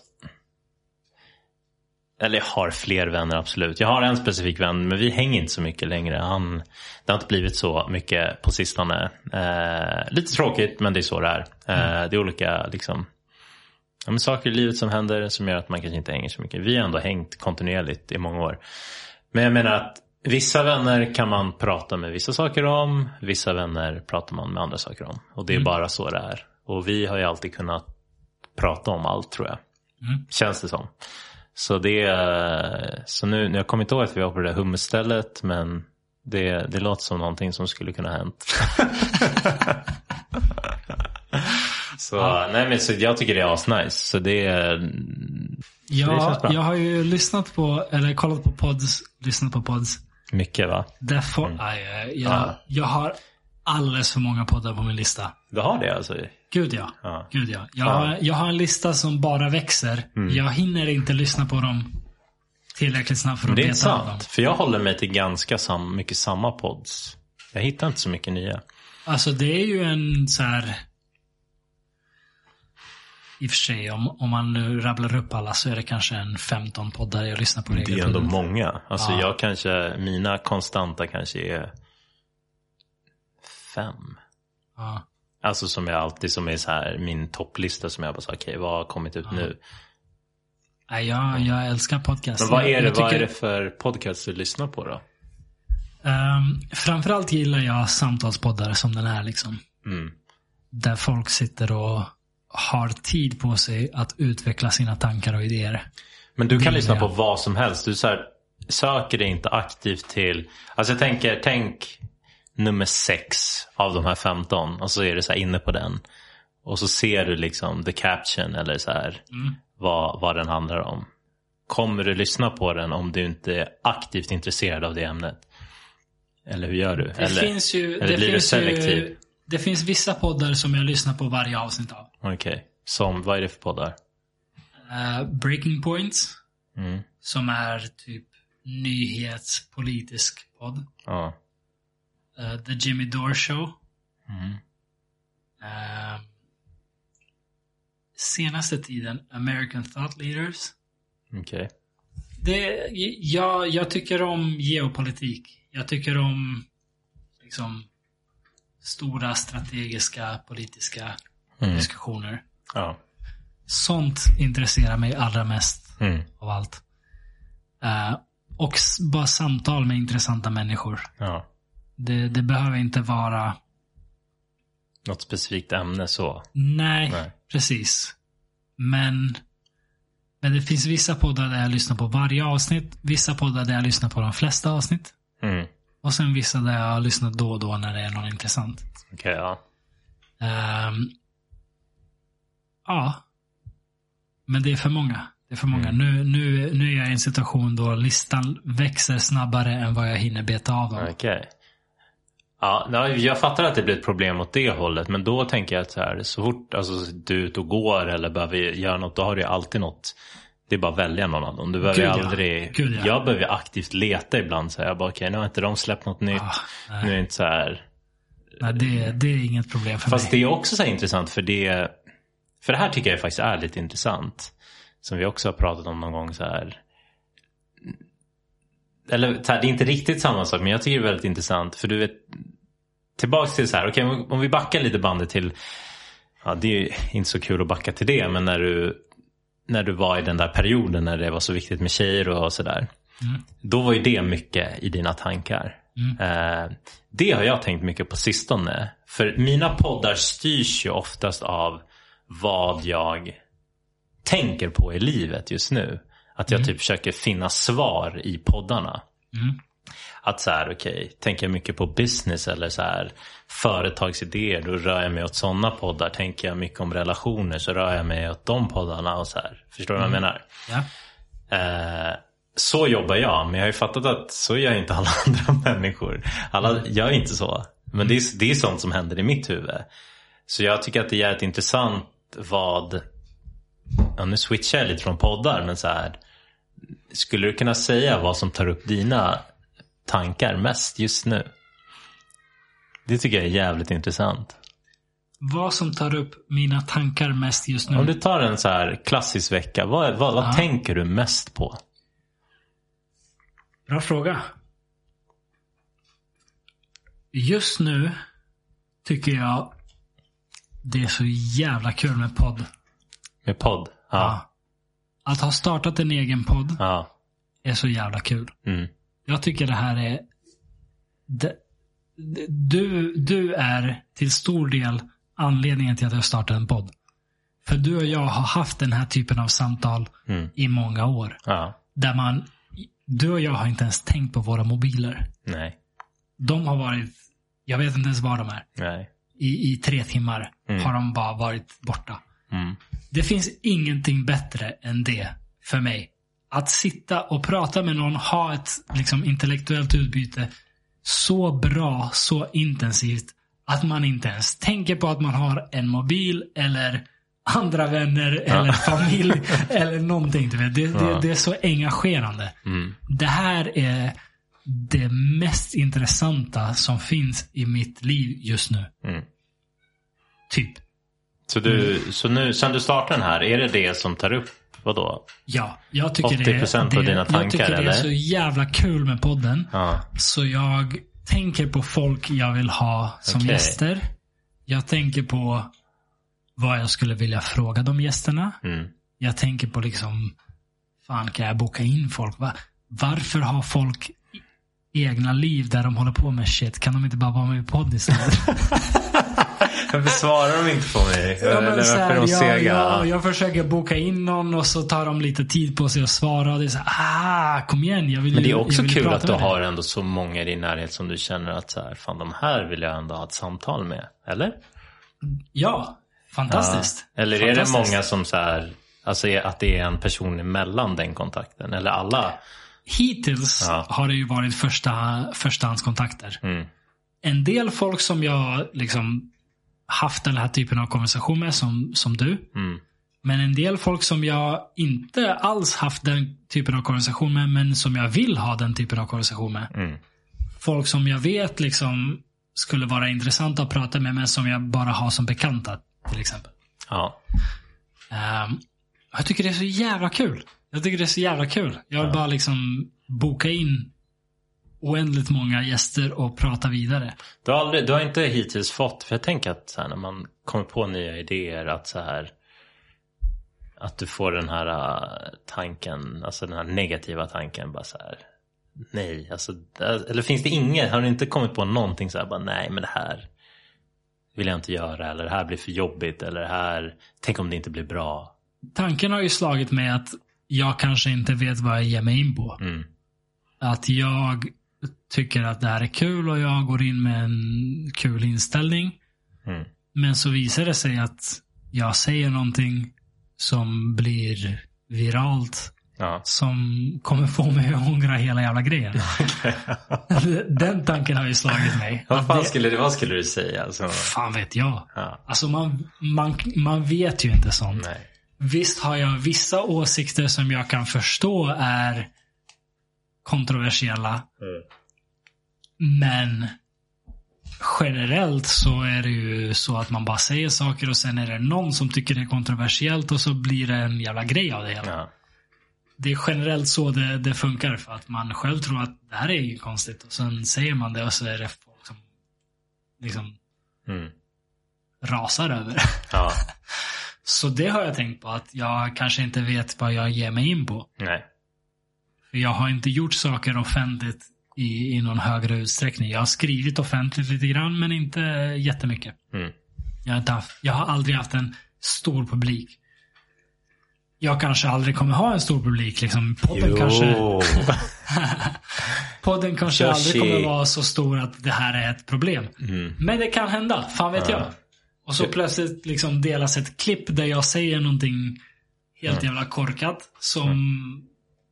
eller jag har fler vänner absolut. Jag har en specifik vän, men vi hänger inte så mycket längre. Han, det har inte blivit så mycket på sistone. Eh, lite tråkigt, men det är så det är. Eh, det är olika liksom, ja, men saker i livet som händer som gör att man kanske inte hänger så mycket. Vi har ändå hängt kontinuerligt i många år. Men jag menar att vissa vänner kan man prata med vissa saker om. Vissa vänner pratar man med andra saker om. Och det är bara så det är. Och vi har ju alltid kunnat prata om allt tror jag. Mm. Känns det som. Så det är, så nu, jag kommer inte ihåg att vi var på det där hummusstället men det, det låter som någonting som skulle kunna ha hänt. Så, nej, men, så jag tycker det är asnice. Så det är... det Jag, känns bra. jag har ju lyssnat på, eller kollat på pods, lyssnat på pods. Mycket va? Där får, aj, jag, Mm. Ja. jag har alldeles för många poddar på min lista. Du har det alltså? Gud ja. Ja. Gud ja. Jag, har, jag har en lista som bara växer. Mm. Jag hinner inte lyssna på dem tillräckligt snabbt för att det är beta av dem. sant. För jag håller mig till ganska sam, mycket samma pods. Jag hittar inte så mycket nya. Alltså det är ju en så här. I och för sig, om, om man nu rabblar upp alla så är det kanske en 15 poddar jag lyssnar på Det är ändå många. Alltså Ja. jag kanske, mina konstanta kanske är fem. Ja. Alltså som jag alltid, som är så här min topplista som jag bara sa, okej vad har kommit ut nu? Nej, jag, jag älskar podcast. Men vad är Jag- det, jag vad är tycker- det för podcast du lyssnar på då? Ehm, framförallt gillar jag samtalspoddar som den här. Liksom. Mm. Där folk sitter och har tid på sig att utveckla sina tankar och idéer. Men du kan lyssna är på jag. vad som helst. Du så här, söker dig inte aktivt till... Alltså jag tänker, tänk nummer sex av de här 15 och så är du så inne på den. Och så ser du liksom the caption eller så här Mm. vad, vad den handlar om. Kommer du lyssna på den om du inte är aktivt intresserad av det ämnet? Eller hur gör du? Det eller, finns ju... eller det blir du finns selektiv? Ju, det finns vissa poddar som jag lyssnar på varje avsnitt av. Okej, som, vad är det för poddar? Eh, Breaking Points. Mm. Som är typ nyhetspolitisk podd. Ja. Eh, The Jimmy Dore Show. Mm. Eh, senaste tiden American Thought Leaders. Okej. Det, jag, jag tycker om geopolitik. Jag tycker om liksom stora strategiska politiska Mm. diskussioner. Ja. Sånt intresserar mig allra mest Mm. av allt. Eh, och bara samtal med intressanta människor. ja. Det, det behöver inte vara... Något specifikt ämne så. Nej, Nej. precis. Men, men det finns vissa poddar där jag lyssnar på varje avsnitt. Vissa poddar där jag lyssnar på de flesta avsnitt. Mm. Och sen vissa där jag lyssnar då och då när det är något intressant. Okej, ja. Ehm, ja. Men det är för många. Det är för många. Mm. Nu, nu, nu är jag i en situation då listan växer snabbare än vad jag hinner beta av dem. Okej. Ja, nej, jag fattar att det blir ett problem åt det hållet. Men då tänker jag att så, här, så fort alltså, du är ute och går eller behöver göra något. Då har du ju alltid något. Det är bara att välja någon av dem. Du behöver Gud, aldrig. Gud, ja. Jag behöver aktivt leta ibland. Så här, jag bara okej, nu har inte de släppt något nytt. Ah, nu är det inte så här. Nej, det, det är inget problem för Fast mig. det är också så intressant för det. För det här tycker jag faktiskt är lite intressant. Som vi också har pratat om någon gång så här. Eller så här, det är inte riktigt samma sak men jag tycker det är väldigt intressant. För du vet. Tillbaks till så här. Okej om- vi backar lite bandet till. Ja det är inte så kul att backa till det. Men när du. När du var i den där perioden när det var så viktigt med tjejer och sådär. Mm. Då var ju det mycket i dina tankar. Eh, det har jag tänkt mycket på sistone. För mina poddar styrs ju oftast av vad jag tänker på i livet just nu. Att jag typ försöker finna svar i poddarna. Mm. Att så här, okej, tänker jag mycket på business eller så här företagsidéer, då rör jag mig åt sådana poddar. Tänker jag mycket om relationer så rör jag mig åt de poddarna och så här. Förstår du vad jag menar? Ja. Eh, så jobbar jag, men jag har ju fattat att så gör inte alla andra människor. Alla gör inte så. Men det är, det är sånt som händer i mitt huvud. Så jag tycker att det är jävligt intressant vad... Ja, nu switchar jag lite från poddar, men så här. Skulle du kunna säga vad som tar upp dina tankar mest just nu? Det tycker jag är jävligt intressant. Vad som tar upp mina tankar mest just nu. Om du tar en så här klassisk vecka, vad, vad, vad tänker du mest på? Bra fråga. Just nu tycker jag det är så jävla kul med podd. Med podd? Ja. Ja. Att ha startat en egen podd ja. är så jävla kul. Mm. Jag tycker det här är... Det, du, du är till stor del anledningen till att jag startade en podd. För du och jag har haft den här typen av samtal Mm. i många år. Ja. Där man... Du och jag har inte ens tänkt på våra mobiler. Nej. De har varit... Jag vet inte ens var de är. Nej. i, i tre timmar har de bara varit borta. Mm. Det finns ingenting bättre än det för mig. Att sitta och prata med någon, ha ett liksom, intellektuellt utbyte så bra, så intensivt att man inte ens tänker på att man har en mobil eller andra vänner eller familj eller någonting. Du vet. Det, det, Ja. det är så engagerande. Mm. Det här är det mest intressanta som finns i mitt liv just nu. Mm. Typ. Så, du, så nu, sen du startade den här, är det det som tar upp, vadå? Ja, jag tycker, 80% det, av det, dina jag tankar, tycker det eller? är så jävla kul med podden. Ja. Så jag tänker på folk jag vill ha som Okej. gäster. Jag tänker på vad jag skulle vilja fråga de gästerna. Mm. Jag tänker på liksom, fan kan jag boka in folk? Va? Varför har folk i- egna liv där de håller på med shit? Kan de inte bara vara med i podd istället? Varför svarar de inte på mig? Ja, Eller varför här, är de jag, sega? jag, jag försöker boka in någon och så tar de lite tid på sig att svara. Och det är så här, ah, kom igen. Jag vill, Men det är också jag kul att du med dig." har ändå så många i din närhet som du känner att så här, fan de här vill jag ändå ha ett samtal med. Eller? Ja, fantastiskt. Eller är det Fantastiskt. många som så här, alltså att det är en person emellan den kontakten? Eller alla? Hittills Ja. har det ju varit första, förstahandskontakter. Mm. En del folk som jag liksom haft den här typen av konversation med, som, som du. Mm. Men en del folk som jag inte alls haft den typen av konversation med, men som jag vill ha den typen av konversation med. Mm. Folk som jag vet liksom skulle vara intressanta att prata med, men som jag bara har som bekanta. Till exempel. Ja. Ehm, jag tycker det är så jävla kul. Jag tycker det är så jävla kul. Jag vill bara liksom boka in oändligt många gäster och prata vidare. Du har, aldrig, du har inte hittills fått, för jag tänker att så här, när man kommer på nya idéer att så här att du får den här äh, tanken, alltså den här negativa tanken bara så här nej, alltså äh, eller finns det inget, har du inte kommit på någonting så här bara nej men det här vill jag inte göra eller det här blir för jobbigt eller det här, tänk om det inte blir bra. Tanken har ju slagit mig att jag kanske inte vet vad jag ger mig in på. Mm. Att jag tycker att det här är kul och jag går in med en kul inställning. Mm. Men så visar det sig att jag säger någonting som blir viralt. Ja. Som kommer få mig att ångra hela jävla grejen. Den tanken har ju slagit mig. vad, fan det- skulle, vad skulle du säga? Alltså, Fan vet jag. ja, Alltså man, man, man vet ju inte sånt. nej. Visst har jag vissa åsikter som jag kan förstå är kontroversiella. Mm. Men generellt så är det ju så att man bara säger saker och sen är det någon som tycker det är kontroversiellt och så blir det en jävla grej av det hela. Ja. Det är generellt så det, det funkar för att man själv tror att det här är ju konstigt och sen säger man det och så är det folk som liksom Mm. rasar över. ja, Så det har jag tänkt på att jag kanske inte vet vad jag ger mig in på. nej. Jag har inte gjort saker offentligt i, i någon högre utsträckning. Jag har skrivit offentligt lite grann men inte jättemycket. Mm. Jag har, inte haft, jag har aldrig haft en stor publik. Jag kanske aldrig kommer ha en stor publik. Liksom. Podden, kanske, podden kanske Kör aldrig kommer vara så stor att det här är ett problem. Mm. Men det kan hända, fan vet Ja. jag. Och så plötsligt liksom delas ett klipp där jag säger någonting helt jävla korkat. Som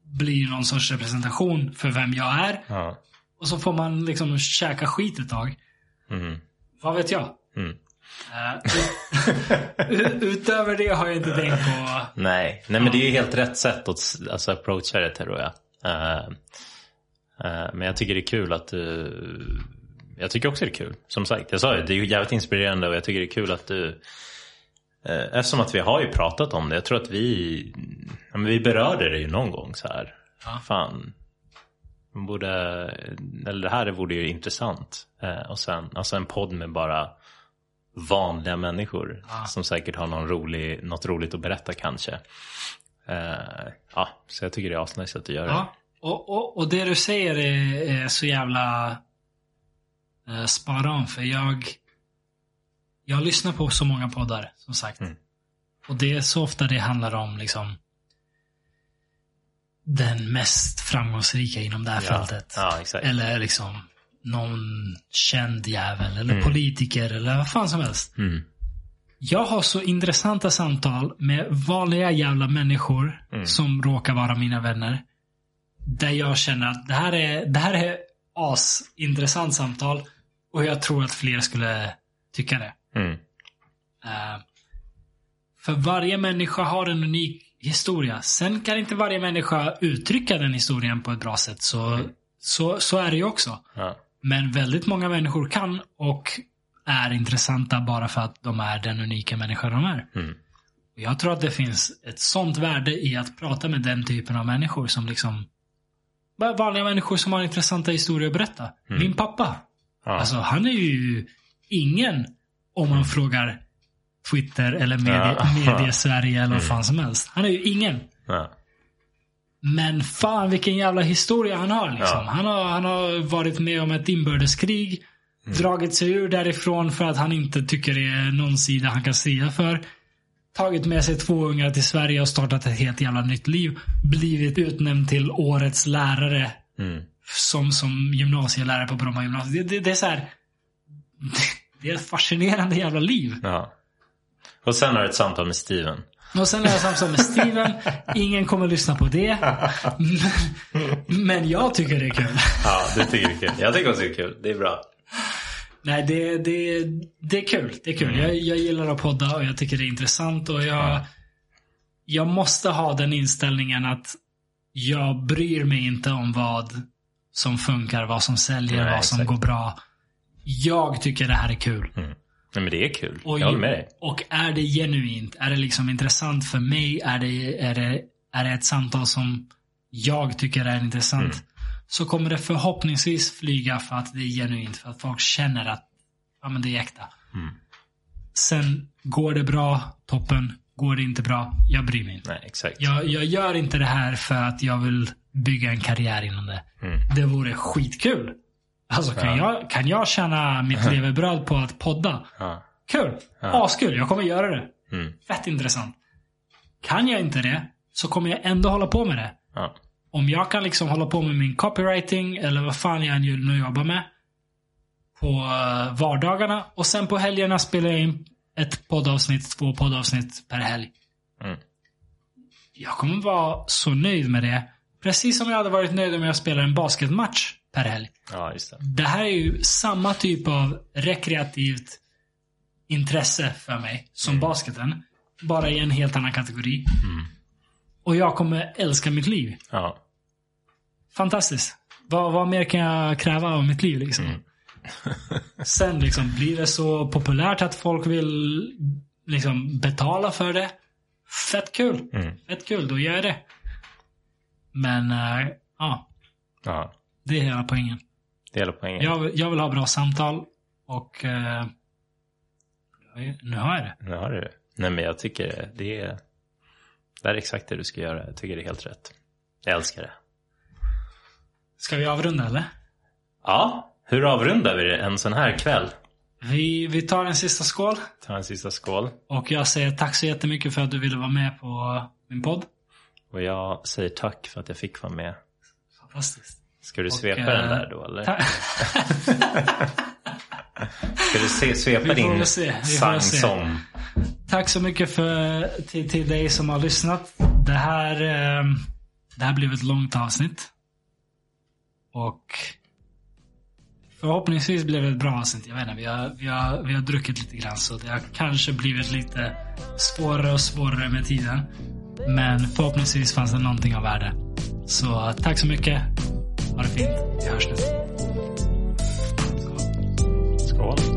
blir någon sorts representation för vem jag är. Ja. Och så får man liksom käka skit ett tag. Mm. Vad vet jag? Mm. Eh, ut- Utöver det har jag inte tänkt på... Nej, nej men det är ju helt rätt sätt att alltså, approacha det tror jag. Eh, eh, men jag tycker det är kul att du... Jag tycker också det är kul. Som sagt, jag sa ju, det är jävligt inspirerande och jag tycker det är kul att du... eh, Eftersom att vi har ju pratat om det. Jag tror att vi... Vi berörde det ju någon gång så här. Ja. Fan. Man borde... Eller det här vore ju intressant. Eh, och sen, alltså en podd med bara vanliga människor. Ja. Som säkert har någon rolig, något roligt att berätta kanske. Eh, ja, så jag tycker det är asnice att du gör det. Ja. Och, och, och det du säger är, är så jävla spot on. För jag, jag lyssnar på så många poddar, som sagt. Mm. Och det är så ofta det handlar om liksom den mest framgångsrika inom det här Ja, fältet. ja. Eller liksom någon känd jävel eller politiker eller vad fan som helst. Mm. Jag har så intressanta samtal med vanliga jävla människor som råkar vara mina vänner. Där jag känner att det här är, det här är asintressant samtal. Och jag tror att fler skulle tycka det. Mm. Eh, för varje människa har en unik historia. Sen kan inte varje människa uttrycka den historien på ett bra sätt. Så, så, så är det ju också. Ja. Men väldigt många människor kan och är intressanta bara för att de är den unika människa de är. Mm. Jag tror att det finns ett sånt värde i att prata med den typen av människor som liksom vanliga människor som har intressanta historier att berätta. Min pappa. Ja. Alltså han är ju ingen om man frågar Twitter eller media, Ja. eller vad fan som helst. Han är ju ingen. Ja. Men fan vilken jävla historia han har. Liksom. Ja. Han, har han har varit med om ett inbördeskrig. Dragit sig ur därifrån för att han inte tycker det är någon sida han kan strida för. Tagit med sig två ungar till Sverige och startat ett helt jävla nytt liv. Blivit utnämnd till årets lärare. Mm. Som, som gymnasielärare på Bromma gymnasium. Det, det, det är så här. Det är ett fascinerande jävla liv. Ja. Och sen har du ett samtal med Steven. Och sen är jag samtal med Steven. Ingen kommer lyssna på det. Men, men jag tycker det är kul. Ja, du tycker det är kul. Jag tycker också det är kul. Det är bra. Nej, det, det, det är kul. Det är kul. Jag, jag gillar att podda och jag tycker det är intressant. Och jag, jag måste ha den inställningen att jag bryr mig inte om vad som funkar, vad som säljer, Nej, vad som exakt. går bra. Jag tycker det här är kul. Mm. Nej, men det är kul. Och, jag håller med dig. och är det genuint? Är det liksom intressant för mig? Är det, är det, är det ett samtal som jag tycker är intressant? Mm. Så kommer det förhoppningsvis flyga för att det är genuint. För att folk känner att ja, men det är äkta. Mm. Sen går det bra, toppen. Går det inte bra, jag bryr mig inte. Nej, exakt. Jag, jag gör inte det här för att jag vill bygga en karriär inom det. Mm. Det vore skitkul. Alltså kan, jag, kan jag tjäna mitt levebröd på att podda? Ja. Kul! Askul, jag kommer göra det. Mm. Fett intressant. Kan jag inte det, så kommer jag ändå hålla på med det. Om jag kan liksom hålla på med min copywriting eller vad fan jag nu jobbar med. På eh, vardagarna och sen på helgerna spelar jag in ett poddavsnitt, två poddavsnitt per helg. Mm. Jag kommer vara så nöjd med det. Precis som jag hade varit nöjd om jag spelar en basketmatch per helg. ja, just det. Det här är ju samma typ av rekreativt intresse för mig som basketen. Bara i en helt annan kategori. Och jag kommer älska mitt liv. Ja. Fantastiskt. Vad, vad mer kan jag kräva av mitt liv liksom? Sen liksom, blir det så populärt att folk vill liksom betala för det. Fett kul. Mm. Fett kul, då gör jag det. Men, äh, ja. ja. Det är hela poängen. Det är hela poängen. Jag, vill- jag vill ha bra samtal och eh, nu har jag det. Nu har du det. Nej, men jag tycker det är, det är exakt det du ska göra. Jag tycker det är helt rätt. Jag älskar det. Ska vi avrunda eller? Ja, hur avrundar vi en sån här kväll? Vi, vi tar en sista skål. Ta en sista skål. Och jag säger tack så jättemycket för att du ville vara med på min podd. Och jag säger tack för att jag fick vara med. Fantastiskt. Ska du Och, svepa eh, den där då eller? Ska du se, svepa din se. sangsång? tack så mycket för, till, till dig som har lyssnat. Det här, eh, det här blev ett långt avsnitt. Och förhoppningsvis blev det ett bra avsnitt. Jag vet inte, vi har, vi har, vi har druckit lite grann så det har kanske blivit lite svårare och svårare med tiden. Men förhoppningsvis fanns det någonting av värde. Så tack så mycket. Auf jeden Fall. Ja, stimmt. So. Let's go.